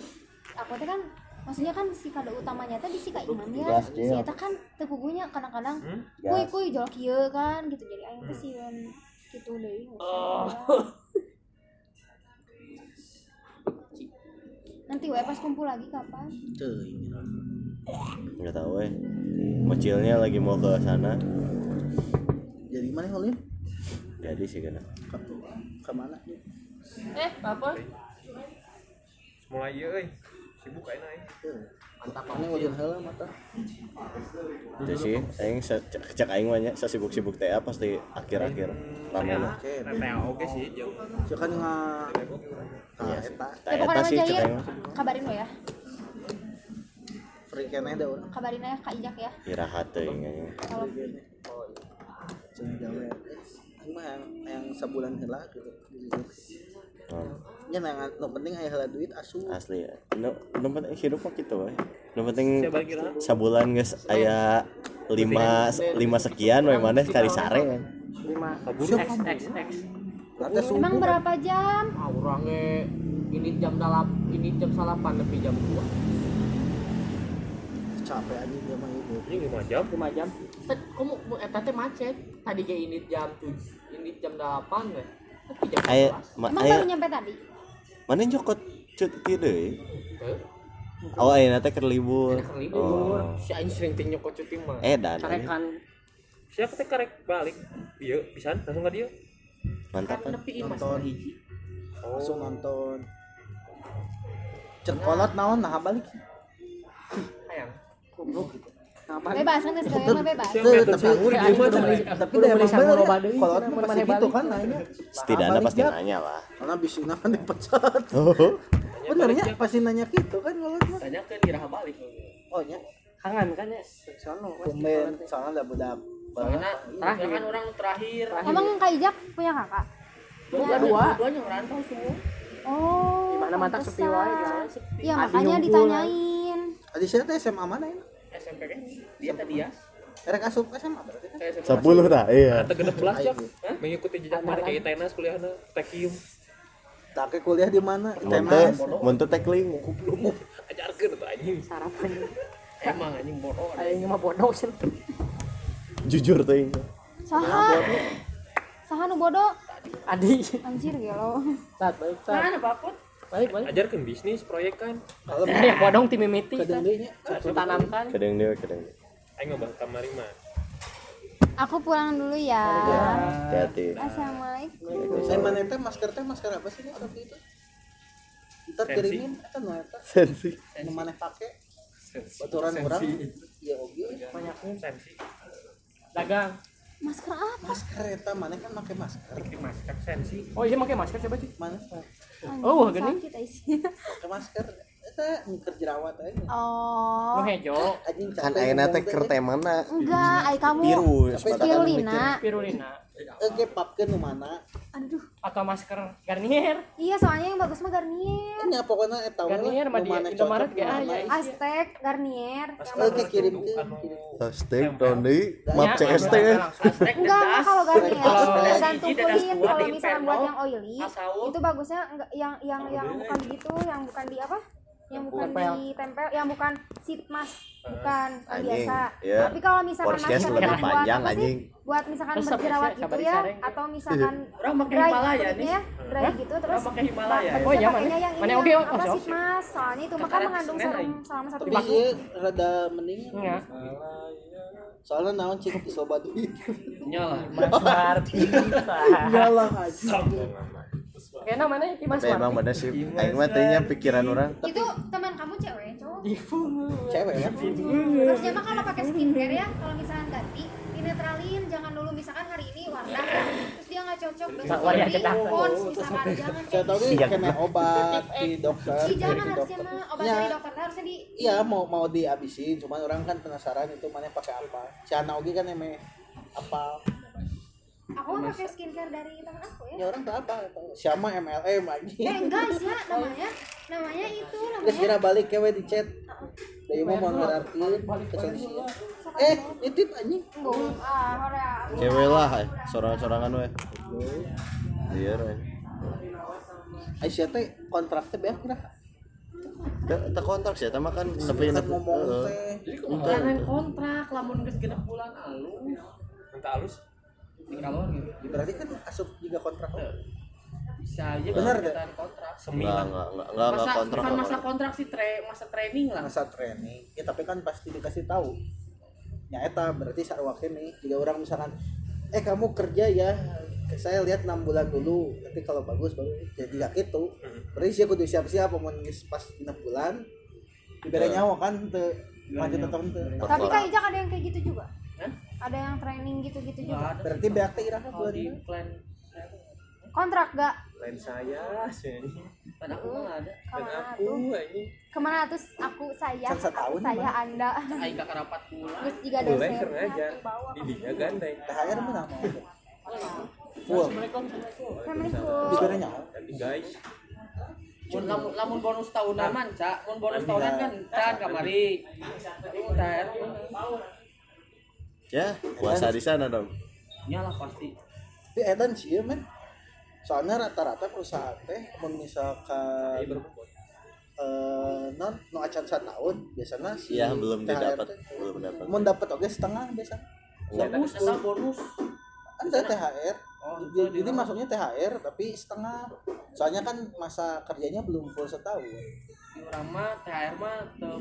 aku teh kan maksudnya kan si kado utamanya teh di si kak Iman ya si eta kan tepugunya kadang-kadang Hmm? kuy Gas. kuy jual kieu kan gitu. Jadi aing teh sieun gitu deh nanti wae pas kumpul lagi kapan? Ini lah. nggak tahu eh mocilnya lagi mau ke sana. Jadi mana Holin? jadi sih kena. Ka, ka mana? eh apa? Mulai ieu euy sibuk ayeuna euy Mana wajan heula mata. itu sih aing cek aing mah nya sibuk-sibuk teh pasti akhir-akhir rame lah Oke. Sih jauh Cek kan nga Iya eta ya sih cek ya aing kabarin lo ya free keneh da urang. kabarin aja kak Ijak ya irahat teuing anjing. kalau yang yang sabulan heula gitu. Ya yang nu penting aya heula duit asup. asli ya. Nu nu penting hidup mah gitu we nu penting sabulan geus aya lima lima sekian we maneh kali sare kan lima. Siap. x emang berapa jam? Ah orangnya ini jam dalap ini jam salapan lebih jam dua. Capek anjing dia mah itu. ini 5 jam. Lima jam. Tet, kamu eta teh macet. Tadi kayak ini jam tujuh ini jam delapan weh 11 ma, baru nyampe tadi? Mana nyokot? Cuti deui Teu. oh aya teh keur libur libur oh. Si aing sering ting nyokot cuti mah. Edan anjing. tarekan siapa teh karek balik? Iya pisan. Langsung ka dia. Mantap kan kan? nepi imas Nonton. hiji Langsung nonton. Cek kolot naon nah balik. sayang goblok. gitu? Bebas kan segala mah bebas. Tapi tapi beli emang bener ya. mah mun pasti gitu kan nanya. setidaknya pasti ya. nanya lah Karena bisina kan dipecat. oh. Benernya pasti nanya gitu kan mah. tanya ke balik. Oh nya. kangen kan ya? Sono Tumben. soalnya ada budak. Soalnya terakhir. Kan orang terakhir. Emang kak Ijak punya kakak? Dua dua duanya ngerantau semua. Oh Gimana mata sepi wae iya makanya ditanyain. Adi saya teh SMA mana ya? SMP kan? Dia tadi ya. Rek asup SMA berarti kan? Sepuluh dah iya. Ata genep belas Ayo. mengikuti jejak mana kayak tenas kuliahna tekium Tak ke kuliah di mana? mun teh ITMS. mun teh tekling. Ajarkeun tuh anjing. Sarapan. Emang anjing bodoh. Aing mah bodoh sih jujur tuh ini saha? Saha nu bodoh? Adi anjir gelo. Tat baik tat mana bakut balik balik. Ajarkeun bisnis proyek kan. Ya bodong tim mimiti kadang deui nya tanamkan. Kadang dia kadang dia. Aing ngobah kamari mah aku pulang dulu ya. Hati-hati. Assalamualaikum. Saya mana teh masker teh masker apa sih waktu itu? Ntar Sensi. kirimin eta nu eta. Sensi. Nu maneh pake? Baturan orang. ya oke. Banyaknya sensi. Dagang masker apa? Masker eta maneh kan make masker. Di masker sensi. Oh iya pakai masker coba cuy mana? Oh, gini? sakit isinya make masker. Eta ngker jerawat aja. Oh. Mau hejo. Anjing kan ayeuna teh keur teh mana enggak ay kamu virus Tapi Oke, papkeun nu mana? aduh. Atau masker Garnier. Iya soalnya yang bagus mah Garnier. Nya pokokna eta we Garnier mah di Indomaret ge aya. Aztec Garnier. Oke, kirim ke Hashtag Doni Ya, map CST Enggak, enggak kalau Garnier. Kalau tergantung kulit. Kalau di misalkan buat yang oily, itu bagusnya yang yang yang bukan gitu, yang bukan di apa? Yang bukan Tempel. di tempel, yang bukan sheet mask, bukan Anjing, biasa. ya. Tapi kalau misalkan Porsinya masker lebih buat panjang, apa sih? anjing. Buat misalkan Resep, berjerawat ya, gitu ya, disareng. atau misalkan Orang pakai Himalaya nih. ya, dry gitu terus pakai Himalaya. Oh, iya, pakainya mana? yang Mana ini oke, apa sheet mask, soalnya itu Kakarak mengandung serum selama satu Tapi minggu. ieu rada mending. ya Soalnya naon cik sobat duit. nyala Mas Martin Iyalah aja. Kayaknya mana ya Mas tapi emang Martin bener sih aing mah teh nya pikiran orang Itu teman kamu cewek, cowok? Cewek ya. Harusnya mah kalau pakai skincare ya, kalau misalkan ganti, dinetralin, jangan dulu misalkan hari ini warna, terus dia nggak cocok, besok aja dah. pons, misalkan jangan Saya kayak tahu gitu. kena obat di dokter. Si jangan di harusnya dokter. mah obat Ya, dari dokter teh harusnya di Iya mau mau dihabisin, cuman orang kan penasaran itu mana pakai apa. Si Ana Ogi kan eme apa? Aku mah pakai skincare dari teman aku ya. Ya orang tahu apa? Siapa MLM lagi? Eh enggak sih ya, namanya namanya itu Terus namanya kira balik kewe di chat. Dari mau mau ngerartiin kesel sih. Eh, nitip anjing. ah cewek lah eh. sorangan-sorangan we iya we Aisyah teh kontraknya beak kira. Teu- teu kontrak sih kan tapi Kan ngomong Heeh. teh. jangan kontrak lamun geus genep bulan alus minta halus kalau gitu Berarti kan asup juga kontrak. bisa aja Bener kalau deh. kita kontrak. Sembilan. Enggak enggak enggak enggak masa kontrak bukan masa kontrak. sih tre masa training lah. Masa training. Ya tapi kan pasti dikasih tahu. Ya eta berarti sarwake nih jika orang misalkan eh kamu kerja ya saya lihat enam bulan dulu nanti kalau bagus bagus. Jadi gak gitu. Berarti sih kudu siap-siap mau pas enam bulan diberi nyawa kan tuh lanjut atau ente Tapi Kak Ijak ada yang kayak gitu juga. Ada yang training gitu-gitu juga. ada berarti beak teh iraha kalau di ini? plan Kontrak gak? lain saya sih. Plan aku mah ada. Ke mana aku ini Ke mana tuh aku saya, Kan aku setahun saya, mah. anda. aing kakak rapat bulan Terus jika boleh keren aja. Bawa didinya gandeng. THR mana mau? Full. Assalamualaikum. Assalamualaikum jadi guys. Mun lamun, lamun bonus tahunan man, Cak. Mun bonus tahunan kan can kamari. Entar. Ya puasa di sana dong. Nyalah pasti. tapi edan sih ya men. Soalnya rata-rata perusahaan teh misalkan Iya, eh non no acan tahun biasanya si iya belum didapat belum dapat mau dapat oke setengah biasa. Bonus, eta bonus. ada THR Oh, jadi, jadi di- masuknya THR tapi setengah soalnya kan masa kerjanya belum full setahun Di mah THR mah teu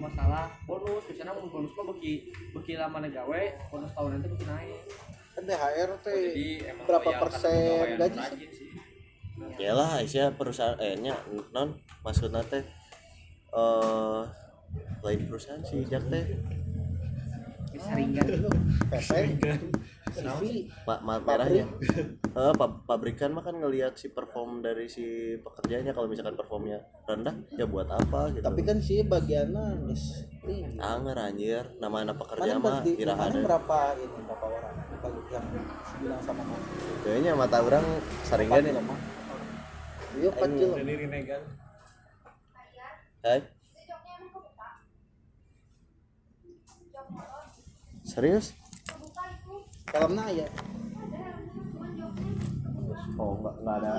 masalah bonus. Biasana mun bonus mah beki beki lama gawe, bonus tahunan teh beki naik. kan THR teh jadi emang berapa persen gaji sih? sih Yalah, Aisyah perusahaan eh nya non maksudna teh eh lain perusahaan sih Jak teh Saringan. PP CV ma ma merahnya. Eh pa- pabrikan mah kan ngelihat si perform dari si pekerjanya. Kalau misalkan performnya rendah ya buat apa gitu. Tapi kan sih bagiannya tinggi anger anjir. Nama anak pekerja mana mah mana deh berapa ini? Berapa orang? Yang bilang sama kamu kayaknya mata orang saringan ya iya kilo. Jadi Hai. serius filmnya ya. Oh enggak enggak ada.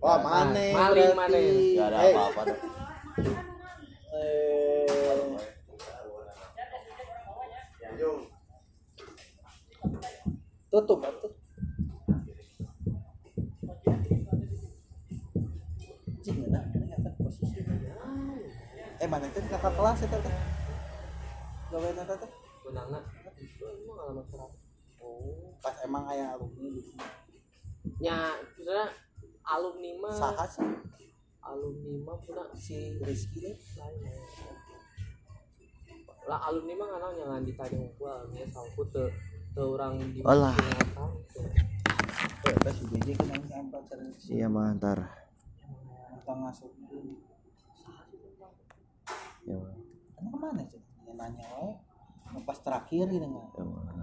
Wah mana nah, maling mana enggak ada eh. apa-apa tuh. Eh. Tutup tuh eh mana itu kakak kelas itu teh? Gawe nanti teh? Benangnya alamat serap oh pas emang aya alumni gitu. Nya misalnya alumni mah saha sih? Alumni mah puna si Rizky deh. Lain ya. lah alumni mah nggak jangan ditanya gua alumni sangkut te te orang di sampai cari iya mah ntar. Kita ngasuh ya mah. Kan ke mana sih? Ya, nanya wae pas terakhir gitu nggak ya mah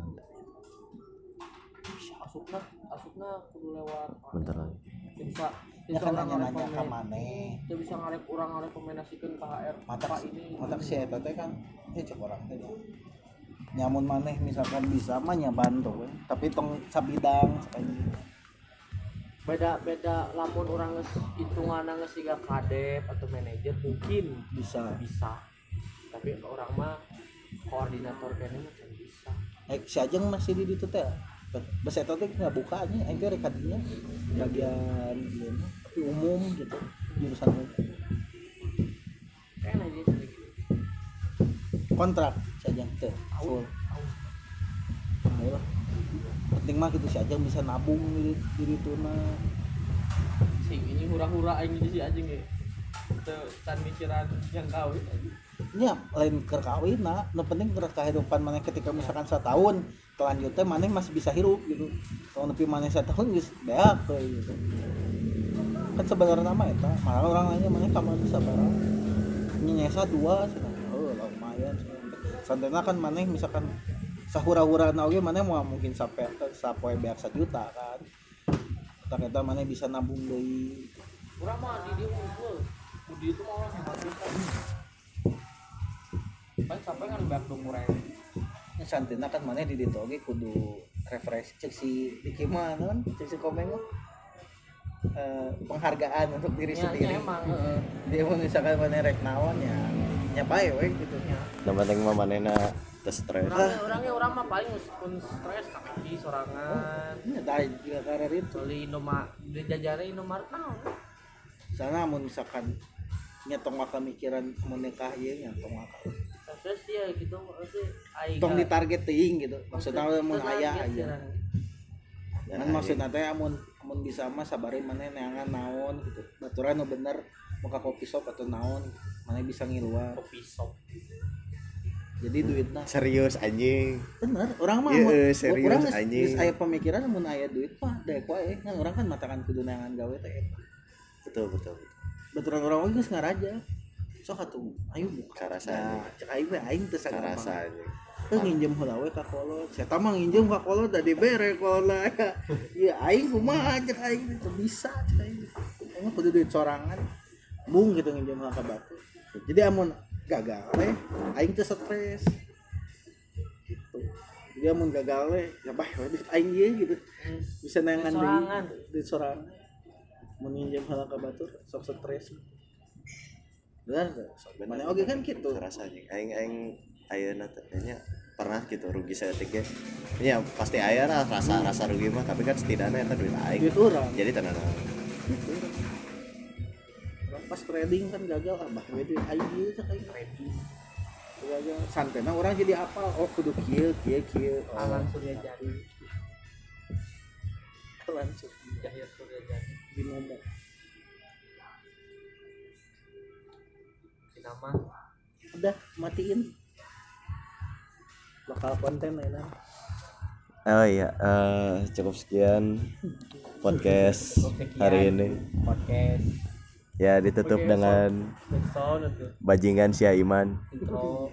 asupna asupna kudu lewat. Bentar lagi. Teu bisa ya bisa kan orang nanya nanya ke mana? teu bisa ngarek orang ngarekomendasikeun ka HR mata Pak ini? mata si eta teh kan eh cek orang teh nya. nyamun maneh misalkan bisa mah nya bantu we. tapi tong sabidang sakanya beda beda lamun orang nges hitungan nges siga kadep atau manajer mungkin bisa. Bisa. Tapi orang mah koordinator kayaknya macam bisa eh si Ajeng masih di ditu teh Bas eta teh nggak bukanya, aing teh rek kadinya bagian mah, tapi umum gitu, jurusan umum. kayak aja Kontrak si Ajeng teh full. Ayo. Penting mah gitu si Ajeng bisa nabung di di ditu mah. sing ini hura-hura aing jadi si anjing ya teu can mikiran yang kawin nya lain nah nu penting keur kehidupan maneh ketika misalkan setahun kelanjutnya maneh masih bisa hirup gitu. Kalau nepi maneh setahun geus beak teh gitu. Kan sebenarnya nama eta malah orang lainnya maneh kamar bisa barang. Nyesa dua oh lumayan santena kan maneh misalkan sahura-hura na oge maneh mau mungkin sampai sapoe beak juta kan. Eta maneh bisa nabung deui urang mah di dia unggul. Di itu mah orang hebat kan sampai kan banyak dong Ya, santina kan mana di ditu oge kudu refresh cek si Diki mah non cek si komeng eh, penghargaan untuk diri ya, sendiri. ya emang heeh. dia mau misalkan mana rek naon ya. Nya bae we gitu. Nya yang penting mah manena teu stres. Orangnya orangnya orang mah paling meskipun stres kaki sorangan. Nya tah juga karir itu. Beli Indomaret beli jajanan Indomaret naon sana mun misalkan nya tong maka mikiran mau nikah ieu nya tong maka terus ya gitu maksudnya tong ditargeting gitu. Maksudnya mun aya aya Ya, kan maksudnya teh amun amun bisa mah sabari maneh neangan naon gitu. Baturan nu bener muka kopi shop atau naon maneh bisa ngiluar. Kopi shop. Jadi duitnya serius anjing. Bener orang mah Iya, eh, serius, orang anjing. geus aya pemikiran mun aya duit mah daek wae kan orang kan matakan kudu neangan gawe teh eta. betul betul betul. Baturan orang oge geus ngaraja sok atuh ayo buka. Karasa nah, cek aing we aing teu anjing teu nginjem heula we ka kolot saya mah nginjem ka kolot da dibere kolot iya aing kumaha cek aing teu bisa cek aing mah kudu duit sorangan. Bung gitu nginjem heula ka batu. Jadi amun gagal we aing teu stres. Gitu. Jadi amun gagal we ya bah we duit aing ye gitu. Bisa nengan deui sorangan. duit sorangan. Mun nginjem heula ka batur sok stres benar. Mana oge kan gitu. anjing aing aing ayeuna teh kayaknya pernah gitu rugi setik ya ya pasti aya lah rasa rasa rugi mah tapi kan setidaknya itu duit aing. Duit orang jadi tenang. Orang pas trading kan gagal ah bah we duit aing ieu cek aing trading. Gagal. Santena orang jadi apal oh kudu kieu kieu kieu. Oh, Alan Surya Jadi langsung Cahya Surya Jadi di ngomong nama udah matiin lokal konten enak Oh iya, uh, cukup sekian podcast sekian. hari ini. Podcast. Ya ditutup okay, dengan so, so, bajingan si Iman. Intro.